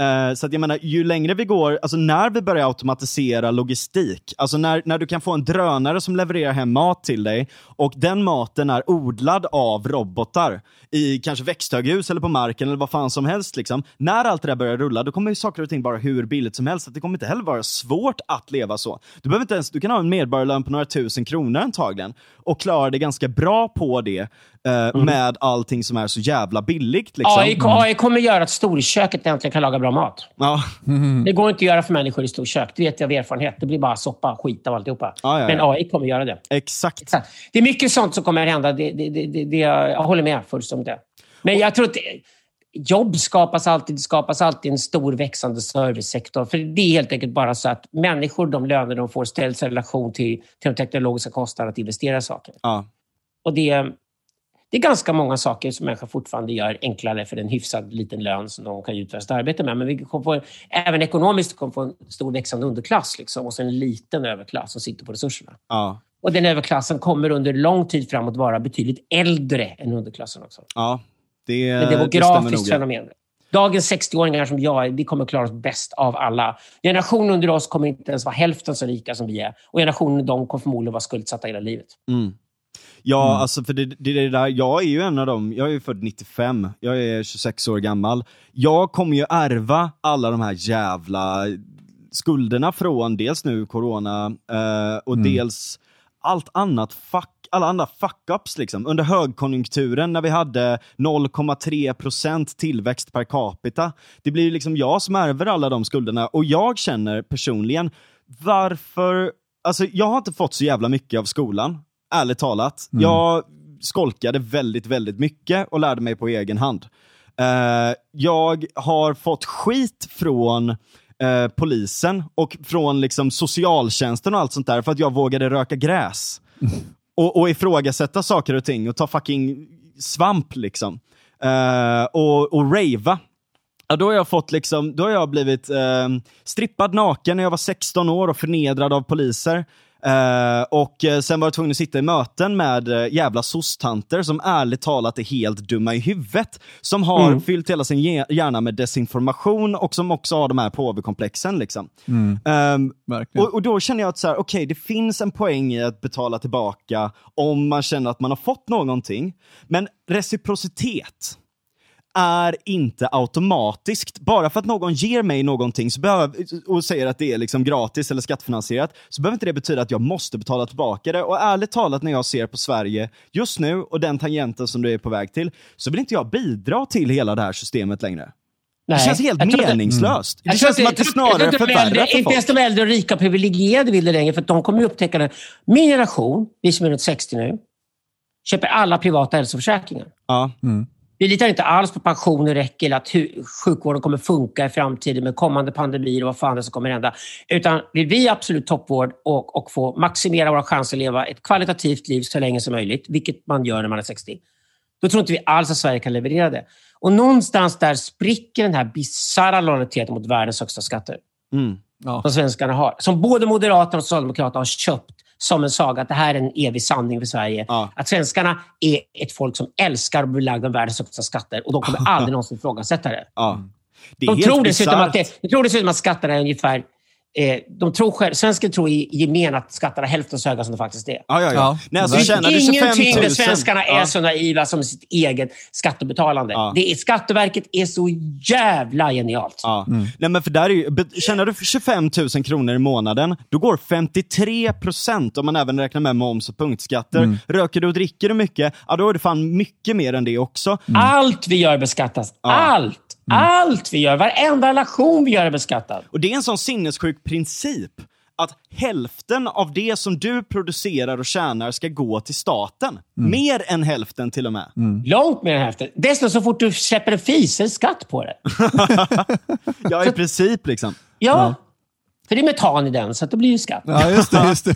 Uh, så att jag menar, ju längre vi går, alltså när vi börjar automatisera logistik, alltså när, när du kan få en drönare som levererar hem mat till dig och den maten är odlad av robotar i kanske växthöghus eller på marken eller vad fan som helst. Liksom. När allt det där börjar rulla, då kommer ju saker och ting vara hur billigt som helst. Att det kommer inte heller vara svårt att leva så. Du, behöver inte ens, du kan ha en medborgarlön på några tusen kronor antagligen och klara dig ganska bra på det mm. med allting som är så jävla billigt. Liksom. AI, AI kommer göra att storköket äntligen kan laga bra mat. Ja. Mm. Det går inte att göra för människor i storkök. Det vet jag av erfarenhet. Det blir bara soppa och skit av alltihopa. Ja, ja, Men AI kommer göra det. Exakt. Exakt. Det är mycket sånt som kommer att hända. Det, det, det, det, jag håller med fullständigt det. Men jag tror att jobb skapas alltid. Det skapas alltid en stor växande servicesektor. För det är helt enkelt bara så att människor, de löner de får, ställs i relation till, till de teknologiska kostnaderna att investera i saker. Ja. Och det, det är ganska många saker som människor fortfarande gör enklare för en hyfsad liten lön som de kan utföra sitt arbete med. Men vi kommer få, även ekonomiskt kommer få en stor växande underklass liksom, och en liten överklass som sitter på resurserna. Ja. Och den överklassen kommer under lång tid framåt vara betydligt äldre än underklassen också. Ja, det, ett demografiskt fenomen. Dagens 60-åringar som jag vi kommer klara oss bäst av alla. Generationen under oss kommer inte ens vara hälften så rika som vi är. Och generationen dem kommer förmodligen vara skuldsatta hela livet. Mm. Ja, mm. alltså för det, det, det, där, jag är ju en av dem, jag är född 95, jag är 26 år gammal. Jag kommer ju ärva alla de här jävla skulderna från dels nu corona eh, och mm. dels allt annat fuck, alla andra fuck-ups liksom. Under högkonjunkturen när vi hade 0,3% tillväxt per capita. Det blir liksom jag som ärver alla de skulderna och jag känner personligen, varför Alltså jag har inte fått så jävla mycket av skolan ärligt talat. Mm. Jag skolkade väldigt, väldigt mycket och lärde mig på egen hand. Uh, jag har fått skit från uh, polisen och från liksom, socialtjänsten och allt sånt där för att jag vågade röka gräs. Mm. Och, och ifrågasätta saker och ting och ta fucking svamp liksom. Uh, och, och rava. Ja, då har jag fått liksom, då har jag blivit eh, strippad naken när jag var 16 år och förnedrad av poliser. Uh, och uh, sen var jag tvungen att sitta i möten med uh, jävla sostanter som ärligt talat är helt dumma i huvudet. Som har mm. fyllt hela sin hjärna med desinformation och som också har de här påvekomplexen. Liksom. Mm. Um, och, och, då känner jag att så här, okay, det finns en poäng i att betala tillbaka om man känner att man har fått någonting. Men reciprocitet, är inte automatiskt. Bara för att någon ger mig någonting så behöver, och säger att det är liksom gratis eller skattefinansierat, så behöver inte det betyda att jag måste betala tillbaka det. Och ärligt talat, när jag ser på Sverige just nu och den tangenten som du är på väg till, så vill inte jag bidra till hela det här systemet längre. Nej. Det känns helt meningslöst. Mm. Det känns som att det snarare förvärrar för folk. Inte ens de äldre och rika privilegierade vill det längre, för de kommer ju upptäcka det. Min generation, vi som är runt 60 nu, köper alla privata hälsoförsäkringar. Ja. Mm. Vi litar inte alls på pensioner räcker eller att sjukvården kommer funka i framtiden med kommande pandemier och vad fan det som kommer hända. Utan vill vi absolut toppvård och, och få maximera våra chanser att leva ett kvalitativt liv så länge som möjligt, vilket man gör när man är 60, då tror inte vi alls att Sverige kan leverera det. Och någonstans där spricker den här bisarra lojaliteten mot världens högsta skatter. Mm. Ja. Som svenskarna har. Som både Moderaterna och Socialdemokraterna har köpt som en saga att det här är en evig sanning för Sverige. Ja. Att svenskarna är ett folk som älskar och blir lagda med världens högsta skatter och de kommer aldrig någonsin ifrågasätta det. Ja. det de, tror dessutom att det, de tror dessutom att skatterna är ungefär Eh, de tror själv, svensken tror i gemen att skatterna är hälften så höga som de faktiskt är. Ja, ja, ja. Nej, alltså, det finns ingenting där svenskarna är så naiva som sitt eget skattebetalande. Ja. Det är, Skatteverket är så jävla genialt. Ja. Mm. Nej, men för där är ju, tjänar du 25 000 kronor i månaden, då går 53 procent, om man även räknar med moms och punktskatter. Mm. Röker du och dricker du mycket, ja, då är det fan mycket mer än det också. Mm. Allt vi gör beskattas. Allt! Mm. Allt vi gör, varenda relation vi gör är beskattad. Och Det är en sån sinnessjuk princip att hälften av det som du producerar och tjänar ska gå till staten. Mm. Mer än hälften till och med. Mm. Långt mer än hälften. Dessutom så fort du släpper en fis, är skatt på det. ja, i princip liksom. Ja. ja. För det är metan i den, så det blir ju skatt. Ja, just det. Just det.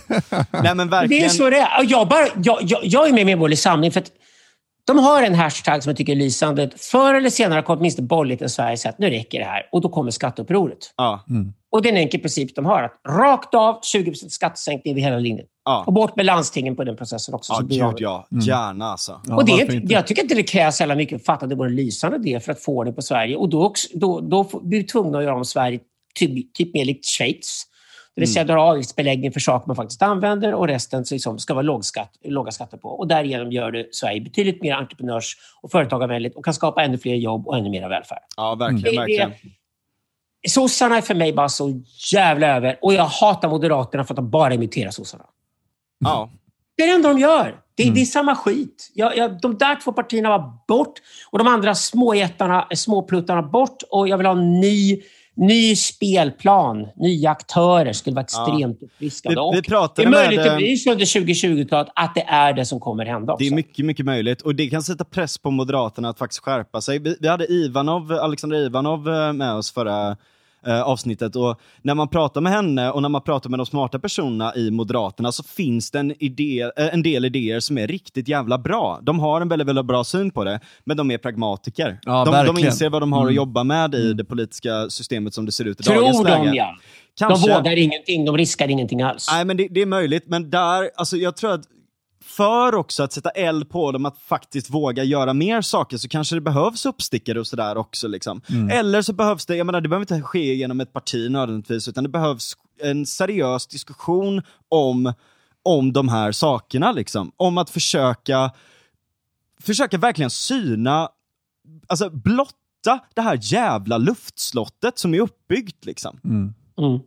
Nej, men verkligen. Det är så det är. Jag, bara, jag, jag, jag är med i Medborgerlig Samling för att de har en hashtag som jag tycker är lysande. Förr eller senare kommer åtminstone borgerligheten i Sverige säga att nu räcker det här. Och då kommer skatteupproret. Ja. Mm. Och det är en enkel princip de har. Att rakt av 20% skattesänkning över hela linjen. Ja. Och bort med landstingen på den processen också. Ja, gud ja. Mm. Gärna alltså. Ja, och det är, jag tycker inte det krävs så mycket för att fatta att det vore lysande det för att få det på Sverige. Och då, då, då blir vi tvungna att göra om Sverige typ, typ mer likt Schweiz. Det vill säga mm. dra avgiftsbeläggning för saker man faktiskt använder och resten liksom ska vara lågskatt, låga skatter på. Och därigenom gör det Sverige betydligt mer entreprenörs och företagarvänligt och kan skapa ännu fler jobb och ännu mer välfärd. Ja, verkligen. Det, verkligen. sossarna är för mig bara så jävla över. Och jag hatar Moderaterna för att de bara imiterar sossarna. Ja. Det är det enda de gör. Det, mm. det är samma skit. Jag, jag, de där två partierna var bort och de andra småjättarna, småpluttarna bort. Och jag vill ha en ny Ny spelplan, nya aktörer skulle vara extremt ja. uppfriskande. Vi, vi det är möjligt med, det blir under 2020-talet att det är det som kommer hända också. Det är mycket, mycket möjligt. Och det kan sätta press på Moderaterna att faktiskt skärpa sig. Vi, vi hade Ivanov, Alexander Ivanov eh, med oss förra eh, avsnittet. Och när man pratar med henne och när man pratar med de smarta personerna i Moderaterna så finns det en, idé, eh, en del idéer som är riktigt jävla bra. De har en väldigt, väldigt bra syn på det, men de är pragmatiker. Ja, de, de inser vad de har mm. att jobba med i mm. det politiska systemet som det ser ut i Tror dagens läge. Tror de ja. Kanske. De vågar ingenting, de riskar ingenting alls. Nej, men det, det, är möjligt. Men där, alltså jag tror att för också att sätta eld på dem att faktiskt våga göra mer saker så kanske det behövs uppstickare och sådär också. Liksom. Mm. Eller så behövs det, jag menar det behöver inte ske genom ett parti nödvändigtvis, utan det behövs en seriös diskussion om, om de här sakerna. Liksom. Om att försöka, försöka verkligen syna, alltså blotta det här jävla luftslottet som är uppbyggt. Liksom. Mm. Mm.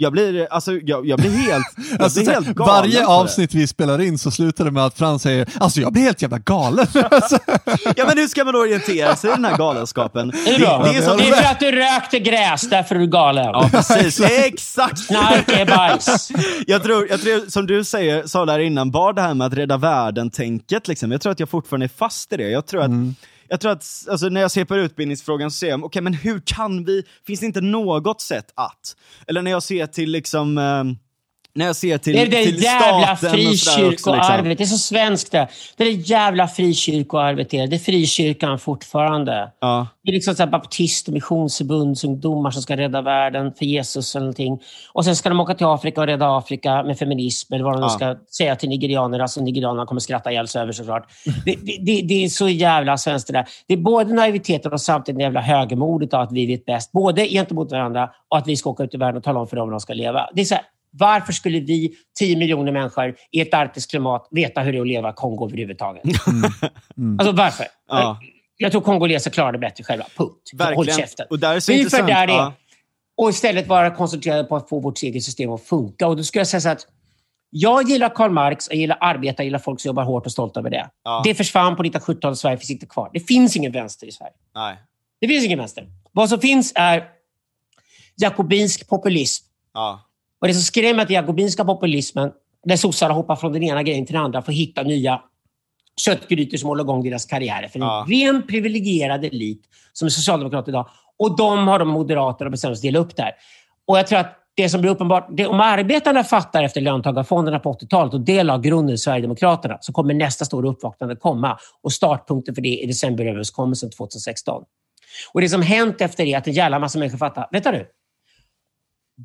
Jag blir, alltså, jag, jag blir helt, jag alltså, blir helt galen. Varje avsnitt vi spelar in så slutar det med att Frans säger alltså jag blir helt jävla galen. ja men hur ska man orientera sig i den här galenskapen? Det. Det, det är, det är för att du rökte gräs, därför är du galen. Ja precis, exakt. Knark är bajs. jag, tror, jag tror, som du säger, sa där innan, bara det här med att rädda världen-tänket, liksom. jag tror att jag fortfarande är fast i det. Jag tror att mm jag tror att alltså, när jag ser på utbildningsfrågan så ser jag, okej okay, men hur kan vi, finns det inte något sätt att? Eller när jag ser till liksom eh, när jag ser till, det är det till jävla frikyrkoarvet. Liksom. Det är så svenskt det. Det är det jävla frikyrkoarvet. Det är frikyrkan fortfarande. Ja. Det är liksom så baptist och missionsförbundsungdomar som ska rädda världen för Jesus eller någonting. Och sen ska de åka till Afrika och rädda Afrika med feminism eller vad de ja. ska säga till nigerianerna. Alltså nigerianerna kommer skratta ihjäl sig över såklart. Det, det, det, det, är så jävla svenskt det där. Det är både naiviteten och samtidigt jävla högermodet av att vi vet bäst. Både gentemot varandra och att vi ska åka ut i världen och tala om för dem hur de ska leva. Det är så här, varför skulle vi, 10 miljoner människor i ett arktiskt klimat, veta hur det är att leva i Kongo överhuvudtaget? Mm. Mm. Alltså varför? Ja. Jag tror kongoleser klarar det bättre själva. Punkt. Verkligen. Håll käften. Och där är så intressant. Där det ja. Och istället vara koncentrerade på att få vårt eget system att funka. Och då skulle jag säga så att jag gillar Karl Marx, jag gillar arbete, jag gillar folk som jobbar hårt och stolt över det. Ja. Det försvann på 1970-talet, Sverige finns inte kvar. Det finns ingen vänster i Sverige. Nej. Det finns ingen vänster. Vad som finns är jakobinsk populism. Ja. Och det som skrämmer med den jakobinska populismen, där sossarna hoppar från den ena grejen till den andra för att hitta nya köttgrytor som håller igång deras karriärer. För ja. en ren privilegierad elit som är socialdemokrater idag. Och de har de Moderaterna bestämt sig att dela upp där. Och jag tror att det som blir uppenbart, det, om arbetarna fattar efter löntagarfonderna på 80-talet och det la grunden i Sverigedemokraterna, så kommer nästa stora uppvaknande komma. Och startpunkten för det är decemberöverenskommelsen 2016. Och det som hänt efter det är att en jävla massa människor fattar, vänta nu.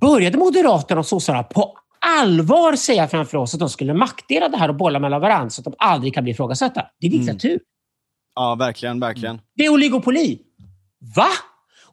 Började Moderaterna och sossarna på allvar säga framför oss att de skulle maktdela det här och bolla mellan varandra så att de aldrig kan bli ifrågasatta? Det är diktatur. Mm. Ja, verkligen, verkligen. Det är oligopoli. Va?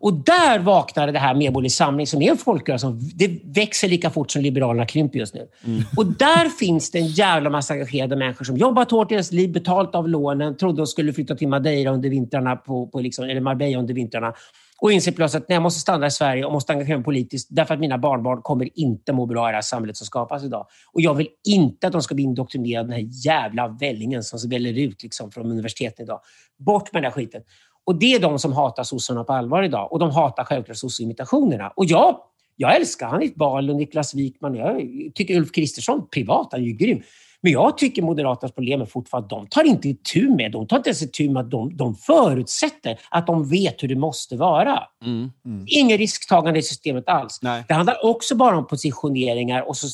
Och där vaknade det här Medborgerlig Samling, som är en folkrörelse. Det växer lika fort som Liberalerna krymper just nu. Mm. Och där finns det en jävla massa engagerade människor som jobbat hårt i deras liv, betalt av lånen, trodde de skulle flytta till Madeira under vintrarna, på, på liksom, eller Marbella under vintrarna. Och inser plötsligt att jag måste stanna i Sverige och måste engagera mig politiskt därför att mina barnbarn kommer inte må bra i det här samhället som skapas idag. Och jag vill inte att de ska bli indoktrinerade den här jävla vällingen som väller ut liksom från universiteten idag. Bort med den här skiten. Och det är de som hatar sossarna på allvar idag. Och de hatar självklart sosseimitationerna. Och jag, jag älskar Hanif Bali och Niklas Wikman. Jag tycker Ulf Kristersson privat, han är ju grym. Men jag tycker Moderaternas problem är fortfarande att de tar inte itu med, de tar inte ens itu med att de, de förutsätter att de vet hur det måste vara. Mm, mm. Ingen risktagande i systemet alls. Nej. Det handlar också bara om positioneringar och så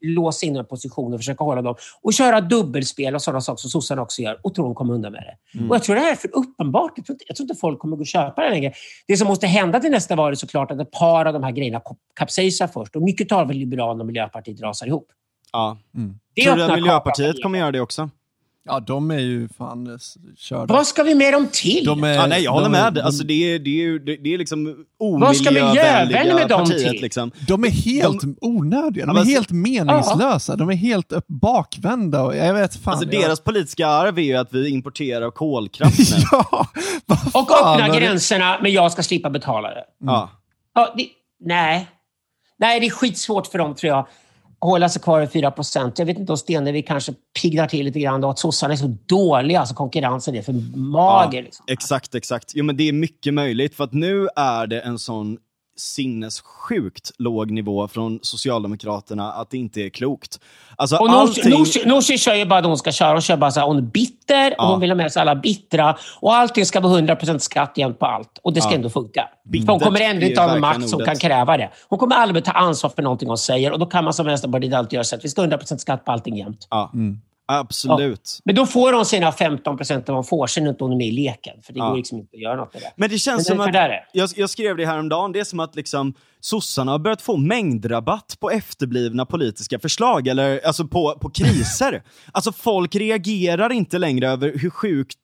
låsa in en position och försöka hålla dem. Och köra dubbelspel och sådana saker som sossarna också gör och tror de kommer undan med det. Mm. Och jag tror det här är för uppenbart. Jag tror, inte, jag tror inte folk kommer gå och köpa det längre. Det som måste hända till nästa val är såklart att ett par av de här grejerna kapsejsar först. Och mycket talar för Liberalerna och Miljöpartiet rasar ihop. Ja. Mm. Tror du att Miljöpartiet kommer göra det också? Ja, de är ju fan körda. Vad ska vi med dem till? De är, ja, nej, jag håller med. Är, alltså, det, är, det, är, det är liksom omiljövänliga med dem partiet. Till? Liksom. De är helt de, onödiga. De är helt meningslösa. Ja. De är helt bakvända. Jag vet fan, alltså, Deras politiska arv är ju att vi importerar kolkraft nu. ja, Och öppna gränserna, men jag ska slippa betala det. Mm. Ja. ja det, nej. Nej, det är skitsvårt för dem tror jag hålla sig kvar i 4 procent. Jag vet inte om Stenevi kanske piggnar till lite grann då, att sossarna är så dåliga, alltså konkurrensen är för mager. Ja, liksom. Exakt, exakt. Jo, men det är mycket möjligt, för att nu är det en sån sinnessjukt låg nivå från Socialdemokraterna att det inte är klokt. Alltså, och allting... Nooshi, Nooshi kör ju bara det hon ska köra. Hon kör bara så här, hon är bitter ja. och hon vill ha med sig alla bittra. Och allting ska vara 100% skatt igen på allt. Och det ska ja. ändå funka. Bittert, hon kommer ändå inte ha någon makt som kan kräva det. Hon kommer aldrig ta ansvar för någonting hon säger. Och då kan man som Vänsterpartiet alltid göra så att vi ska ha 100% skatt på allting jämt. Ja. Mm. Absolut. Ja. Men då får de sina 15 procent av de får sen inte hon är med i leken. För det ja. går liksom inte att göra något med det. Men det känns Men som att, jag, jag, skrev det häromdagen, det är som att liksom sossarna har börjat få mängdrabatt på efterblivna politiska förslag, eller alltså på, på kriser. alltså folk reagerar inte längre över hur sjukt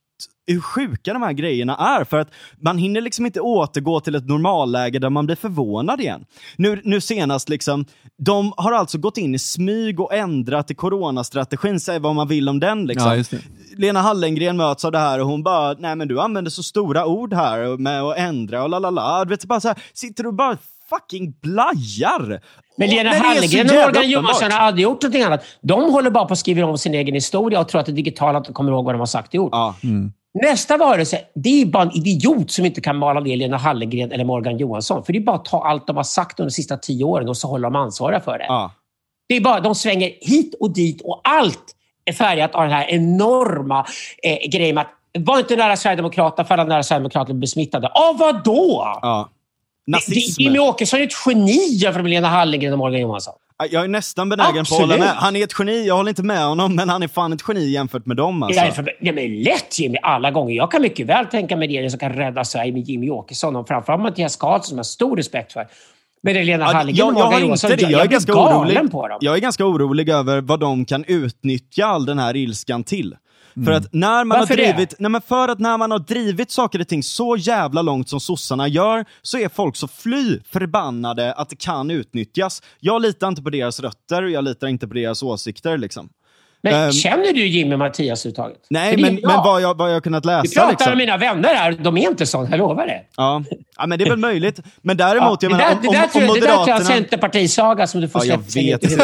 hur sjuka de här grejerna är. För att man hinner liksom inte återgå till ett normalläge där man blir förvånad igen. Nu, nu senast, liksom, de har alltså gått in i smyg och ändrat i coronastrategin, säg vad man vill om den. Liksom. Ja, Lena Hallengren möts av det här och hon bara, nej men du använder så stora ord här med att ändra och lalala. Du vet, bara så här, sitter du bara fucking blajar. Men Lena Hallengren och Morgan Johansson har aldrig gjort någonting annat. De håller bara på att skriva om sin egen historia och tror att det att de kommer ihåg vad de har sagt och gjort. Ja. Mm. Nästa varelse, det är bara en idiot som inte kan mala ner Lena Hallengren eller Morgan Johansson. För det är bara att ta allt de har sagt under de sista tio åren och så håller de ansvariga för det. Ja. Det är bara, de svänger hit och dit och allt är färgat av den här enorma eh, grejen med att var inte nära Sverigedemokraterna för alla nära Sverigedemokraterna blir smittade. Av vad då? Ja. Nazism. Jimmy Åkesson är ett geni jämfört med Lena Hallengren och Morgan Johansson. Jag är nästan benägen på att hålla med. Han är ett geni, jag håller inte med honom, men han är fan ett geni jämfört med dem. Alltså. Ja, det är lätt Jimmy, alla gånger. Jag kan mycket väl tänka mig det som kan rädda Sverige med Jimmy Åkesson och framförallt Mattias Karlsson som jag har stor respekt för. Men det är Lena ja, Hallengren och Morgan Johansson, jag, jag, är ganska orolig, på dem. Jag är ganska orolig över vad de kan utnyttja all den här ilskan till. Mm. För att när man Varför har drivit, nej men för att när man har drivit saker och ting så jävla långt som sossarna gör, så är folk så fly förbannade att det kan utnyttjas. Jag litar inte på deras rötter, jag litar inte på deras åsikter liksom. Men um, känner du Jimmy Mattias överhuvudtaget? Nej, men, men vad, jag, vad jag kunnat läsa. Vi pratar liksom. med mina vänner här. De är inte sådana, jag lovar det. Ja. ja, men det är väl möjligt. Men däremot, ja, jag menar, om, om, om, om Moderaterna... Det där tror jag är en centerpartisaga som du får ja, släppa jag vet.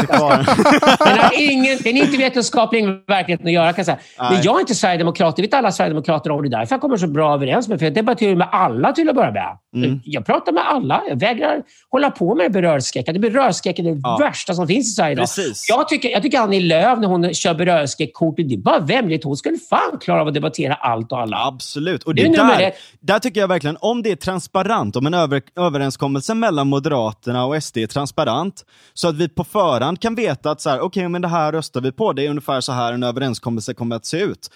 Den har ingen, den är inte vetenskaplig med verkligheten att göra, kan jag säga. Men jag är inte sverigedemokrat. Det vet alla sverigedemokrater om. Det är därför jag kommer så bra överens med För jag debatterar med alla till att börja med. Mm. Jag pratar med alla. Jag vägrar hålla på med berörskräck. Berörskräck är det ja. värsta som finns i Sverige idag. Jag tycker, jag tycker Annie Lööf, när hon kör beröringsskräckkortet. Det är bara vämjeligt. Hon skulle fan klara av att debattera allt och alla. Absolut. Och det, det där, där tycker jag verkligen, om det är transparent, om en över, överenskommelse mellan Moderaterna och SD är transparent, så att vi på förhand kan veta att så här, okay, men det här röstar vi på, det är ungefär så här en överenskommelse kommer att se ut.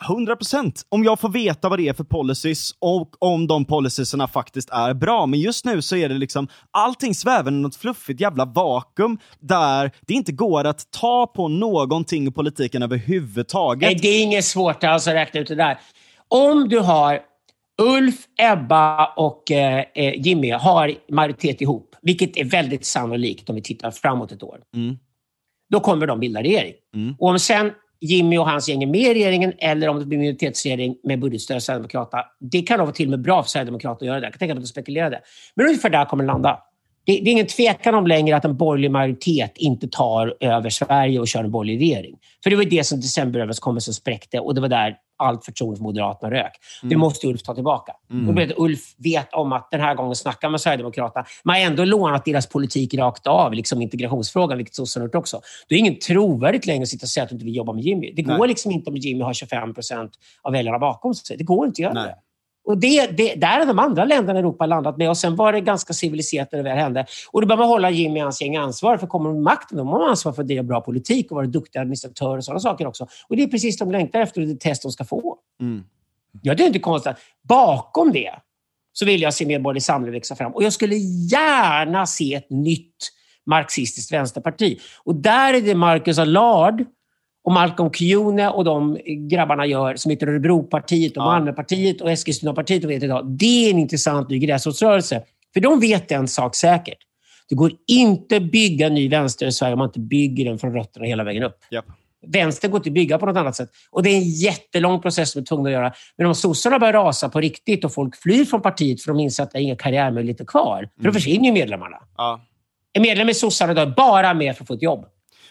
100 procent. Om jag får veta vad det är för policies och om de policierna faktiskt är bra. Men just nu så är det liksom, allting svävar i något fluffigt jävla vakuum där det inte går att ta på någonting i politiken överhuvudtaget. Nej, det är inget svårt alls att räkna ut det där. Om du har Ulf, Ebba och eh, eh, Jimmy har majoritet ihop, vilket är väldigt sannolikt om vi tittar framåt ett år. Mm. Då kommer de bilda regering. Mm. Och om sen Jimmy och hans gäng är med i regeringen eller om det blir minoritetsregering med budgetstöd av Sverigedemokraterna. Det kan vara till och med bra för Sverigedemokraterna att göra det. Jag kan tänka mig att de spekulerade. Men ungefär där kommer det landa. Det, det, är ingen tvekan om längre att en borgerlig majoritet inte tar över Sverige och kör en borgerlig regering. För det var det som decemberöverenskommelsen spräckte och det var där allt förtroende för Moderaterna rök. Mm. Det måste Ulf ta tillbaka. Mm. Och Ulf vet om att den här gången snackar med Sverigedemokraterna. Man har ändå lånat deras politik rakt av, liksom integrationsfrågan, vilket sossarna gjort också. Det är ingen trovärdigt längre att sitta och säga att du inte vill jobba med Jimmy. Det går liksom inte om Jimmy har 25 procent av väljarna bakom sig. Det går inte att göra Nej. det. Och det, det, där har de andra länderna i Europa landat med och sen var det ganska civiliserat när det väl hände. Och då behöver man hålla Jimmy och hans gäng ansvar, för kommer de makten, de har ansvar för att driva bra politik och vara duktiga administratörer och sådana saker också. Och det är precis de längtar efter och det test de ska få. Mm. Ja, det är inte konstigt. Bakom det så vill jag se Medborgerlig Samling växa fram. Och jag skulle gärna se ett nytt marxistiskt vänsterparti. Och där är det Marcus Allard och Malcolm Kyone och de grabbarna gör, som heter Örebropartiet och ja. Malmöpartiet och Eskilstunapartiet och vet idag. Det är en intressant ny gräsrotsrörelse. För de vet en sak säkert. Det går inte att bygga en ny vänster i Sverige om man inte bygger den från rötterna hela vägen upp. Yep. Vänster går inte att bygga på något annat sätt. Och Det är en jättelång process som är tvungna att göra. Men om sossarna börjar rasa på riktigt och folk flyr från partiet för de inser att det är inga karriärmöjligheter kvar, mm. för då försvinner ju medlemmarna. Ja. En medlem i sossarna är bara med för att få ett jobb.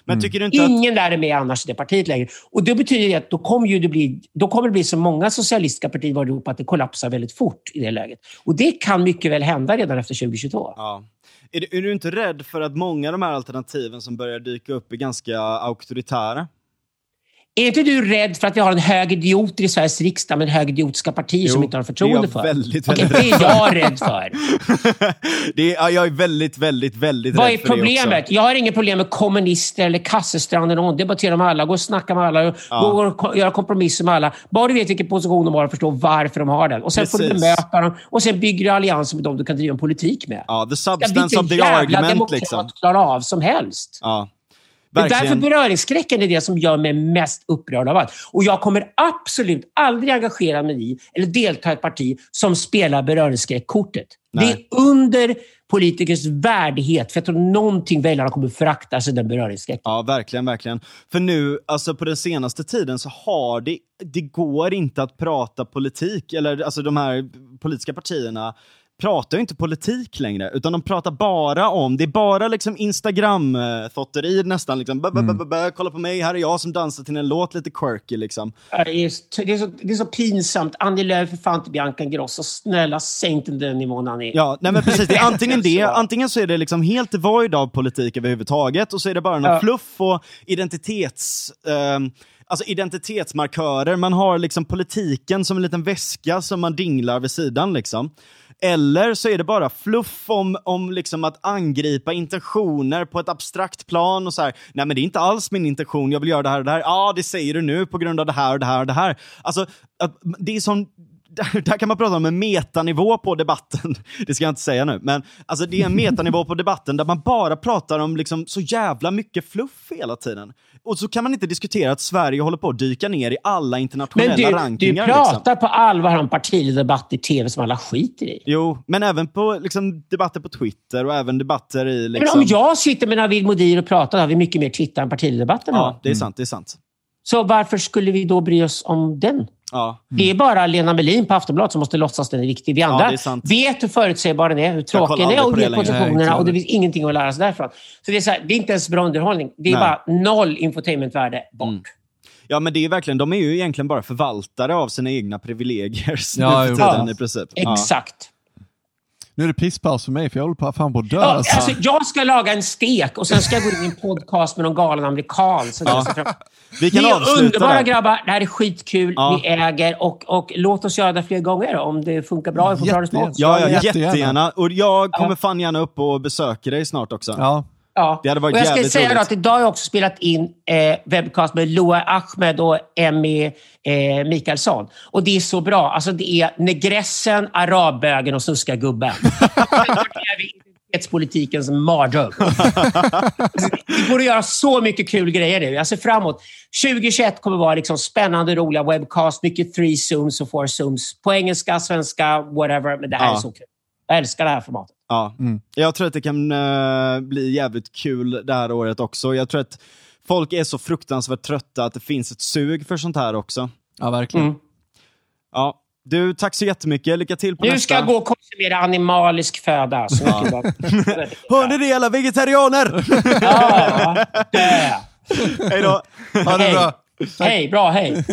Men tycker du inte Ingen att... där är med annars i det partiet längre. Och det betyder att då kommer, ju det, bli, då kommer det bli så många socialistiska partier i Europa att det kollapsar väldigt fort i det läget. Och det kan mycket väl hända redan efter 2022. Ja. Är, du, är du inte rädd för att många av de här alternativen som börjar dyka upp är ganska auktoritära? Är inte du rädd för att vi har en hög idiot i Sveriges riksdag med högidiotiska partier jo, som inte har förtroende för? Väldigt, väldigt Okej, det är jag rädd för. det är, jag är väldigt, väldigt, väldigt Vad rädd för det Vad är problemet? Jag har inget problem med kommunister eller Kasselstrand eller någon. Debattera med alla, gå och snacka med alla, ja. gå och göra kompromisser med alla. Bara du vet vilken position de har och förstår varför de har den. Och sen Precis. får du bemöta dem och sen bygger du allianser med dem du kan driva en politik med. Ja, the substance of the argument. Liksom. klara av som helst. Ja. Det är därför beröringsskräcken är det som gör mig mest upprörd av allt. Och jag kommer absolut aldrig engagera mig i eller delta i ett parti som spelar beröringsskräckkortet. Det är under politikers värdighet. För jag tror någonting väljarna kommer förakta sig den beröringsskräcken. Ja, verkligen, verkligen. För nu, alltså på den senaste tiden så har det, det går inte att prata politik, eller alltså de här politiska partierna pratar ju inte politik längre, utan de pratar bara om, det är bara liksom Instagram-thotteri nästan. Liksom. Mm. Kolla på mig, här är jag som dansar till en låt lite quirky. Liksom. Det är, det är, så, det är så pinsamt. Annie Lööf för fan till Bianca Ingrosso. Snälla, sänk den nivån Annie. Ja, nej men precis. Det är antingen det, antingen så är det liksom helt devoid av politik överhuvudtaget och så är det bara någon ja. fluff och identitets... Um, alltså identitetsmarkörer. Man har liksom politiken som en liten väska som man dinglar vid sidan. Liksom. Eller så är det bara fluff om, om liksom att angripa intentioner på ett abstrakt plan och så här, nej men det är inte alls min intention, jag vill göra det här och det här. Ja, det säger du nu på grund av det här och det här och det här. Alltså, det är som där, där, kan man prata om en metanivå på debatten. Det ska jag inte säga nu, men alltså det är en metanivå på debatten där man bara pratar om liksom så jävla mycket fluff hela tiden. Och så kan man inte diskutera att Sverige håller på att dyka ner i alla internationella men du, rankingar. Du pratar liksom. på allvar om partiledardebatt i tv som alla skiter i. Jo, men även på liksom, debatter på Twitter och även debatter i... Liksom... Men om jag sitter med Navid Modir och pratar har vi mycket mer Twitter än partiledardebatten Ja, det är sant. Det är sant. Så varför skulle vi då bry oss om den? Ja. Mm. Det är bara Lena Melin på Aftonbladet som måste låtsas den är viktig. Vi andra ja, vet hur förutsägbar den är, hur tråkig den är och ger positionerna och det finns ingenting att lära sig därifrån. Så det är, så här, det är inte ens bra underhållning. Det är Nej. bara noll infotainmentvärde bort. Mm. Ja, men det är verkligen, de är ju egentligen bara förvaltare av sina egna privilegier ja, ja. i princip. Exakt. Nu är det pisspaus för mig, för jag håller på, fan på att dö. Ja, alltså. alltså. jag ska laga en stek och sen ska jag gå in i en podcast med någon galen amerikan. Så ja. Vi kan Ni är underbara där. grabbar. Det här är skitkul. Ja. Ni äger och, och låt oss göra det fler gånger om det funkar bra. Vi får det smått. Ja, ja, jättegärna. Och jag kommer fan gärna upp och besöka dig snart också. Ja. Ja. Det hade varit och jag ska säga roligt. att idag har jag också spelat in eh, webcast med Loa Ahmed och Emmy eh, Mikaelsson. Och det är så bra. Alltså det är negressen, arabbögen och snuska gubben. identitetspolitikens mardröm. det går att göra så mycket kul grejer nu. Jag ser fram emot. 2021 kommer vara liksom spännande, roliga webcast, mycket three zooms och four zooms. På engelska, svenska, whatever. Men det här ja. är så kul. Jag älskar det här formatet. Ja, mm. jag tror att det kan uh, bli jävligt kul det här året också. Jag tror att folk är så fruktansvärt trötta att det finns ett sug för sånt här också. Ja, verkligen. Mm. Ja, du, tack så jättemycket. Lycka till på nu nästa. Nu ska jag gå och konsumera animalisk föda. Så ja. Hör ni det alla vegetarianer? ja, det. Hej då. Ha det bra. Hej, bra, hej.